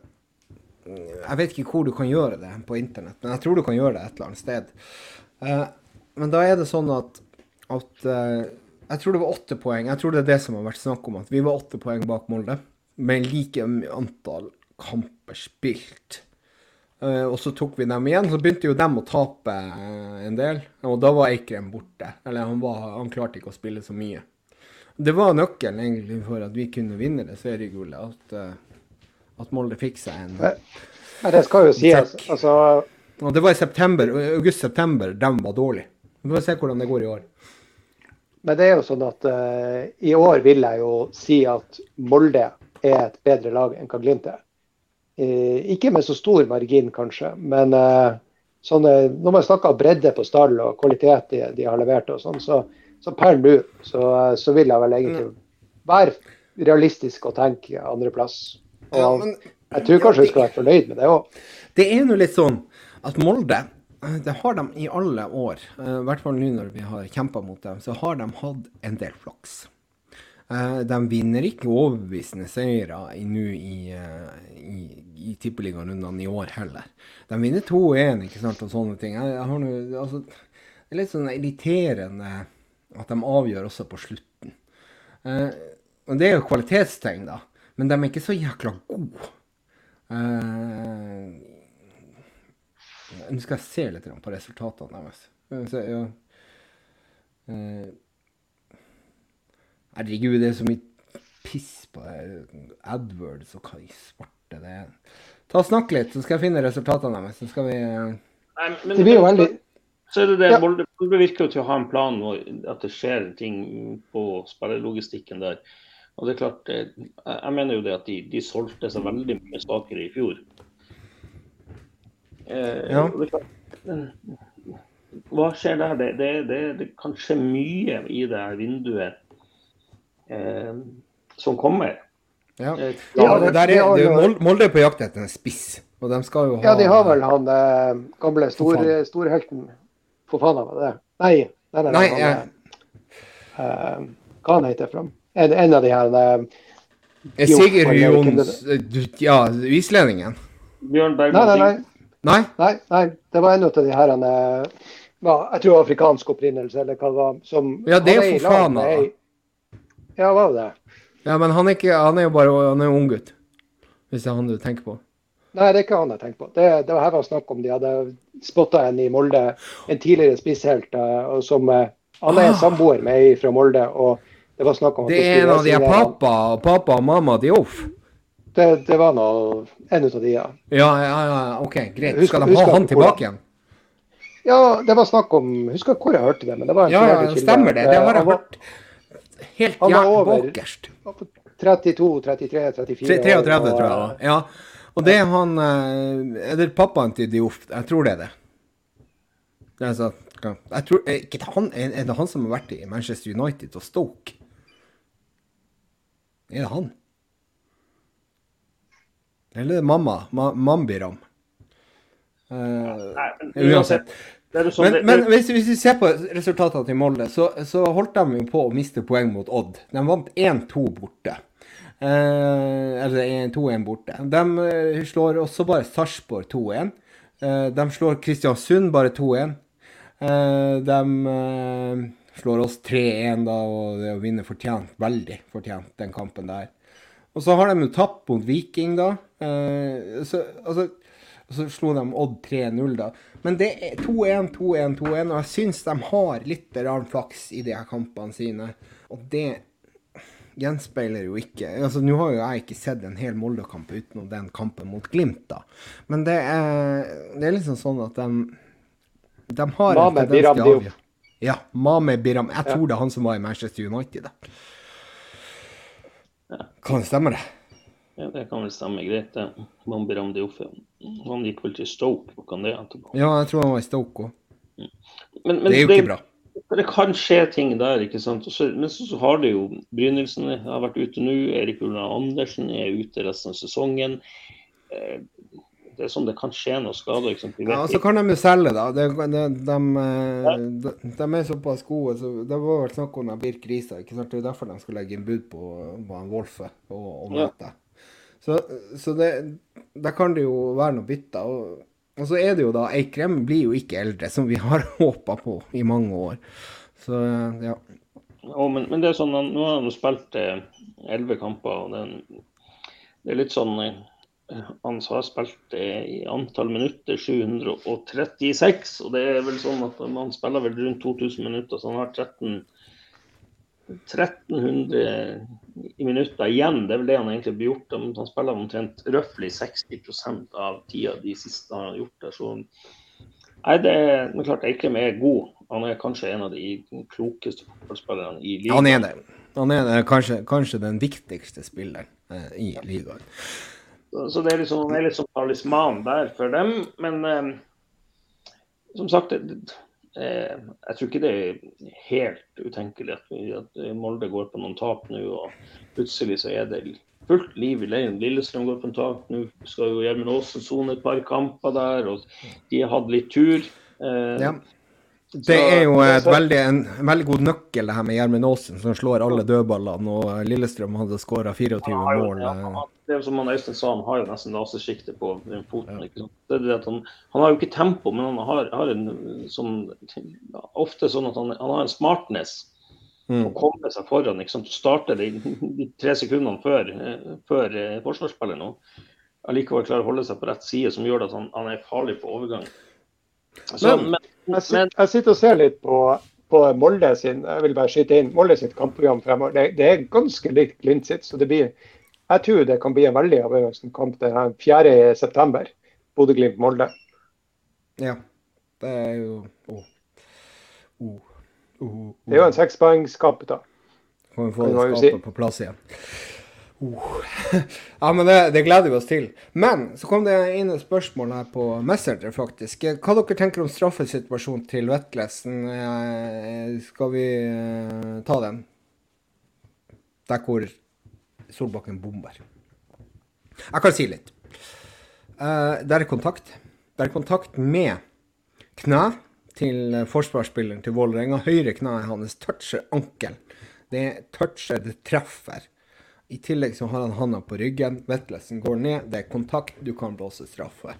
B: Jeg vet ikke hvor du kan gjøre det på internett, men jeg tror du kan gjøre det et eller annet sted. Uh, men da er det sånn at, at uh, Jeg tror det var åtte poeng. Jeg tror det er det som har vært snakk om, at vi var åtte poeng bak Molde. Med like antall kamper spilt. Uh, og så tok vi dem igjen. Så begynte jo dem å tape en del. Og da var Eikrem borte. Eller han, var, han klarte ikke å spille så mye. Det var nøkkelen egentlig for at vi kunne vinne det seriegullet. At, at Molde fikk seg en
C: Nei, det skal jo sies. Altså,
B: Og det var i september, august-september de var dårlige. Vi får se hvordan det går i år.
C: men det er jo sånn at uh, i år vil jeg jo si at Molde er et bedre lag enn hva Glimt er. Uh, ikke med så stor margin, kanskje, men uh, sånne, når man snakker bredde på stall og kvalitet de, de har levert, og sånn, så, så per nå så, så vil jeg vel egentlig være realistisk og tenke andreplass. Og
B: Ja, men-
C: jeg tror kanskje vi skal være fornøyd med det òg.
B: Det er nå litt sånn at Molde, eh, det har de i alle år, eh, i hvert fall nå når vi har kjempa mot dem, så har de hatt en del flaks. Eh, De vinner ikke overbevisende seire i, nå i, i, i tippeligarundene i år heller. De vinner 2-1 ikke sant, og sånne ting. Jeg, jeg har nå, altså, det er litt sånn irriterende at de avgjør også på slutten. Eh, og Det er jo kvalitetstegn, da, men de er ikke så jækla gode. Uh, nå skal jeg se litt på resultatene deres. Se, ja. Eh, herregud, det er så mye piss på det. AdWords og hva i svarte det er. Ta og Snakk litt, så skal jeg finne resultatene deres. Så skal vi eh,
A: Nei, men,
C: Det blir jo veldig
A: Så er det det,
C: Ja.
A: Molde virker jo til å ha en plan og at det skjer ting på spillerlogistikken der. Og det er klart, eh, jeg, mener jo det at de, de solgte seg veldig mye svakere i fjor. Eh,
B: Ja.
A: det er klart, eh, hva skjer der? Det, det, det, det kan skje mye i det her vinduet eh, som kommer.
B: Ja.
A: Eh,
B: Ja, det der er, det er Molde er på jakt etter en spiss, og de skal jo ha
C: Ja, de har vel han eh, gamle stor, storhelten Fofana, var det? Nei, nei, nei,
B: Nei,
C: han,
B: jeg-
C: eh, hva han heter fra? En, en av de her Jo,
B: Sigurd Jons Ja, islendingen.
A: Bjørn Bergman
C: nei, nei.
B: Nei?
C: nei, nei det var en av de her han, var, Jeg tror afrikansk opprinnelse, eller hva det var. Som,
B: Ja, det er
C: for
B: faen
C: ei- Ja, var det det?
B: Ja, men han er, ikke, han er jo bare han er jo unggutt. Hvis det er han du tenker på.
C: Nei, det er ikke han jeg tenker på. Det, det var her var snakk om de hadde spotta en i Molde, en tidligere spisshelt, uh, som uh, Han er
B: Ah.
C: samboer med ei fra Molde, og det var snakk om at
B: Det er en av de pappa, pappa og mamma Dioff.
C: Det, det var nå en av de, ja.
B: Ja, ja, ja, OK, greit.
C: Husker-
B: Skal de
C: husker
B: ha han
C: ikke
B: tilbake igjen?
C: Ja, det var snakk om Husker hvor jeg hørte det, men det var en
B: Ja, ja,
C: kilde.
B: stemmer det. Det
C: Eh,
B: har jeg
C: var-
B: hørt. Helt
C: han var
B: jævlig
C: over-
B: bakerst.
C: var på 32, 33, 34
B: 33, tror jeg da. Ja. Og det er han eh, Er det pappaen til Dioff? Jeg tror det er det. det er så, jeg tror, er, ikke det han, er er det han som har vært i Manchester United og Stoke? Er det han? Eller er det mamma? Ma, Mambiram? Eh,
A: Nei, men
B: uansett.
A: Er sånn,
B: Men,
A: det-
B: men hvis, hvis vi ser på resultatene til Molde, så, så holdt de jo på å miste poeng mot Odd. De vant 1-2 borte. Eh, eller 1-2-1 borte. De eh, slår også bare Sarpsborg 2-1. Eh, de slår Kristiansund bare 2-1. Eh, de eh, slår oss 3-1 da, og det å vinne fortjent, veldig fortjent, den kampen der. Og så har de jo tapt mot Viking, da. Eh, så, altså, så slo de Odd 3-0, da. Men det er 2-1, 2-1, 2-1, og jeg syns de har litt flaks i de her kampene sine. Og det gjenspeiler jo ikke altså Nå har jo jeg ikke sett en hel Molde-kamp utenom den kampen mot Glimt, da. Men det er, det er liksom sånn at de, de har
C: Mame Biram Diop.
B: Ja, Mame Biram. Jeg tror det er han som var i Manchester United. Da. Kan det stemme, det?
A: Ja, det kan vel stemme greit, det. Mame Biram Diop. Han gikk vel til Stoke, hva kan det etterpå?
B: Ja, jeg tror han var i Stoke òg.
A: Men, men
B: Det er jo ikke bra.
A: Det kan skje ting der, ikke sant. Også, men så, så har det jo Brynildsen har vært ute nå. Erik Ulland Andersen er ute resten av sesongen. Eh, Det er sånn det kan skje noe skade. Liksom. vet
B: Ja, og så kan de jo selge, da. De, de, de, de, de er såpass gode. Så det var vel snakk om Birk Risa. ikke sant? Det er derfor de skulle legge inn bud på, på en Wolfe og, og
A: Ja.
B: Så, så det, der kan det jo være noe bytte. Og, og så er det jo da Eikrem blir jo ikke eldre, som vi har håpa på i mange år. Så ja.
A: Oh, men, men det er sånn, nå har han spilt eh, elleve kamper. og det, er det er litt sånn eh, Han har spilt i antall minutter 736, og det er vel sånn at han spiller vel rundt 2000 minutter, så han har 13 1300 i minutter igjen. Det er vel det han egentlig blir gjort. Han spiller omtrent røftlig 60 av tida de siste han har gjort der. Så Nei, det er, men klart Eikrem er god. Han er kanskje en av de klokeste fotballspillerne i ligaen.
B: Han er det. Han er det, kanskje, kanskje den viktigste spilleren eh, i ligaen.
A: Så det er liksom, han er litt som talisman der for dem. Men eh, som sagt, eh, jeg tror ikke det er helt utenkelig at, at Molde går på noen tap nå. Og plutselig så er det fullt liv i leiren. Lillestrøm går på en tap. Nå skal jo Gjermund Aasen sone et par kamper der, og de har hatt litt tur. Eh,
B: Ja. Det er jo veldig, en, en veldig god nøkkel, det her med Gjermund Aasen, som slår alle dødballene. Og Lillestrøm hadde skåra 24
A: Han
B: mål.
A: ja,
B: eh.
A: han- det er jo som han Øystein sa, han har jo nesten lasersjikte på foten. Sant? Det det han, han har jo ikke tempo, men han har, har en sånn Ofte sånn at han, han har en smartness å
B: Mm.
A: komme seg foran. ikke sant? Starte de, de tre sekundene før, eh, før eh, forsvarsspilleren og allikevel klarer å holde seg på rett side, som gjør at han, han er farlig på overgang. Så,
B: Men-
A: men,
C: Jeg, jeg sitter og ser litt på, på Molde sin jeg vil bare skyte inn, Molde sitt kampprogram fremover. Det, det er ganske likt Glimt sitt. så det blir, Jeg tror det kan bli en veldig avgjørende kamp den her 4.9. Bodø-Glimt-Molde.
B: Ja. Det er jo oh. Oh. Oh.
C: Det er jo en sekspoengskamp. da.
B: Kan vi få det skapet
C: si.
B: på plass igjen. Oh. Ja, men det, det gleder vi oss til. Men så kom det inn et spørsmål her på Messenger, faktisk. Hva dere tenker om straffesituasjonen til Vetlesen? Eh, Skal vi eh, ta den? Der hvor Solbakken bomber. Jeg kan si litt. Eh, der er kontakt. Det er kontakt med kne til forsvarsspilleren til Vålerenga. Høyre kne hans toucher ankel. Det toucher, det treffer. I tillegg så har han handa på ryggen. Vettlesen går ned. Det er kontakt, du kan blåse straffe.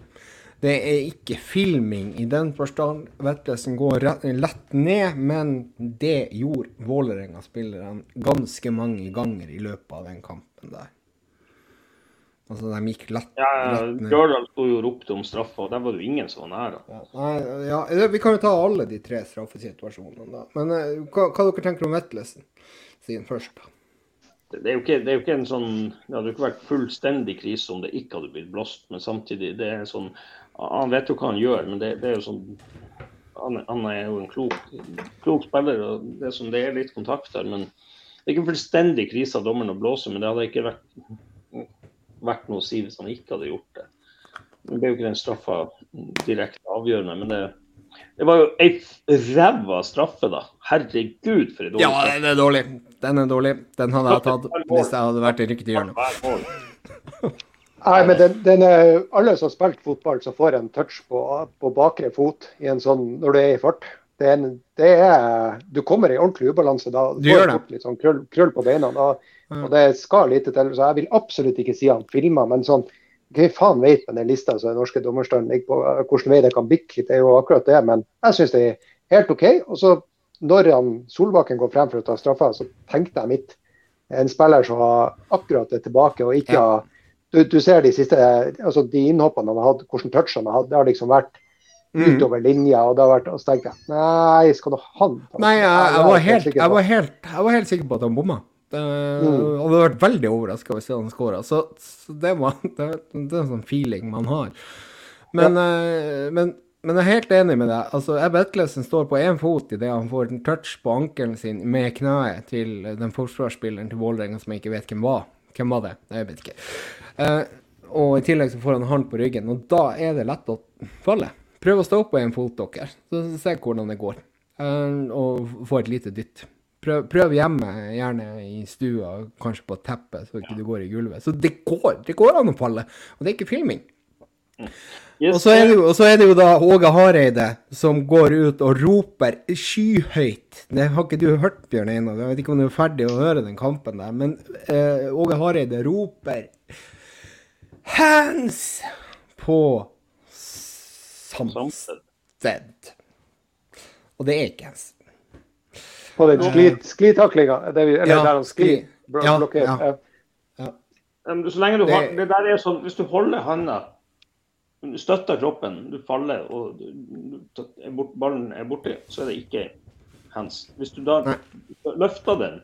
B: Det er ikke filming i den forstand. Vettlesen går rett, lett ned, men det gjorde Vålerenga-spillerne ganske mange ganger i løpet av den kampen der. Altså, de gikk lett,
A: ja,
B: lett ned.
A: Bjørdal sto jo og ropte om straffa, og der var det jo ingen som var nær. da.
B: Ja, nei, ja, vi kan jo ta alle de tre straffesituasjonene, da. Men eh, hva, hva dere tenker om Vettlesen sin først? da?
A: Det er, ikke, det er jo ikke en sånn Det hadde jo ikke vært fullstendig krise om det ikke hadde blitt blåst, men samtidig det er sånn Han vet jo hva han gjør, men det, det er jo sånn han, er jo en klok, klok spiller, og det er, sånn, det er litt kontakt der. Men det er ikke en fullstendig krise av dommeren å blåse, men det hadde ikke vært, vært noe å si hvis han ikke hadde gjort det. Det er jo ikke den straffa direkte avgjørende, men det, det var jo ei ræva straffe, da. Herregud, for en dårlig
B: Ja, det er dårlig. Den er dårlig. Den hadde jeg tatt hvis jeg hadde vært i riktig hjørne.
C: Nei, men den, den er, Alle som har spilt fotball, som får en touch på, på bakre fot i en sånn, når du er i fart det er, en, det er, Du kommer i ordentlig ubalanse da.
B: Du gjør det.
C: Litt sånn krøll, krøll på beina. Da, og det skal lite til. så Jeg vil absolutt ikke si han filma, men sånn hva faen vet med den lista som den norske dommerstanden ligger på, hvordan vei det kan bikke. Det er jo akkurat det. Men jeg syns det er helt OK. Og så når han Solbakken går frem for å ta straffa, så tenkte jeg mitt. En spiller som har akkurat det tilbake og ikke har du, du ser de siste altså de innhoppene han har hatt, hvordan touch han har hatt. Det har liksom vært
B: Mm.
C: utover linja. Og det har vært, og så tenkte jeg nei, skal du han ta
B: Nei, jeg, jeg, var helt, jeg, var helt, jeg var helt sikker på at han bomma. Det,
C: Mm.
B: Hadde vært veldig overraska hvis han skåra. Så, så det, var, det, det er en sånn feeling man har. Men, ja. men, men jeg er helt enig med deg. Altså, Ebb Etlesen står på én fot idet han får en touch på ankelen sin med kneet til den forsvarsspilleren til Vålerenga som jeg ikke vet hvem var. Hvem var det? Nei, jeg vet ikke. Uh, og i tillegg så får han hånd på ryggen, og da er det lett å falle. Prøv å stå på én fot, dere, så se hvordan det går. Uh, og få et lite dytt. Prøv, prøv hjemme, gjerne i stua, kanskje på teppet, teppe, så ikke du går i gulvet. Så det går, det går an å falle, og det er ikke filming.
A: Yes,
B: Og så er det jo, og så er det jo da Åge Hareide som går ut og roper skyhøyt. Det har ikke du hørt, Bjørn Einar. Jeg vet ikke om du er ferdig å høre den kampen der. Men eh, Åge Hareide roper hands på
A: Samsted.
B: Og det er ikke hands.
C: På den skli- sklitaklinga, eller
B: Ja,
C: der han sklir.
B: skli. Ja, ja.
C: Ja.
A: Um, Så lenge du
B: Det-
A: har, det der er sånn, Hvis du holder handa, du støtter kroppen, du faller og du, er bort, ballen er borte, så er det ikke hands. Hvis du da
B: Nei.
A: løfter den,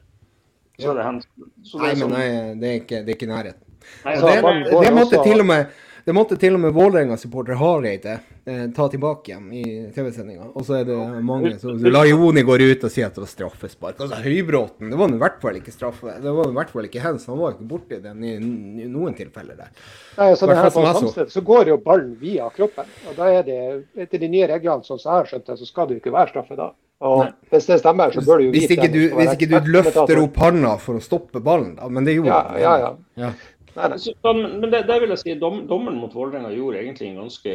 A: så er det hands. Så det
B: Nei, men
A: sånn,
B: nei, det er ikke, det er ikke nærhet.
A: nei,
B: Og det, det, måtte til og med det måtte til og med Vålerenga-supporter Hareide eh, ta tilbake igjen i TV-sendinga. Og så er det mange som så Lajoni går ut og sier at det var straffespark. Altså Høybråten, det var i hvert fall ikke straffe. Det var i hvert fall ikke hands. Han var jo ikke borti den i, i noen tilfeller der.
C: Nei, så det her på
B: så.
C: Samsted, så går jo ballen via kroppen. og da er det, Etter de nye reglene sånn som jeg har skjønt det, så skal det jo ikke være straffe da. Og Hvis det stemmer, så bør du jo
B: Hvis ikke du, hvis ikke du løfter opp handa for å stoppe ballen, da. Men det gjorde
C: Ja,
B: han.
C: ja, ja.
B: ja.
C: Nei, nei.
A: Så, sånn, men det, det vil jeg si, dom, Dommeren mot Vålerenga gjorde egentlig en ganske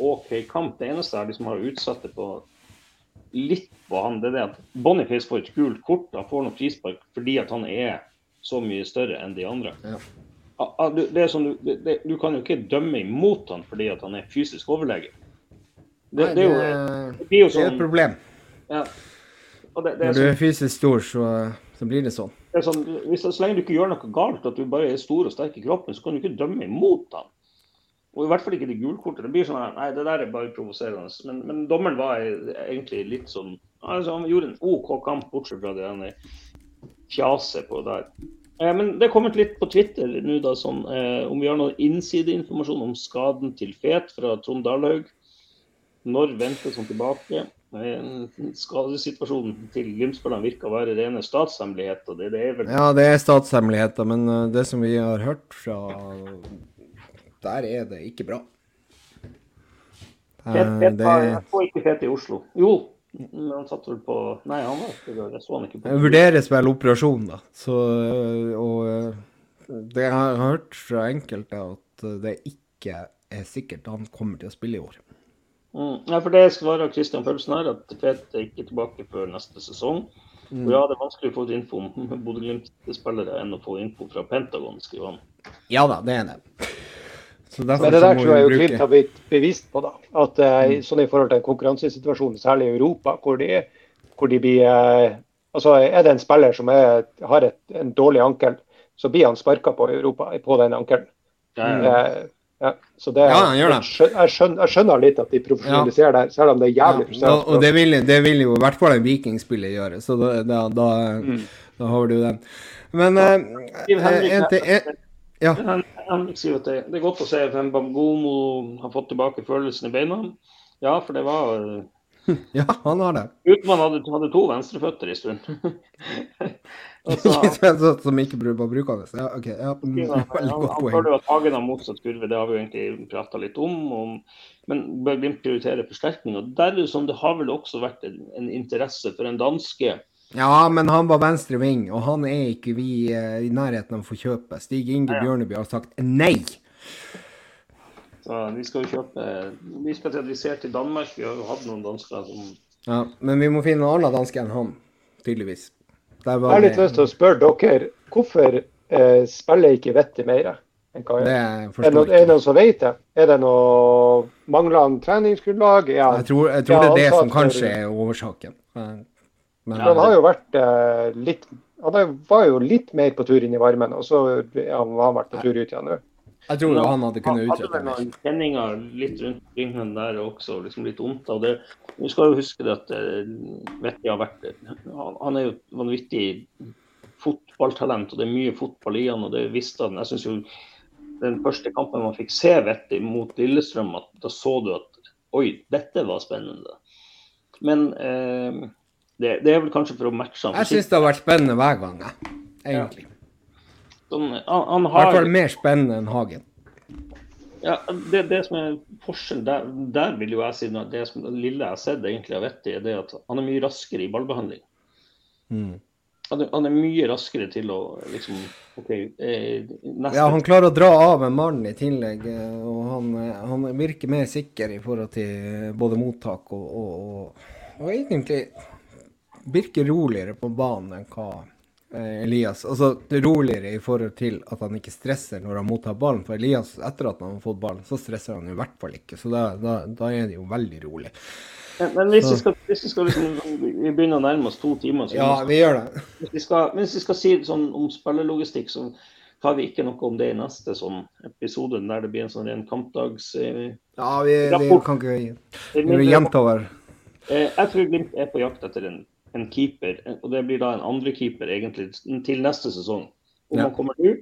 A: OK kamp. Det eneste er de som har utsatt det på litt på han, det er det at Boniface får et gult kort. Han får noe frispark fordi at han er så mye større enn de andre.
B: Ja.
A: Du- Det sånn, du, det, du kan jo ikke dømme imot han fordi at han er fysisk overlegen. Det, det, er jo,
B: det,
A: det blir jo
B: det er et
A: sånn
B: problem.
A: ja. Og det, det
B: Når du
A: sånn,
B: er fysisk stor, så, så blir det sånn.
A: det sånn hvis, Så lenge du ikke gjør noe galt, at du bare er stor og sterk i kroppen, så kan du ikke dømme imot ham. Og i hvert fall ikke det gulkortet. Det blir sånn her, Nei, det der er bare provoserende. Men, men dommeren var egentlig litt sånn altså Han gjorde en OK kamp, bortsett fra det ene fjaset på der. Eh, men det er kommet litt på Twitter nå, da, sånn, eh, om vi har noe innsideinformasjon om skaden til Fet fra Trond Dalhaug. Når ventes han tilbake? Eh, Skadesituasjonen til Glimt-spillerne virker å være rene statshemmeligheter. Det, det er vel
B: Ja, det er statshemmeligheter, men uh, det som vi har hørt fra Der er det ikke bra.
A: Fet,
B: Eh,
A: fet,
B: det,
A: Jeg så ikke Fet i Oslo. Jo, men han satt vel på Nei, han var ikke der. Jeg så han ikke på
B: det vurderes vel operasjon, da. Så, og det jeg har hørt fra enkelte, at det ikke er sikkert han kommer til å spille i år.
A: Mm. Ja, for det svarer Christian Pølsen her, at Fet er ikke tilbake før neste sesong.
B: Mm.
A: Og ja, det er vanskelig å få info om Bodø-Glimt-spillere enn å få info fra Pentagon, skriver han.
B: Ja da, det er det.
C: Men det der tror jeg jo Glimt har blitt bevisst på. da, at mm. sånn i forhold til en konkurransesituasjon, særlig i Europa, hvor de, hvor de blir eh, altså Er det en spiller som er, har et, en dårlig ankel, så blir han sparka på i Europa på den ankelen.
A: Ja, ja.
C: Eh, ja, så det,
B: Ja, han gjør det.
C: Jeg, skjønner, jeg, skjønner, litt at de profesjonaliserer det, selv om det er jævlig frustrerende.
B: og det, vil, det vil jo i hvert fall en vikingspiller gjøre, så da, da, da,
C: Mm.
B: da har du den. Men eh,
A: Henrik,
B: en til en, Ja.
A: Det, det er godt å se at Mbamgomo har fått tilbake følelsen i beina. Ja, for det var eh,
B: ja, han har det.
A: Gutmann hadde, hadde to venstreføtter en stund.
B: sånn som- ikke var brukende. Ja, OK. Ja, mm,
A: han,
B: veldig
A: han, han føler jo at Hagen har motsatt kurve, det har vi jo egentlig prata litt om. om men bør Glimt prioritere forsterkning? Og der er det har vel også vært en, en interesse for en danske.
B: Ja, men han var venstre ving, og han er ikke vi eh, i nærheten av å få kjøpe. Stig Inge
A: Ja, ja.
B: Bjørneby har sagt nei.
A: Så vi skal jo kjøpe Vi vi ser til Danmark, vi har jo hatt noen danskere som
B: Ja, men vi må finne noen annen danske enn han, tydeligvis. Der
C: Jeg har litt lyst til å spørre dere, hvorfor eh, spiller ikke Vetti mer? enn hva
B: det
C: Er er det noen som vet det? Er det noe manglende treningsgrunnlag? Ja,
B: Jeg tror, jeg tror
C: Ja,
B: det er det som kanskje er årsaken. Men, Men
C: Han har jo vært eh, litt Han var jo litt mer på tur inn i varmen, og så ja, han har han vært på tur ut igjen nå.
B: Jeg tror han hadde kunnet utrette mer.
A: kjenninger litt rundt omkring der også, liksom litt vondt av det. Vi skal jo huske det at eh, Vetti har vært han- er jo et vanvittig fotballtalent, og det er mye fotball i han, og det visste han. Jeg synes jo den første kampen man fikk se Vetti mot Lillestrøm, at da så du at oi, dette var spennende. Men eh, det, det er vel kanskje for å matche han.
B: Jeg syns det har vært spennende hver gang. Egentlig.
A: Sånn, han, han
B: I hvert
A: har
B: fall mer spennende enn Hagen.
A: Ja, det, det som er forskjellen der, der vil jo jeg si det som det lille jeg har sett egentlig av Vetti, er det at han er mye raskere i ballbehandling.
B: Mm.
A: Han er, han er mye raskere til å liksom OK, eh, neste
B: Ja, han klarer å dra av en mann i tillegg, eh, og han, eh, han virker mer sikker i forhold til både mottak og, og, og, og egentlig virker roligere på banen enn hva eh, Elias Altså roligere i forhold til at han ikke stresser når han mottar ballen. For Elias, etter at han har fått ballen, så stresser han i hvert fall ikke. Så da, da, da er det jo veldig rolig.
A: Men, men hvis vi skal, hvis vi skal liksom, vi begynner å nærme oss to timer, så
B: Ja, vi gjør det.
A: hvis, vi skal, hvis vi skal si sånn om spillerlogistikk, så tar vi ikke noe om det i neste sånn episode, der det blir en sånn ren kampdags... Eh,
B: Ja, vi, vi kan ikke
A: det er
B: gjenta hver
A: Eh, jeg tror Glimt er på jakt etter en, en keeper, og det blir da en andre keeper egentlig til neste sesong. Om
B: Ja.
A: han kommer nå,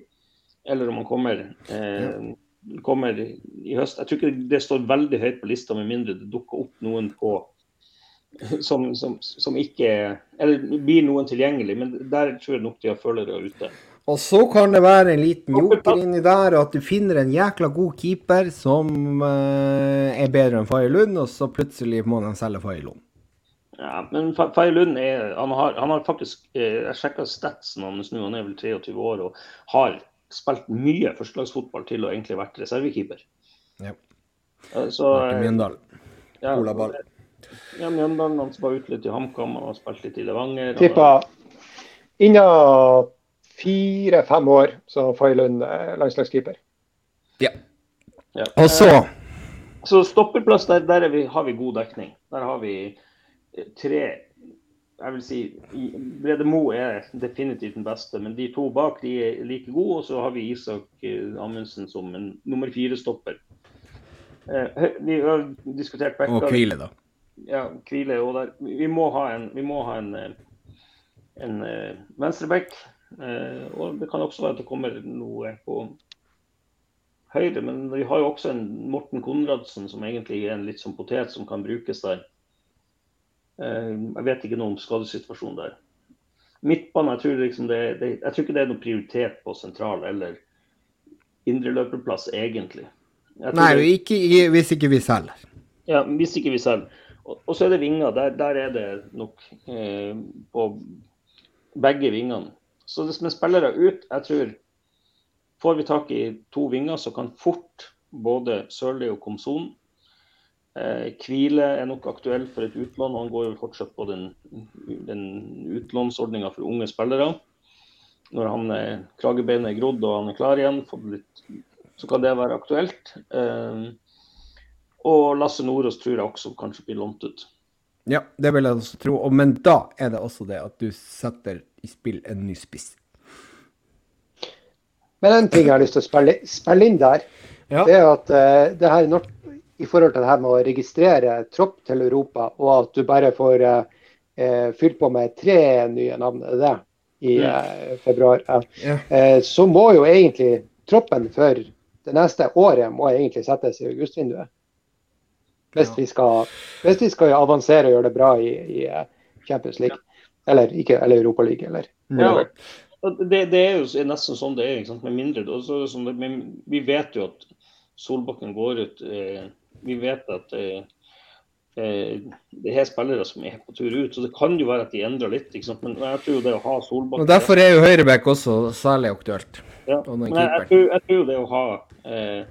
A: eller om han kommer, eh, kommer i høst. Jeg tror ikke det står veldig høyt på lista, med mindre det dukker opp noen på som, som, som ikke Eller blir noen tilgjengelig, men der tror jeg nok de har følgere ute.
B: Og så kan det være en liten joker inni der, og at du finner en jækla god keeper som eh, er bedre enn Faye Lund, og så plutselig må de selge Faye Lund.
A: Ja, men Fa- Faye Lund er, han har, han har faktisk eh, Jeg sjekka statsen hans nå, han er vel 23 år og har spilt mye førstelagsfotball til å egentlig vært reservekeeper.
B: Ja.
A: Mjøndal, Så,
B: Martin Mjøndalen.
A: ja,
B: Ola Ball.
A: Ja, Mjøndalen han var ute litt i HamKam, og spilte spilt litt i Levanger.
C: Tippa innen fire-fem år så Faye Lund eh, landslagskeeper.
B: Ja.
A: Ja.
B: Og så
A: Så stoppeplass, der, der er vi, har vi god dekning. Der har vi eh, tre jeg vil si, Brede Mo er definitivt den beste, men de to bak de er like gode. Og så har vi Isak eh, Amundsen som en nummer fire-stopper. Eh, vi har diskutert
B: Og Kvile, da.
A: Ja, Kvile og der. Vi må ha en, vi må ha en, eh, en venstreback. Eh, og det kan også være at det kommer noe på høyre, men vi har jo også en Morten Konradsen som egentlig er en litt som potet som kan brukes der. Eh, jeg vet ikke noe om skadesituasjonen der. Midtbane, jeg tror, liksom det, det, jeg tror ikke det er noe prioritet på sentral eller indreløperplass, egentlig.
B: Nei,
A: det-
B: ikke, hvis ikke vi selger.
A: ja, hvis ikke vi selger. Og, og så er det vinger. Der, der er det nok eh, på begge vingene. Så det som er spillere ut, jeg tror Får vi tak i to vinger, så kan fort både Sørli og Komson eh, Hvile er nok aktuell for et utlån. og Han går jo fortsatt på den, den utlånsordninga for unge spillere. Når han er, kragebeinet er grodd og han er klar igjen, litt, så kan det være aktuelt. Eh, og Lasse Nordås tror jeg også kanskje blir lånt ut.
B: Ja, det vil jeg også tro. Men da er det også det at du setter i spill en ny spiss.
C: Men en ting jeg har lyst til å spille, spille inn der,
B: Ja.
C: det er at eh, det her når, i forhold til det her med å registrere tropp til Europa, og at du bare får eh, fylt på med tre nye navn, er det i eh, februar, ja.
B: Ja.
C: eh, så må jo egentlig troppen for det neste året må egentlig settes i augustvinduet. Hvis,
B: Ja.
C: vi skal, hvis vi skal avansere og gjøre det bra i, i eh, Champions League. Eller, ikke, eller Europa League, eller
A: Ja,
C: whatever.
A: det, det er jo nesten sånn det er. ikke sant? Med mindre, og så er sånn, det- men Vi vet jo at Solbakken går ut. Eh, vi vet at eh, eh, det er spillere som er på tur ut. Så det kan jo være at de endrer litt. Men jeg tror jo det å ha Solbakken
B: Og Derfor er jo høyreback også særlig aktuelt.
A: Ja, men jeg, tror, jeg tror det å ha, eh,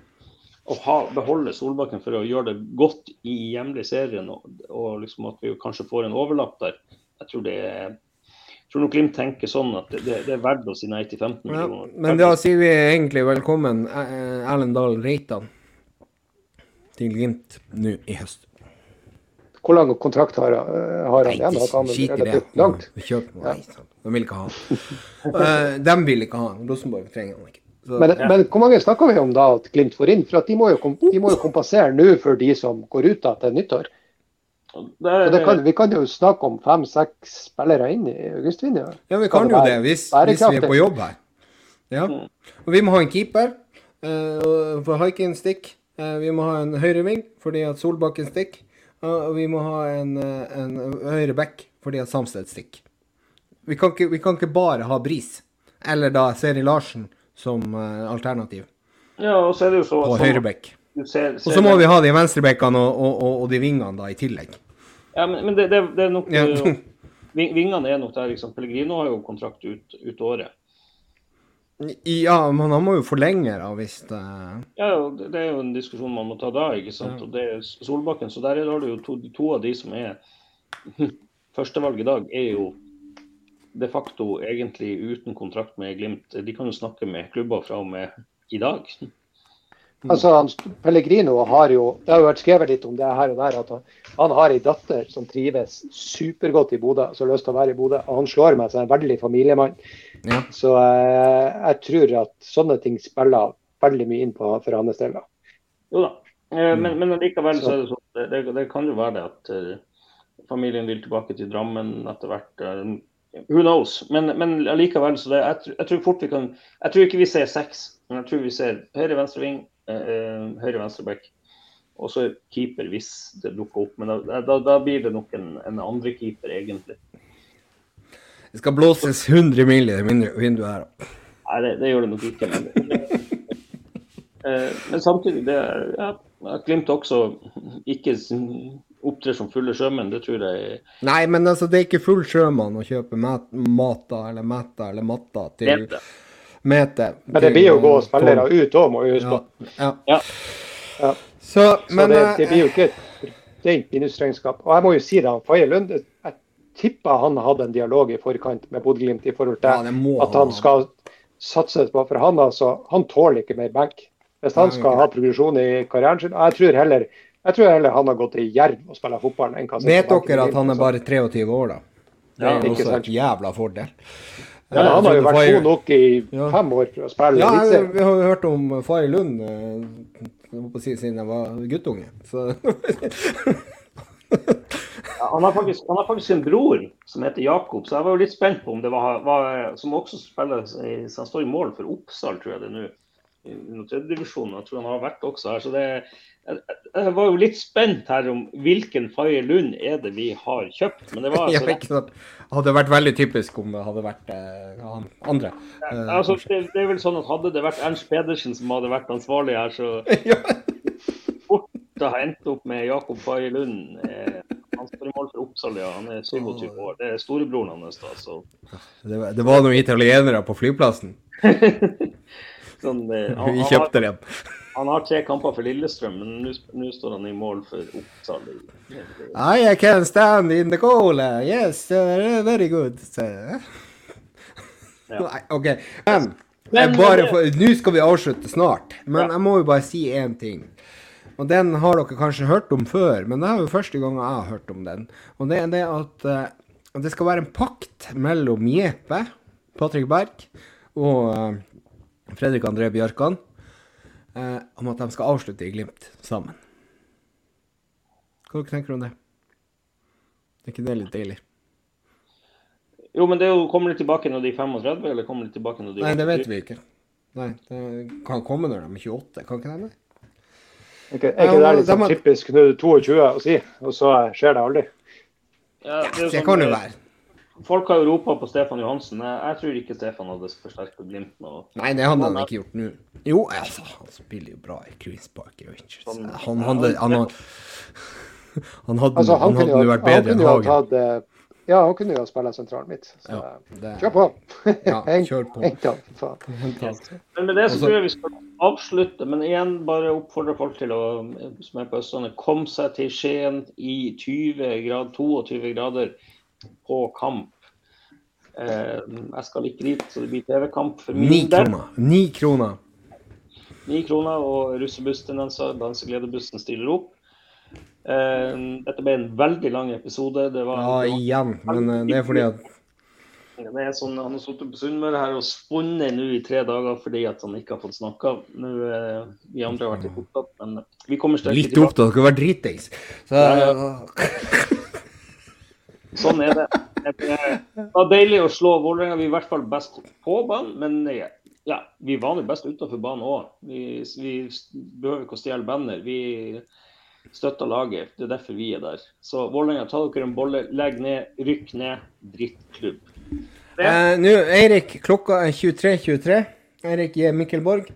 A: å ha beholde Solbakken for å gjøre det godt i hjemlig serien, og, og liksom at vi kanskje får en overlapp der, jeg tror det er jeg tror nok Glimt tenker sånn at det, det er verdt å si nei til 15
B: Ja, men da sier vi egentlig velkommen Erlend Dahl Reitan til Glimt nå i høst.
C: Hvor lang kontrakt har, eh, har han igjen? Han
B: skit i det.
C: relativt langt?
B: Kjøp, nei, ja. de vil ikke ha han. Eh, de vil ikke ha han. Rosenborg trenger han ikke. Så,
C: Men, men hvor mange snakker vi om da at Glimt får inn? For at de, må jo, de må jo kompensere nå for de som går ut da til nyttår.
A: Det er,
C: det kan, vi kan jo snakke om fem-seks spillere inn i augustvinduet.
B: ja, vi kan jo det hvis, hvis vi er på jobb her. Ja.
A: Mm.
B: Og vi må ha en keeper Uh, for Haikin stikker. Eh, vi må ha en høyreving fordi at Solbakken stikker. Og vi må ha en, eh, en høyre back fordi at Samsted stikker. Vi vi kan ikke bare ha Bris, eller da Seri Larsen, som eh, alternativ
A: ja, og så er det jo så
B: på høyre back. Og så må vi ha de venstrebekkene og, og, og, og de vingene da i tillegg.
A: Ja, men, men det, det, det er nok
B: Ja.
A: Vingene er nok der. liksom. Pellegrino har jo kontrakt ut, ut året.
B: Ja, men han må jo forlenge da, hvis det
A: Ja, det er jo en diskusjon man må ta da. ikke sant? Og det er Solbakken. Så der har du jo to, to av de som er Førstevalg i dag er jo de facto egentlig uten kontrakt med Glimt. De kan jo snakke med klubber fra og med i dag.
C: Altså, Pellegrino har jo Det har jo vært skrevet litt om det her og der. at Han, han har ei datter som trives supergodt i Bodø, som har lyst til å være i Bodø. Og han slår meg som en veldig familiemann.
B: Ja.
C: Så eh, jeg tror at sånne ting spiller veldig mye inn på for hans del.
A: Jo da. Eh, Men, men likevel så er det sånn det, det, det kan jo være det at uh, familien vil tilbake til Drammen etter hvert. Uh, who knows? Men, men likevel, så det, jeg, tror- jeg tror fort vi kan Jeg tror ikke vi ser seks, men jeg tror vi ser høyre venstre ving, eh, eh, høyre venstre back. Og så keeper hvis det dukker opp. Men da, da, da blir det nok en, en andre keeper, egentlig.
B: Det skal blåses 100 mil i det vinduet her.
A: Nei, det, det gjør det nok ikke. Men, Eh, men samtidig, det er, ja, Glimt også ikke opptrer som fulle sjømenn, det tror jeg
B: Nei, men altså, det er ikke full sjømann å kjøpe mat, mata eller mata eller matta til
A: Mete.
B: mete.
C: Men det blir jo gå spillere ut òg, må vi huske på.
B: ja.
A: Ja.
C: Ja.
B: Så,
C: Så
B: men
C: det,
B: eh,
C: det blir jo ikke et rent minusregnskap. Og jeg må jo si det, han Faye Lund Jeg tipper han hadde en dialog i forkant med Bodø-Glimt i forhold til
B: ja,
C: at
B: han
C: han
B: ha.
C: skal satse på For han altså, han tåler ikke mer benk. Hvis han skal ha progresjon i karrieren sin Jeg tror heller jeg tror heller han har gått til Jerv og spiller fotball. enn hva
B: vet dere at han er bare 23 år, da? Det er
C: ja,
B: også
C: sant.
B: et jævla fordel.
C: Ja, han har jo vært god nok i
B: Ja.
C: fem år for å spille
B: Ja, vi har jo hørt om Fay Lund må på å si, siden jeg var guttunge. Så
A: Ja, han, har faktisk, han har faktisk en bror som heter Jakob, så jeg var jo litt spent på om det var, var Som også spiller så Han står i mål for Oppsal, tror jeg det nå. I tredjedivisjon. Jeg tror han har vært også her. så det jeg, jeg var jo litt spent her om hvilken Faye Lund er det vi har kjøpt. Men det var altså,
B: hadde vært veldig typisk om det hadde vært eh, andre. Eh,
A: altså det, det er vel sånn at Hadde det vært Ernst Pedersen som hadde vært ansvarlig her, så
B: ja.
A: fort å ha endt opp med Jakob Faye Lund. Eh, han står i mål for Oppsal, ja. Han er 27 år. Det er storebroren hans, da. så
B: det, var- det var noen italienere på flyplassen.
A: Sånn, eh, han,
B: Vi kjøpte dem.
A: Han har tre kamper for Lillestrøm, men nå står han i mål for Oppsal. i-
B: I can stand in the goal. Yes, uh, very good.
A: Ja.
B: Nei, OK. Eh, for, Nå skal vi avslutte snart, men jeg må jo bare si én ting. Og den har dere kanskje hørt om før, men det er jo første gang jeg har hørt om den. Og det er det at uh, det skal være en pakt mellom Jeppe, Patrick Berg, og uh, Fredrik André Bjørkan eh, om at de skal avslutte i Glimt sammen. Hva dere tenker dere om det? Er ikke det litt deilig?
A: Jo, men det er jo, kommer de tilbake når de er 35, eller kommer de tilbake når de er
B: Nei, det vet vi ikke. Nei, det kan komme når de er 28, kan ikke det?
C: Er ikke, er ikke det litt sånn typisk nå er 22 å si, og så skjer det aldri?
A: Ja, det er jo
B: Det
A: sånn,
B: kan jo være.
A: Folk har jo ropa på Stefan Johansen. Jeg, tror ikke Stefan hadde forsterka Glimt nå.
B: Nei, det hadde han ikke gjort nå. Jo, altså, han spiller jo bra i Queens Park Rangers.
A: Han,
B: Han hadde Han hadde, han hadde,
C: Altså, han,
B: han
C: kunne
B: hadde
C: jo,
B: vært bedre enn Hagen.
C: eh, Ja, han kunne jo spille sentralen mitt. Så
B: Ja, det,
C: kjør på.
B: Ja, kjør på.
A: Men med det så
B: Altså-
A: tror jeg vi skal avslutte. Men igjen bare oppfordre folk til å, som er på Østlandet, komme seg til Skien i 20 grad, 22 grader på kamp. Eh, jeg skal ikke dit, så det blir TV-kamp for min
B: Ni kroner. Ni kroner.
A: Ni kroner, og russebussen, dansegledebussen, stiller opp. Eh, dette ble en veldig lang episode. Det var,
B: Ja, igjen. Men eh, det er fordi at
A: Det er sånn, Han har sittet på Sunnmøre her og spunnet nå i tre dager fordi at han ikke har fått snakka. Nå, Vi andre har vært litt opptatt, men vi kommer sterkt
B: Litt
A: tilbake.
B: opptatt Dere har vært dritings. Så
A: Sånn er det. Det er- var deilig å slå Vålerenga. Vi er i hvert fall best på banen, men eh, ja, vi er vanlig best utenfor banen òg. Vi, vi behøver ikke å stjele banner. Vi støtter laget. Det er derfor vi er der. Så Vålerenga, ta dere en bolle, legg ned, rykk ned. Drittklubb.
B: Eh, Nå, Eirik, klokka er 23.23. Eirik J. Mikkelborg.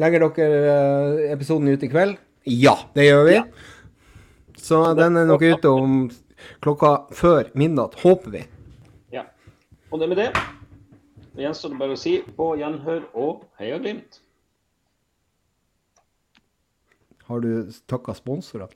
B: Legger dere eh, episoden ut i kveld? Ja, det gjør vi. Så den er nok ute om klokka før midnatt, håper vi.
A: Ja. Og det med det, gjenstår det bare å si på gjenhør og heia Glimt.
B: Har du takka sponsorene?